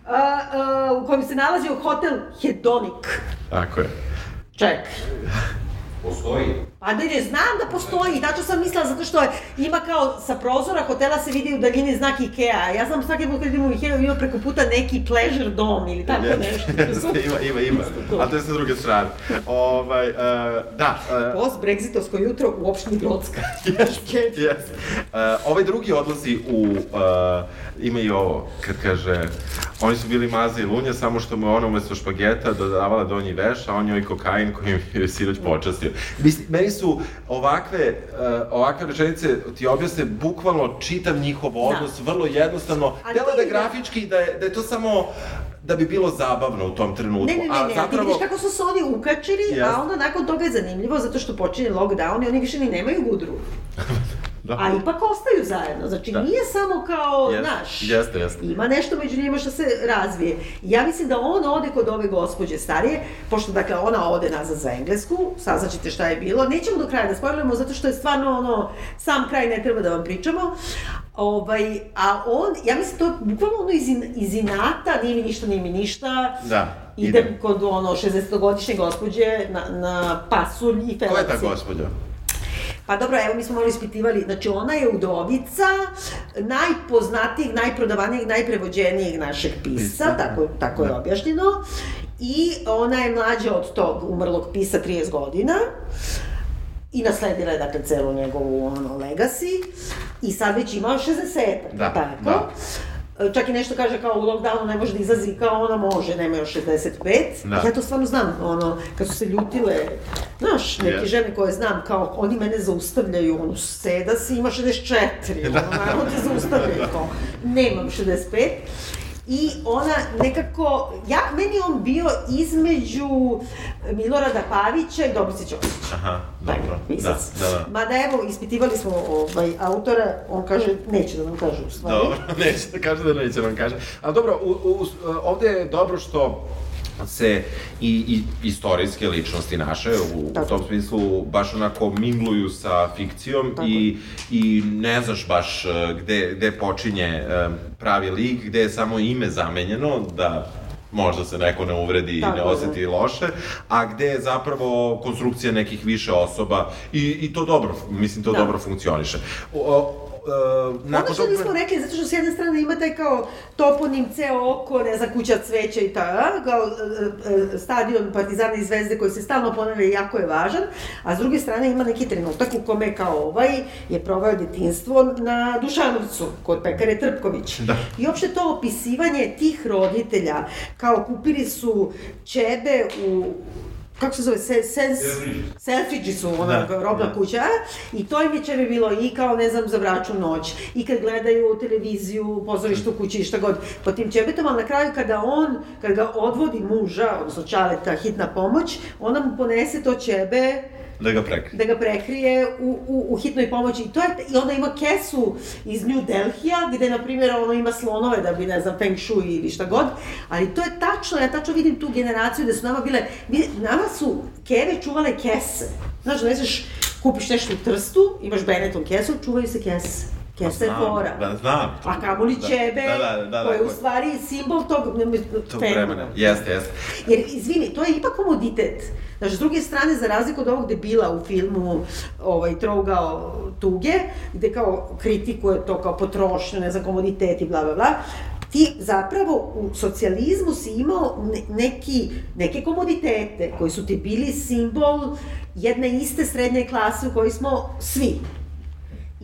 Speaker 1: a, u kojem se nalazio hotel Hedonik.
Speaker 2: Tako je.
Speaker 1: Čekaj.
Speaker 4: Postoji.
Speaker 1: Pa da ne, znam da postoji, tačno sam mislila zato što je, ima kao sa prozora hotela se vidi u daljini znak Ikea, a ja znam svaki put kad idem u Ikea ima preko puta neki pleasure dom ili tako nešto.
Speaker 2: Jeste, ima, ima, ima. A to je sa druge strane. Ovaj, uh, da, uh,
Speaker 1: Post Brexitovsko jutro u opštini Grocka.
Speaker 2: yes. Uh, ovaj drugi odlazi u, uh, ima i ovo, kad kaže, oni su bili maze i lunja, samo što mu je ona umesto špageta dodavala donji veš, a on joj kokain koji je sinoć počastio. Mislim, meni su ovakve, uh, ovakve rečenice ti objasne bukvalno čitav njihov odnos, vrlo jednostavno. Delo da je grafički, da je, da je to samo da bi bilo zabavno u tom trenutku.
Speaker 1: Ne, ne, ne,
Speaker 2: a
Speaker 1: ne, a ti
Speaker 2: zapravo...
Speaker 1: vidiš kako su se oni ukačili,
Speaker 2: Jeste.
Speaker 1: a onda nakon toga je zanimljivo zato što počinje lockdown i oni više ni nemaju gudru.
Speaker 2: Da.
Speaker 1: A ipak ostaju zajedno, znači
Speaker 2: Da.
Speaker 1: nije samo kao,
Speaker 2: Jeste,
Speaker 1: naš,
Speaker 2: jeste, jeste.
Speaker 1: ima nešto među njima što se razvije. Ja mislim da on ode kod ove gospođe starije, pošto dakle ona ode nazad za Englesku, saznaćete šta je bilo, nećemo do kraja da spojlujemo zato što je stvarno ono, sam kraj ne treba da vam pričamo, Ovaj, a on, ja mislim to bukvalno ono iz, in- iz inata, nije mi ništa, nije mi ništa,
Speaker 2: Da,
Speaker 1: idem
Speaker 2: idem.
Speaker 1: kod ono 60-godišnje gospođe na, na pasulj i
Speaker 2: Ko je ta
Speaker 1: felaciju.
Speaker 2: gospođa?
Speaker 1: Pa dobro, evo mi smo malo ispitivali, znači ona je udovica najpoznatijeg, najprodavanijeg, najprevođenijeg našeg pisca, tako, tako je objašnjeno, i ona je mlađa od tog umrlog pisa 30 godina, i nasledila je, dakle, celu njegovu, ono, legacy, i sad već ima 60,
Speaker 2: Da,
Speaker 1: tako?
Speaker 2: da.
Speaker 1: Čak i nešto kaže kao u lockdownu ne može da izlazi, kao ona može, nema još 65.
Speaker 2: Da.
Speaker 1: Ja to stvarno znam, ono, kad su se ljutile, znaš, neke
Speaker 2: Yes.
Speaker 1: žene koje znam, kao, oni mene zaustavljaju, ono, seda si, ima 64, ono, naravno te zaustavljaju, kao, nemam 65. I ona nekako, ja, meni on bio između Milorada Pavića i Dobrice Ćosića.
Speaker 2: Aha, dobro. Da, da, da.
Speaker 1: Mada evo, ispitivali smo ovaj, autora, on kaže, neće da nam kaže u stvari.
Speaker 2: Dobro, neće da kaže da neće vam kaže. Ali dobro, u, u, ovde je dobro što se i, i istorijske ličnosti naše u,
Speaker 1: Tako.
Speaker 2: u tom smislu baš onako mingluju sa fikcijom
Speaker 1: Tako.
Speaker 2: i, i ne znaš baš eh, gde, gde počinje eh, pravi lik, gde je samo ime zamenjeno da možda se neko ne uvredi i ne oseti loše, a gde je zapravo konstrukcija nekih više osoba i, i to dobro, mislim to
Speaker 1: Da.
Speaker 2: dobro funkcioniše. O, e, nakon
Speaker 1: Ono što nismo rekli, zato što s jedne strane ima taj kao toponim ceo oko, ne znam, kuća cveća i ta, kao e, stadion Partizana i Zvezde koji se stalno ponavlja i jako je važan, a s druge strane ima neki trenutak u kome kao ovaj je proveo detinstvo na Dušanovcu, kod pekare Trpković.
Speaker 2: Da.
Speaker 1: I uopšte to opisivanje tih roditelja, kao kupili su ćebe u kako se zove, se, sens, Selfridži su, ona
Speaker 2: Da,
Speaker 1: robna
Speaker 2: da.
Speaker 1: kuća, i to im je će bi bilo i kao, ne znam, za vraću noć, i kad gledaju televiziju, pozorištu kući, šta god, po tim ćebetom, ali na kraju kada on, kad ga odvodi muža, odnosno čaleta, hitna pomoć, ona mu ponese to ćebe,
Speaker 2: Da ga prekrije.
Speaker 1: da ga prekrije u, u, u hitnoj pomoći. I, to je, I onda ima kesu iz New Delhija, gde, na primjer, ono ima slonove da bi, ne znam, feng shui ili šta god. Ali to je tačno, ja tačno vidim tu generaciju da su nama bile, nama su keve čuvale kese. Znaš, doneseš, kupiš nešto u Trstu, imaš Benetton kesu, čuvaju se kese. Kesa je
Speaker 2: Znam,
Speaker 1: fora.
Speaker 2: Da, znam.
Speaker 1: A kamoli
Speaker 2: Da,
Speaker 1: ćebe,
Speaker 2: da, da, da, da,
Speaker 1: koje je u stvari simbol tog,
Speaker 2: Tog vremena. Jeste, jeste.
Speaker 1: Jer, izvini, to je ipak komoditet. Znači, s druge strane, za razliku od ovog debila u filmu ovaj, Trougao tuge, gde kao kritikuje to kao potrošnju, ne znam, komoditet i bla, bla, bla, ti zapravo u socijalizmu si imao ne- neki, neke komoditete koji su ti bili simbol jedne iste srednje klase u kojoj smo svi.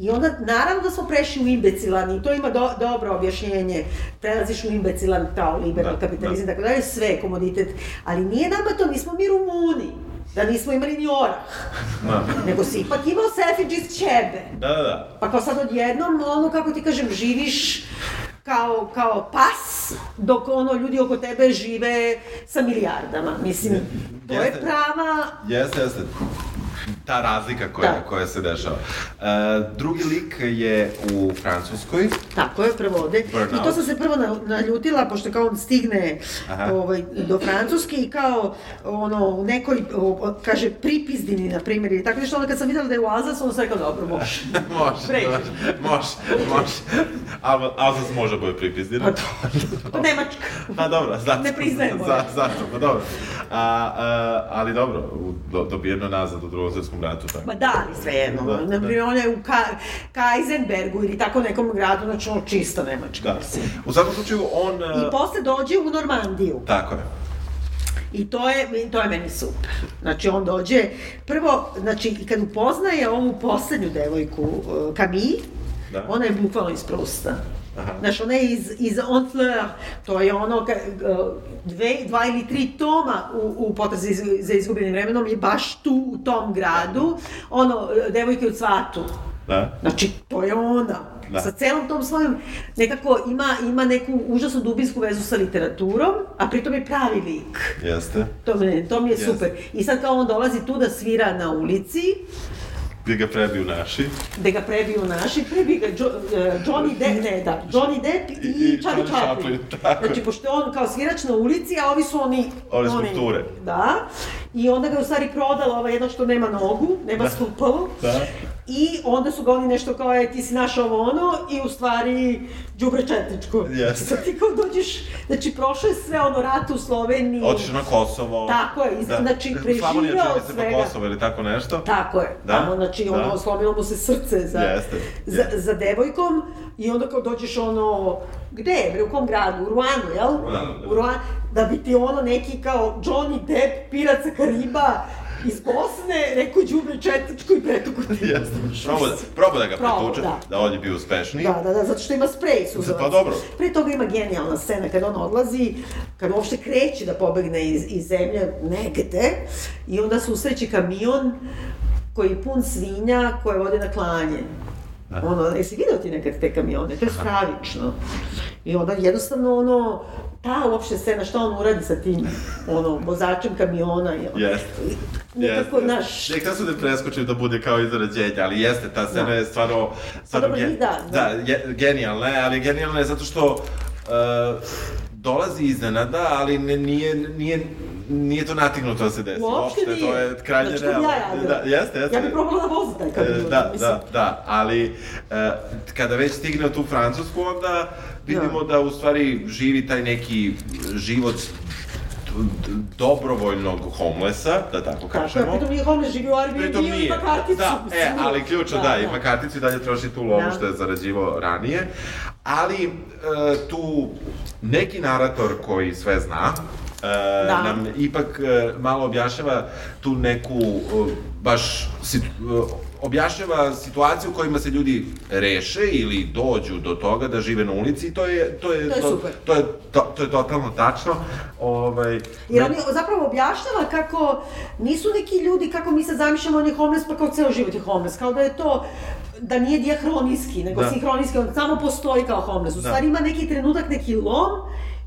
Speaker 1: I onda, naravno da smo prešli u imbecilan i to ima do, dobro objašnjenje. Prelaziš u imbecilan kao liberal
Speaker 2: Da,
Speaker 1: kapitalizam i tako dalje, sve je komoditet. Ali nije nama to, nismo mi Rumuni, da nismo imali ni orah.
Speaker 2: Da,
Speaker 1: Nego si ipak imao selfridges ćebe.
Speaker 2: da, da. da.
Speaker 1: Pa kao sad odjednom, ono, kako ti kažem, živiš kao, kao pas, dok ono, ljudi oko tebe žive sa milijardama. Mislim, to je
Speaker 2: Jeste.
Speaker 1: prava
Speaker 2: Jeste, jeste. Ta razlika koja,
Speaker 1: Da.
Speaker 2: koja se dešava. E, drugi lik je u Francuskoj.
Speaker 1: Tako je, prevode.
Speaker 2: Burnout.
Speaker 1: I to sam se prvo na- naljutila, pošto kao on stigne
Speaker 2: Aha.
Speaker 1: ovaj, do Francuske i kao ono, u nekoj, o, kaže, pripizdini, na primjer, ili tako nešto, onda kad sam videla da je u Alzasu, onda sam rekla, dobro, može.
Speaker 2: može, može, može, može. Al, Alzas može bude pripizdina.
Speaker 1: Pa to, pa Nemačka.
Speaker 2: Pa dobro, zato.
Speaker 1: Ne priznajemo.
Speaker 2: Za, zato, pa dobro. A, a, ali dobro, do, dobijeno nazad u drugom svjetskom ratu, tako.
Speaker 1: Ma da, ali svejedno.
Speaker 2: Da,
Speaker 1: Na primjer, on je u Ka Kaisenbergu ili tako nekom gradu, znači ono čista Nemačka.
Speaker 2: Da. U svakom slučaju, on...
Speaker 1: I
Speaker 2: e,
Speaker 1: posle dođe u Normandiju.
Speaker 2: Tako je.
Speaker 1: I to je, to je meni super. Znači, on dođe, prvo, znači, i kad upoznaje ovu poslednju devojku, uh, Camille,
Speaker 2: Da.
Speaker 1: ona je bukvalno iz Prusta.
Speaker 2: Aha.
Speaker 1: Znaš, ona je iz, iz Honfleur, to je ono, ka, dve, dva ili tri toma u, u potrazi za, za izgubljenim vremenom je baš tu, u tom gradu, ono, devojke u cvatu.
Speaker 2: Da.
Speaker 1: Znači, to je ona.
Speaker 2: Da.
Speaker 1: Sa celom tom svojom, nekako ima, ima neku užasnu dubinsku vezu sa literaturom, a pritom je pravi lik.
Speaker 2: Jeste.
Speaker 1: To, me, to mi je
Speaker 2: Jeste.
Speaker 1: super. I sad kao on dolazi tu da svira na ulici,
Speaker 2: Gdje ga prebiju naši.
Speaker 1: gde ga prebiju naši, prebiju ga Jo- e, Johnny Depp, ne da, Johnny Depp i,
Speaker 2: I-
Speaker 1: Charlie Chaplin.
Speaker 2: Tako.
Speaker 1: Znači, pošto je on kao svirač na ulici, a ovi su oni...
Speaker 2: One skulpture.
Speaker 1: Da. I onda ga u stvari prodala ova jedna što nema nogu, nema
Speaker 2: Da.
Speaker 1: stupalu.
Speaker 2: Da.
Speaker 1: I onda su ga oni nešto kao, e, ti si naš ovo ono, i u stvari, đubre četničko.
Speaker 2: Jeste.
Speaker 1: Ti kao dođeš, znači, prošlo je sve ono rat u Sloveniji.
Speaker 2: Otišao na Kosovo.
Speaker 1: Tako je, iz- znači, preživeo
Speaker 2: Slavonija čini
Speaker 1: od
Speaker 2: se
Speaker 1: svega.
Speaker 2: pa Kosovo ili tako nešto.
Speaker 1: Tako je,
Speaker 2: Da,
Speaker 1: tamo, znači,
Speaker 2: da.
Speaker 1: ono, slomilo mu se srce za,
Speaker 2: Jeste,
Speaker 1: za,
Speaker 2: jeste.
Speaker 1: za devojkom i onda kao dođeš ono, gde je, bre, u kom gradu, u Ruanu, jel?
Speaker 2: Ruanu, da.
Speaker 1: U Ruanu, da bi ti ono neki kao Johnny Depp, pirat sa Kariba, iz Bosne, rekao đubre četničko i pretuku ti.
Speaker 2: Jeste. Proba da, proba da ga pretuče,
Speaker 1: da.
Speaker 2: da on je bio uspešniji.
Speaker 1: Da, da, da, zato što ima sprej suzavac.
Speaker 2: Pa dobro.
Speaker 1: Pre toga ima genijalna scena kada on odlazi, kada uopšte kreće da pobegne iz, iz zemlje negde i onda susreće kamion koji je pun svinja koje vode na klanje. Ono, jesi video ti nekad te kamione? To je stravično. I onda jednostavno ono, ta uopšte scena, šta on uradi sa tim, ono, vozačem kamiona i ono.
Speaker 2: Jeste.
Speaker 1: Nekako,
Speaker 2: Jeste.
Speaker 1: naš,
Speaker 2: Nek da su ne preskočili da bude kao izrađenje, ali jeste, ta scena
Speaker 1: Da.
Speaker 2: je stvarno, stvarno
Speaker 1: dobro,
Speaker 2: gen-
Speaker 1: da, da.
Speaker 2: da, je, genijalna je, ali genijalna je zato što uh, dolazi iznenada, ali ne, nije, nije, nije to natignuto da se desi.
Speaker 1: uopšte nije.
Speaker 2: To je krajnje
Speaker 1: znači,
Speaker 2: realno.
Speaker 1: ja.
Speaker 2: Da, jeste, jeste.
Speaker 1: Ja bih probala da vozim taj kamion.
Speaker 2: Da,
Speaker 1: mislim.
Speaker 2: da, da, ali e, kada već stigne u tu Francusku, onda vidimo da. u stvari živi taj neki život dobrovoljnog homelessa, da tako
Speaker 1: Tako je,
Speaker 2: kažemo.
Speaker 1: pritom nije homeless, živi u Airbnb
Speaker 2: Pritom
Speaker 1: i
Speaker 2: nije.
Speaker 1: ima karticu.
Speaker 2: Da, e, ali ključno da, ima karticu i dalje troši tu lovu
Speaker 1: Da.
Speaker 2: što je zarađivao ranije. Ali e, tu neki narator koji sve zna, e,
Speaker 1: Da.
Speaker 2: nam ipak e, malo objašnjava tu neku e, baš sit, e, objašnjava situaciju u kojima se ljudi reše ili dođu do toga da žive na ulici i to je to je
Speaker 1: To je super.
Speaker 2: to je to, to je totalno tačno. Ovaj
Speaker 1: Jer on je zapravo objašnjava kako nisu neki ljudi, kako mi se zamišljamo, on je homeless pa kao ceo život je homeless, kao da je to da nije dijahronijski, nego
Speaker 2: Da.
Speaker 1: sinhronijski, on samo postoji kao homeless. U
Speaker 2: Da.
Speaker 1: stvari ima neki trenutak, neki lom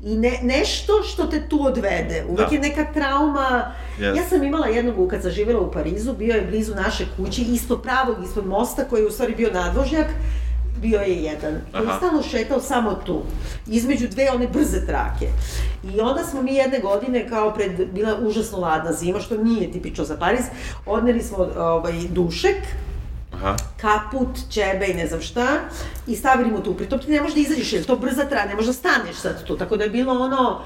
Speaker 1: i ne, nešto što te tu odvede. Uvek
Speaker 2: Da.
Speaker 1: je neka trauma.
Speaker 2: Yes.
Speaker 1: Ja sam imala jednog, kad sam živjela u Parizu, bio je blizu naše kuće, isto pravog, ispod mosta, koji je u stvari bio nadvožnjak, bio je jedan. Koji je
Speaker 2: Aha.
Speaker 1: stalno šetao samo tu, između dve one brze trake. I onda smo mi jedne godine, kao pred, bila užasno ladna zima, što nije tipično za Pariz, odneli smo ovaj, dušek,
Speaker 2: Aha.
Speaker 1: kaput, ćebe i ne znam šta, i stavili mu tu. Pritom ti ne možeš da izađeš, jer to brza traja, ne možeš da staneš sad tu. Tako da je bilo ono,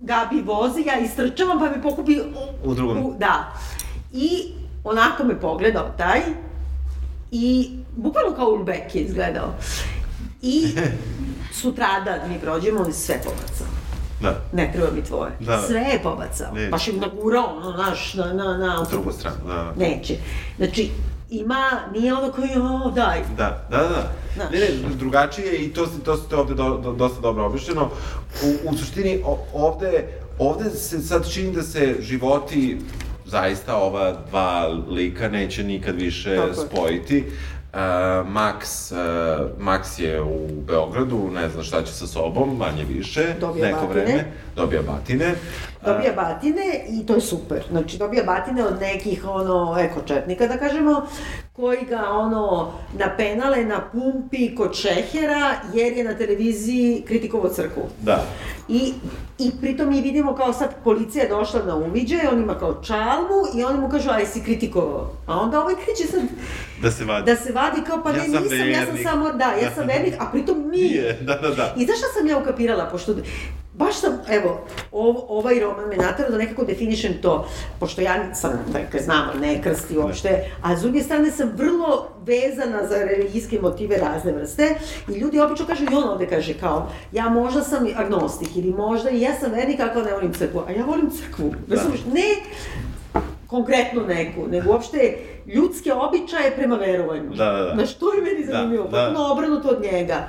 Speaker 1: Gabi vozi, ja istrčavam, pa me pokupi u,
Speaker 2: U drugom.
Speaker 1: da. I onako me pogledao taj, i bukvalno kao Ulbek je izgledao. I sutradan mi prođemo, on je sve pobacao.
Speaker 2: Da.
Speaker 1: Ne treba mi tvoje.
Speaker 2: Da.
Speaker 1: Sve je pobacao. Baš im nagurao, ono, naš, na, na, na,
Speaker 2: U drugu stranu, da.
Speaker 1: Neće. Znači, ima, nije ono koji, o, daj.
Speaker 2: Da, da, da.
Speaker 1: Znaš.
Speaker 2: Ne, ne, drugačije je i to, se- to ste ovde do, do, dosta dobro objašnjeno. U, u suštini, ovde, ovde se sad čini da se životi zaista ova dva lika neće nikad više
Speaker 1: Tako je.
Speaker 2: spojiti. Uh, Max, uh, Max je u Beogradu, ne zna šta će sa sobom, manje više,
Speaker 1: Dobija
Speaker 2: neko
Speaker 1: batine.
Speaker 2: vreme, dobija batine.
Speaker 1: Dobija batine i to je super. Znači, dobija batine od nekih, ono, eko četnika, da kažemo, koji ga, ono, napenale na pumpi kod Šehera, jer je na televiziji kritikovo crkvu.
Speaker 2: Da.
Speaker 1: I, I pritom mi vidimo kao sad policija je došla na uviđaj, on ima kao čalmu i oni mu kažu, aj si kritikovao. A onda ovaj kreće sad
Speaker 2: Da se vadi.
Speaker 1: da se vadi kao, pa
Speaker 2: Ja
Speaker 1: ne,
Speaker 2: sam
Speaker 1: nisam, ja sam
Speaker 2: vernik.
Speaker 1: samo, da, ja sam vernik, a pritom nije.
Speaker 2: Nije, da, da, da.
Speaker 1: I znaš šta sam ja ukapirala, pošto baš sam, evo, ov, ovaj roman me natrao da nekako definišem to, pošto ja sam, dakle, znam, ne krsti uopšte, a s druge strane sam vrlo vezana za religijske motive razne vrste i ljudi obično kažu, i on ovde kaže kao, ja možda sam agnostik ili možda i ja sam vernik, ako ne volim crkvu, a ja volim crkvu,
Speaker 2: Da.
Speaker 1: ne konkretno neku, nego uopšte ljudske običaje prema verovanju.
Speaker 2: Da, da, da.
Speaker 1: Znaš, to je meni
Speaker 2: Da,
Speaker 1: zanimljivo,
Speaker 2: da.
Speaker 1: potpuno obrnuto od njega.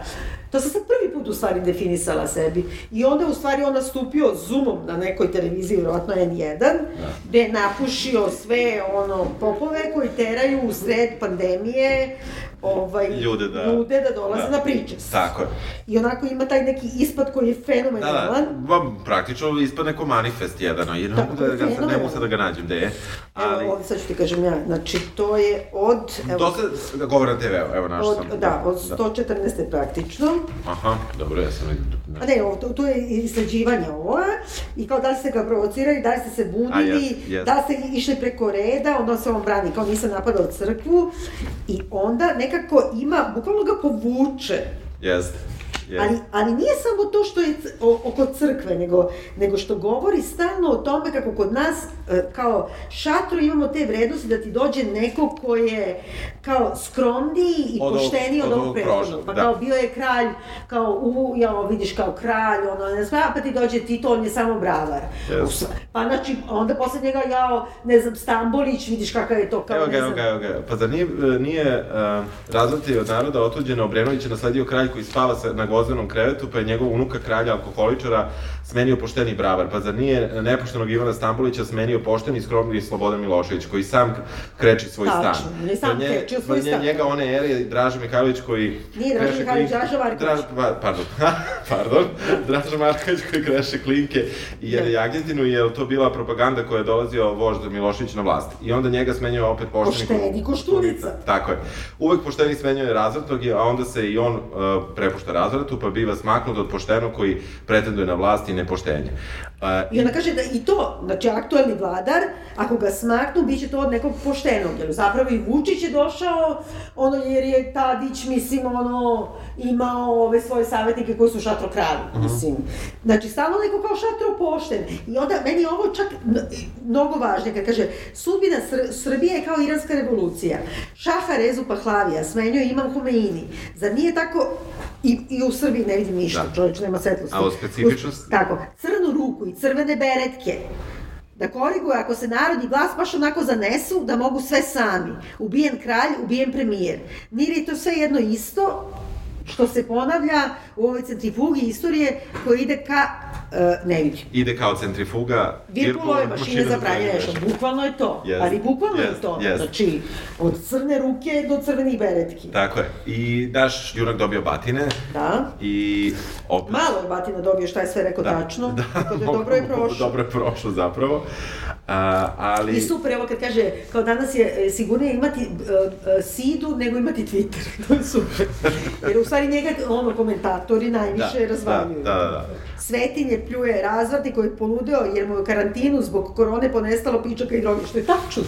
Speaker 1: To sam sad prvi put u stvari definisala sebi. I onda u stvari on nastupio zoomom na nekoj televiziji, vjerojatno N1,
Speaker 2: Da.
Speaker 1: gde je napušio sve ono popove koji teraju u sred pandemije, ovaj,
Speaker 2: Ljude da-
Speaker 1: ljude da dolaze
Speaker 2: da.
Speaker 1: na priče.
Speaker 2: Tako je.
Speaker 1: I onako ima taj neki ispad koji je
Speaker 2: Da, da,
Speaker 1: fenomenalan.
Speaker 2: ba, praktično ispadne ko manifest jedan, mogu da ga, sad- ne mogu sad da ga nađem gde je. Ali,
Speaker 1: Evo, sad ću ti kažem ja, znači to je od... Evo,
Speaker 2: dosta da govore na TV, evo naš
Speaker 1: od,
Speaker 2: sam.
Speaker 1: da, od 114. praktično.
Speaker 2: Aha, dobro, ja sam...
Speaker 1: A ne, ovo, to, to je istraživanje ovo, i kao da li ste ga provocirali, da li ste se bunili,
Speaker 2: A, jest, jest.
Speaker 1: da li ste išli preko reda, onda se on brani, kao nisam napadao crkvu, i onda nekako ima, bukvalno ga povuče,
Speaker 2: Jeste. Jeste.
Speaker 1: Ali, ali nije samo to što je o, oko crkve, nego, nego što govori stalno o tome kako kod nas e, kao šatru imamo te vrednosti da ti dođe neko ko je kao skromniji i
Speaker 2: Od
Speaker 1: pošteniji od,
Speaker 2: od
Speaker 1: ovog prethodnog. Pa
Speaker 2: da.
Speaker 1: kao bio je kralj, kao u, ja vidiš kao kralj, ono, ne znam, pa ti dođe Tito, on je samo bravar.
Speaker 2: Yes.
Speaker 1: Pa znači, onda posle njega jao, ne znam, Stambolić, vidiš kakav je to, kao
Speaker 2: Evo
Speaker 1: ne
Speaker 2: ga, evo ga, evo ga. Pa zar nije, nije uh, razvrti od naroda otuđena Obrenović je nasledio kralj koji spava sa, na gozdenom krevetu, pa je njegov unuka kralja alkoholičara smenio pošteni bravar. Pa zar nije nepoštenog Ivana Stambolića smenio pošteni skromni Slobodan Milošević, koji sam kreči svoj
Speaker 1: Tačno,
Speaker 2: stan.
Speaker 1: on je sam
Speaker 2: nje-
Speaker 1: krečio svoj
Speaker 2: pa
Speaker 1: stan.
Speaker 2: Njega one ere, Draža Mihajlović koji...
Speaker 1: Nije Draža Mihajlović, Draža Marković.
Speaker 2: Draž, pa, pardon, pardon, Draža Marković koji kreše klinke i jede
Speaker 1: Da.
Speaker 2: jagnjetinu, je to bila propaganda koja je dolazio vožd Milošević na vlast. I onda njega smenjuje opet pošteni
Speaker 1: Pošteni Koštunica.
Speaker 2: Tako je. Uvek pošteni smenjuje razvrtnog, a onda se i on uh, prepušta razvratu, pa biva smaknut od poštenog koji pretenduje na vlast i nepoštenje. Uh,
Speaker 1: I onda kaže da i to, znači aktuelni vladar, ako ga smaknu, bit će to od nekog poštenog, jer zapravo i Vučić je došao, ono, jer je Tadić, mislim, ono, imao ove svoje savjetnike koji su šatro krali, mislim. Znači, stalno neko kao šatro pošten. I onda, meni je ovo čak mnogo važnije, kad kaže, sudbina Sr Srbije je kao iranska revolucija. Šaha Rezu Pahlavija smenjuje Imam Homeini. Zar nije tako, i, i u Srbiji ne vidim ništa,
Speaker 2: Da.
Speaker 1: čovječ nema svetlosti.
Speaker 2: A o specifičnosti?
Speaker 1: Tako, crnu ruku i crvene beretke. Da koriguje ako se narodni glas baš onako zanesu, da mogu sve sami. Ubijen kralj, ubijen premijer. Nije to sve jedno isto što se ponavlja u ovoj centrifugi istorije koja ide ka uh, neviđu.
Speaker 2: ide kao centrifuga.
Speaker 1: Virpulove mašine za pranje veša, bukvalno je to.
Speaker 2: Jest,
Speaker 1: Ali bukvalno
Speaker 2: jest,
Speaker 1: je to.
Speaker 2: jest.
Speaker 1: Znači, od crne ruke do crvenih beretki.
Speaker 2: Tako je. I naš junak dobio batine
Speaker 1: Da.
Speaker 2: i opet...
Speaker 1: Malo je Batina dobio šta je sve rekao tačno, tako da dobro je prošlo.
Speaker 2: dobro je prošlo zapravo. A, ali...
Speaker 1: I super, evo kad kaže, kao danas je e, sigurnije imati uh, uh, Sidu nego imati Twitter. to je super. Jer u stvari njega, ono, komentatori najviše
Speaker 2: da,
Speaker 1: razvaljuju.
Speaker 2: Da, da, da.
Speaker 1: Svetinje pljuje razvrti koji je poludeo jer mu je u karantinu zbog korone ponestalo pičaka i droge, što je tačno.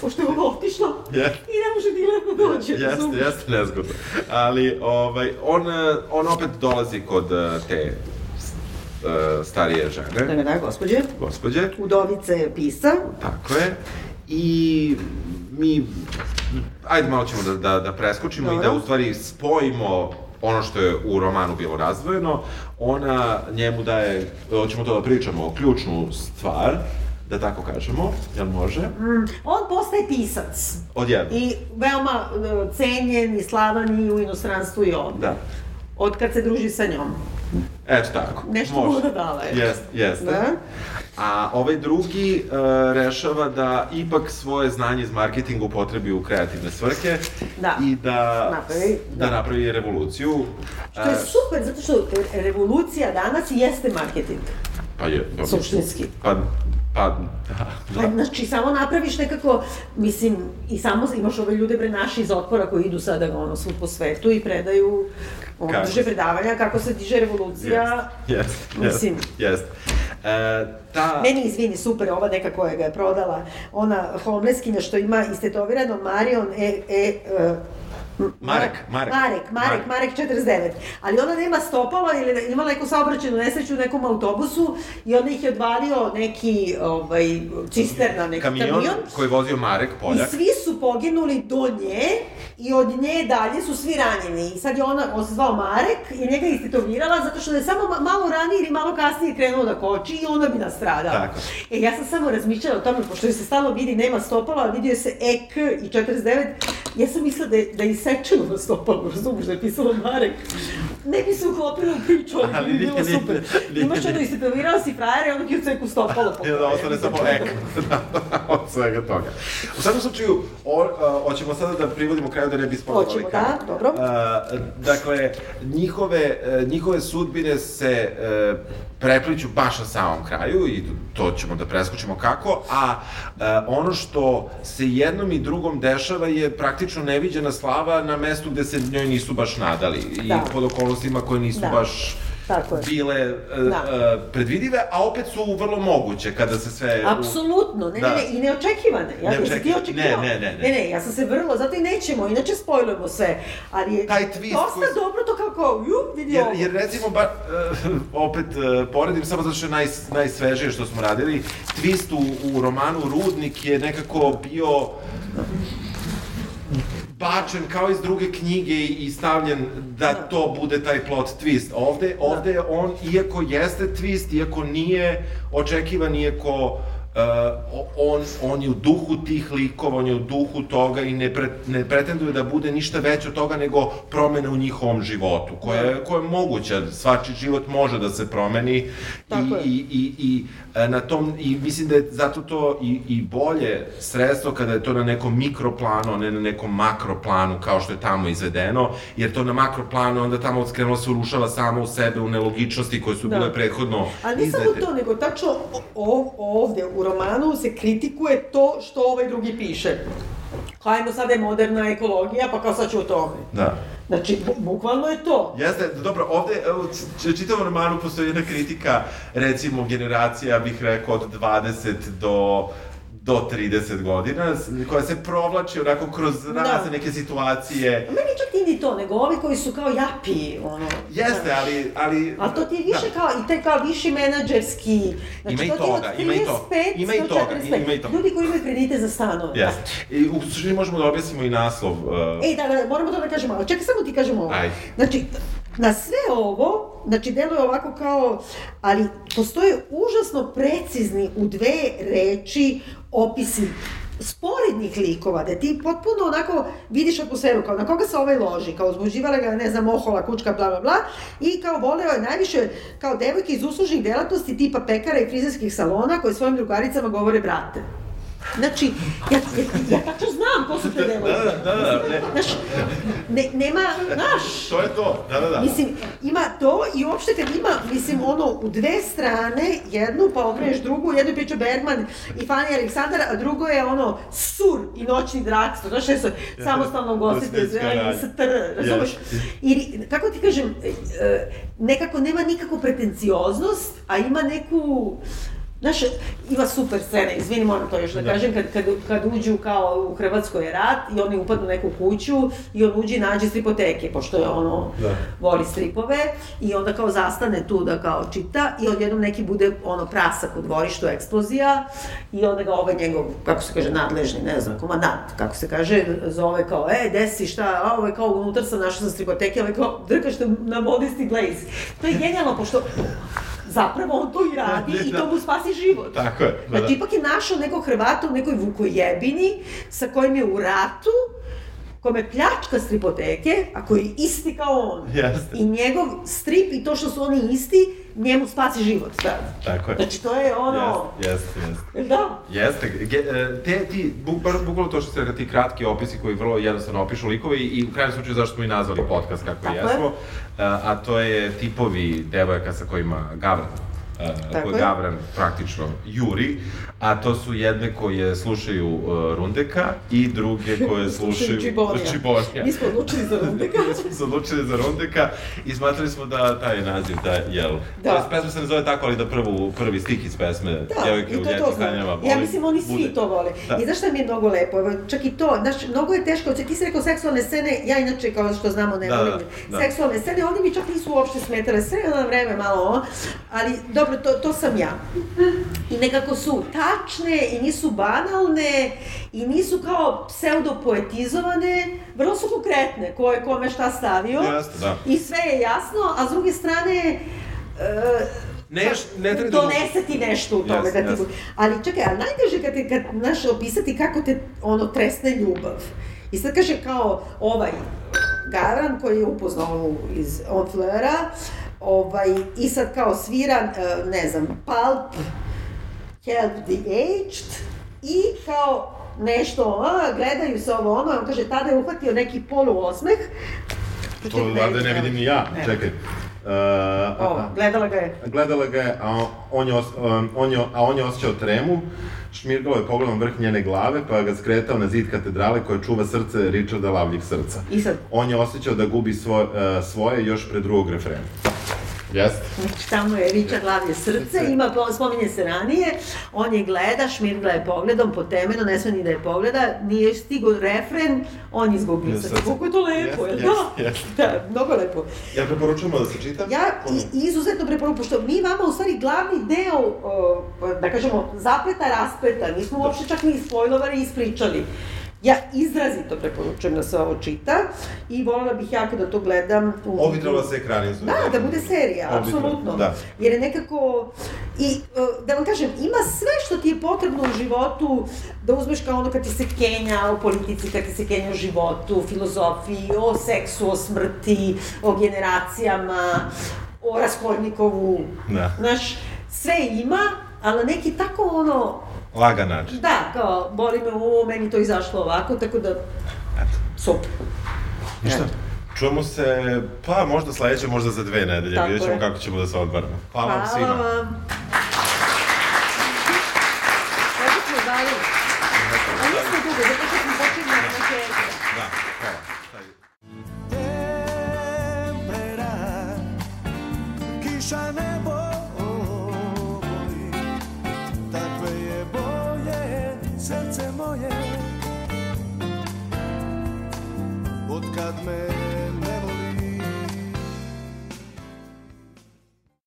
Speaker 1: Pošto je ovo otišlo
Speaker 2: Je.
Speaker 1: i ne može diler da dođe.
Speaker 2: Jeste,
Speaker 1: razumeš?
Speaker 2: jeste nezgodno. Ali, ovaj, on, on opet dolazi kod eh, te eh, starije
Speaker 1: Da,
Speaker 2: žene,
Speaker 1: da, da, gospođe.
Speaker 2: gospođe,
Speaker 1: Udovice pisa.
Speaker 2: tako je, i mi, ajde malo ćemo da, da, da preskočimo i da u stvari spojimo ono što je u romanu bilo razdvojeno, ona njemu daje, hoćemo to da pričamo, ključnu stvar, da tako kažemo, jel može?
Speaker 1: Mm, on postaje pisac.
Speaker 2: Odjedno.
Speaker 1: I veoma e, cenjen i slavan i u inostranstvu i ovde.
Speaker 2: Da.
Speaker 1: Od kad se druži sa njom.
Speaker 2: Eto tako.
Speaker 1: Nešto
Speaker 2: može.
Speaker 1: mu da dala je.
Speaker 2: Jest, jeste.
Speaker 1: Da.
Speaker 2: A ovaj drugi uh, rešava da ipak svoje znanje iz marketinga upotrebi u kreativne svrhe
Speaker 1: Da.
Speaker 2: i da,
Speaker 1: Napravi,
Speaker 2: da.
Speaker 1: da.
Speaker 2: napravi revoluciju.
Speaker 1: Što je
Speaker 2: E,
Speaker 1: super, zato što revolucija danas jeste marketing.
Speaker 2: pa je, dobro.
Speaker 1: Suštinski.
Speaker 2: Pa, pa, da,
Speaker 1: Pa, znači, samo napraviš nekako, mislim, i samo imaš ove ljude bre naši iz otpora koji idu sada ono svud po svetu i predaju, ono, drže predavanja kako se diže revolucija.
Speaker 2: Jest,
Speaker 1: Mislim.
Speaker 2: jest, jest. E, ta...
Speaker 1: Meni, izvini, super, ova neka koja ga je prodala, ona homelesskinja što ima istetovirano Marion E... e e,
Speaker 2: Marek, Marek.
Speaker 1: Marek, Marek,
Speaker 2: Marek.
Speaker 1: Marek 49. Ali ona nema stopalo ili imala neku saobraćenu nesreću u nekom autobusu i onda ih je odvalio neki ovaj, cisterna, neki
Speaker 2: Kamion,
Speaker 1: kamion.
Speaker 2: koji je vozio Marek,
Speaker 1: I
Speaker 2: Poljak.
Speaker 1: svi su poginuli do nje i od nje dalje su svi ranjeni. I sad je ona, on se zvao Marek i njega je istetovirala zato što je samo ma- malo ranije ili malo kasnije krenuo da koči i ona bi nastradala.
Speaker 2: Tako.
Speaker 1: E, ja sam samo razmišljala o tome, pošto se stalno vidi nema stopala, vidio se EK i 49, Ja sam mislila da je, da je isečeno na stopalu, razumiješ, da je pisalo Marek. Ne bi se uklopila u priču, ali,
Speaker 2: Ali
Speaker 1: bi bilo
Speaker 2: nije,
Speaker 1: super.
Speaker 2: nije,
Speaker 1: Imaš ono, istetovirao si frajere, onda ti u ceku stopalo.
Speaker 2: I da ostane samo ek od svega toga. U svakom slučaju, o, a, hoćemo sada da privodimo kraju da ne bi spomenovali
Speaker 1: Hoćemo, da, dobro.
Speaker 2: A, dakle, njihove, e, njihove sudbine se e, prepliću baš na samom kraju i to ćemo da preskočimo kako, a e, ono što se jednom i drugom dešava je praktično neviđena slava na mestu gde se njoj nisu baš nadali i
Speaker 1: Da.
Speaker 2: pod okolnostima koje nisu
Speaker 1: Da.
Speaker 2: baš
Speaker 1: Tako je.
Speaker 2: bile e,
Speaker 1: Da.
Speaker 2: e, predvidive, a opet su vrlo moguće kada se sve...
Speaker 1: Apsolutno, ne,
Speaker 2: Da.
Speaker 1: ne, ne, i neočekivane. Ja, jesi ti
Speaker 2: Neočekivane.
Speaker 1: očekivao?
Speaker 2: Ne, ne, ne, ne.
Speaker 1: Ne, ne, ja sam se vrlo, zato i nećemo, inače spojlujemo sve. Ali je
Speaker 2: Taj twist
Speaker 1: dosta
Speaker 2: koji-
Speaker 1: dobro to kako, ju, vidi
Speaker 2: Jer,
Speaker 1: ovo.
Speaker 2: jer recimo, ba, e, opet e, poredim samo zato što je naj, najsvežije što smo radili, twist u, u romanu Rudnik je nekako bio bačen kao iz druge knjige i stavljen da to bude taj plot twist. Ovde, ovde je on, iako jeste twist, iako nije očekivan, iako Uh, on, on je u duhu tih likova, on je u duhu toga i ne, pre, ne pretenduje da bude ništa veće od toga nego promene u njihovom životu, koja, je, koja je moguća, svačiji život može da se promeni
Speaker 1: Tako
Speaker 2: i,
Speaker 1: je.
Speaker 2: i, i, i na tom, i mislim da je zato to i, i bolje sredstvo kada je to na nekom mikroplanu, a ne na nekom makroplanu kao što je tamo izvedeno, jer to na makroplanu onda tamo skrenulo se urušava samo u sebe u nelogičnosti koje su
Speaker 1: Da.
Speaker 2: bile prethodno
Speaker 1: Ali ne samo
Speaker 2: iznete.
Speaker 1: to, nego tačno ovde u romanu se kritikuje to što ovaj drugi piše. Hajmo sada je moderna ekologija, pa kao sad ću o tome.
Speaker 2: Da.
Speaker 1: Znači, bu, bukvalno je to.
Speaker 2: Jeste, dobro, ovde u čitavom romanu postoji jedna kritika, recimo, generacija, ja bih rekao, od 20 do do 30 godina, koja se provlači onako kroz razne neke situacije.
Speaker 1: Meni čak nije ni to, nego ovi koji su kao japi, ono.
Speaker 2: Jeste,
Speaker 1: znaš.
Speaker 2: ali... ali
Speaker 1: A to ti je više
Speaker 2: da.
Speaker 1: kao, i taj kao viši menadžerski, znači
Speaker 2: Ima i
Speaker 1: to ti
Speaker 2: toga, ima i to-
Speaker 1: 35
Speaker 2: ima i toga,
Speaker 1: 45.
Speaker 2: ima i toga.
Speaker 1: Ljudi koji imaju kredite za stanove.
Speaker 2: Jeste. I u suštini možemo da objasnimo i naslov. Uh,
Speaker 1: E, da, da, moramo to da kažemo, ali čekaj, samo ti kažem ovo.
Speaker 2: Ajde.
Speaker 1: Znači, na sve ovo, znači, deluje ovako kao, ali postoje užasno precizni u dve reči opisi sporednih likova, da ti potpuno onako vidiš atmosferu, kao na koga se ovaj loži, kao uzbuđivala ga, ne znam, ohola, kučka, bla, bla, bla, i kao voleo je najviše kao devojke iz uslužnih delatnosti tipa pekara i frizerskih salona koje svojim drugaricama govore brate. Znači, ja, ja, ja tačno znam ko su te devojke.
Speaker 2: da, da, da, ne.
Speaker 1: Znaš, ne, nema, znaš,
Speaker 2: to je to, da, da, da.
Speaker 1: Mislim, ima to i uopšte kad ima, mislim, ono, u dve strane, jednu pa okreneš drugu, jednu priča Bergman i Fani Aleksandar, a drugo je ono, sur i noćni draksto, znaš, što je samostalno
Speaker 2: Ugostiteljska
Speaker 1: zreli. STR, razumeš? I, kako ti kažem, e, nekako nema nikakvu pretencioznost, a ima neku, Znaš, ima super scene, izvini, moram to još da,
Speaker 2: Da.
Speaker 1: kažem, kad, kad, kad uđu kao u Hrvatskoj je rat i oni upadnu u neku kuću i on uđe i nađe stripoteke, pošto je ono,
Speaker 2: Da.
Speaker 1: voli stripove i onda kao zastane tu da kao čita i odjednom neki bude ono prasak u dvorištu, eksplozija i onda ga ovaj njegov, kako se kaže, nadležni, ne znam, komandant, kako se kaže, zove kao, e, desi šta, a ovaj kao unutar sam našao sam stripoteke, ovaj kao drkaš na modisti blaze. To je genijalno, pošto zapravo on to i radi i to mu spasi život.
Speaker 2: Tako je, da, da.
Speaker 1: Znači, ipak je našao nekog Hrvata u nekoj Vukojebini sa kojim je u ratu, kome pljačka stripoteke, a koji je isti kao on.
Speaker 2: Jeste.
Speaker 1: I njegov strip i to što su oni isti, njemu spasi život tad.
Speaker 2: Tako je.
Speaker 1: Znači, to je ono...
Speaker 2: Jeste, jeste, jeste.
Speaker 1: Da.
Speaker 2: Jeste, ge, e, te, ti, bu, baš bukvalno to što rekli, ti kratki opisi koji vrlo jednostavno opišu likove i, i u krajnjem slučaju zašto smo i nazvali podcast kako
Speaker 1: Tako je.
Speaker 2: jesmo, a, a to je tipovi devojaka sa kojima Gavran Uh,
Speaker 1: Tako
Speaker 2: koje
Speaker 1: je.
Speaker 2: Gavran praktično juri, a to su jedne koje slušaju uh, Rundeka i druge koje slušaju
Speaker 1: Čibonija.
Speaker 2: Čibonija.
Speaker 1: Mi smo odlučili za Rundeka.
Speaker 2: Mi smo se odlučili za Rundeka i smatrali smo da taj naziv, da, jel,
Speaker 1: Da.
Speaker 2: jest, pesma se ne zove tako, ali da prvu, prvi stih iz pesme,
Speaker 1: Da,
Speaker 2: Devojke
Speaker 1: i
Speaker 2: u ljetnim
Speaker 1: znam.
Speaker 2: haljinama,
Speaker 1: Ja mislim, oni svi
Speaker 2: bude.
Speaker 1: to vole.
Speaker 2: Da.
Speaker 1: I znaš šta mi je mnogo lepo? Evo, čak i to, znaš, mnogo je teško, ti si rekao seksualne scene, ja inače, kao što znamo, ne
Speaker 2: Da,
Speaker 1: volim
Speaker 2: da, da.
Speaker 1: seksualne scene, oni mi čak nisu uopšte smetale, sve na vreme malo, ali dobro, to, to sam ja. I nekako su tačne i nisu banalne i nisu kao pseudopoetizovane, vrlo su konkretne, ko je kome šta stavio.
Speaker 2: Jeste, da.
Speaker 1: I sve je jasno, a s druge strane, e,
Speaker 2: Neš, ne treba da...
Speaker 1: donese ti nešto u tome.
Speaker 2: Yes,
Speaker 1: da ti...
Speaker 2: yes.
Speaker 1: Ali čekaj, ali najteže kad, te, kad, znaš, opisati kako te, ono, tresne ljubav. I sad kaže kao ovaj Garan koji je upoznao iz On Flera, ovaj, i sad kao svira, e, ne znam, Pulp, Help the Aged, i kao nešto, a, gledaju se ovo ono, on kaže, tada je uhvatio neki poluosmeh.
Speaker 5: To valjda ne vidim ni ja,
Speaker 1: Ne.
Speaker 5: čekaj. Uh,
Speaker 1: gledala ga je.
Speaker 5: Gledala ga je, a on je, os, um, on je, a on je osjećao tremu, šmirgao je pogledom vrh njene glave, pa ga skretao na zid katedrale koja čuva srce Richarda Lavljih srca.
Speaker 1: I sad,
Speaker 5: On je osjećao da gubi svoje, uh, svoje još pre drugog refrena. Jeste?
Speaker 1: Znači, tamo je Richard Lavlje srce, ima, po- spominje se ranije, on je gleda, šmirgla je pogledom, po temenu, ne sme ni da je pogleda, nije stigo refren, on je izgubio
Speaker 2: Nije
Speaker 1: srce.
Speaker 2: srce.
Speaker 1: Koliko je to lepo,
Speaker 2: Jest,
Speaker 1: jel
Speaker 2: jest,
Speaker 1: da?
Speaker 2: jest.
Speaker 1: Da, mnogo lepo.
Speaker 2: Ja preporučujemo da se čita.
Speaker 1: Ja i, izuzetno preporučujem, pošto mi vama u stvari glavni deo, uh, da kažemo, zapleta raspleta, nismo uopšte čak ni spojlovali i ispričali. Ja izrazito preporučujem da se ovo čita i voljela bih jako da to gledam. U...
Speaker 2: Trebalo da se ekranizuje.
Speaker 1: Da, da bude serija,
Speaker 2: trebalo,
Speaker 1: apsolutno.
Speaker 2: Da.
Speaker 1: Jer je nekako, i e, da vam kažem, ima sve što ti je potrebno u životu, da uzmeš kao ono kad ti se kenja o politici, kad ti se kenja o životu, filozofiji, o seksu, o smrti, o generacijama, o Raskolnikovu.
Speaker 2: Da.
Speaker 1: Znaš, sve ima, ali neki tako ono,
Speaker 2: Lagan način.
Speaker 1: da, kao, boli me ovo, meni to izašlo ovako, tako da, super.
Speaker 2: Ništa.
Speaker 1: Eto.
Speaker 2: Čujemo se, pa možda sledeće, možda za dve nedelje.
Speaker 1: Tako
Speaker 2: Vidjet ćemo
Speaker 1: je.
Speaker 2: kako ćemo da se odbaramo. Hvala, vam
Speaker 1: Hvala
Speaker 2: svima.
Speaker 1: vam.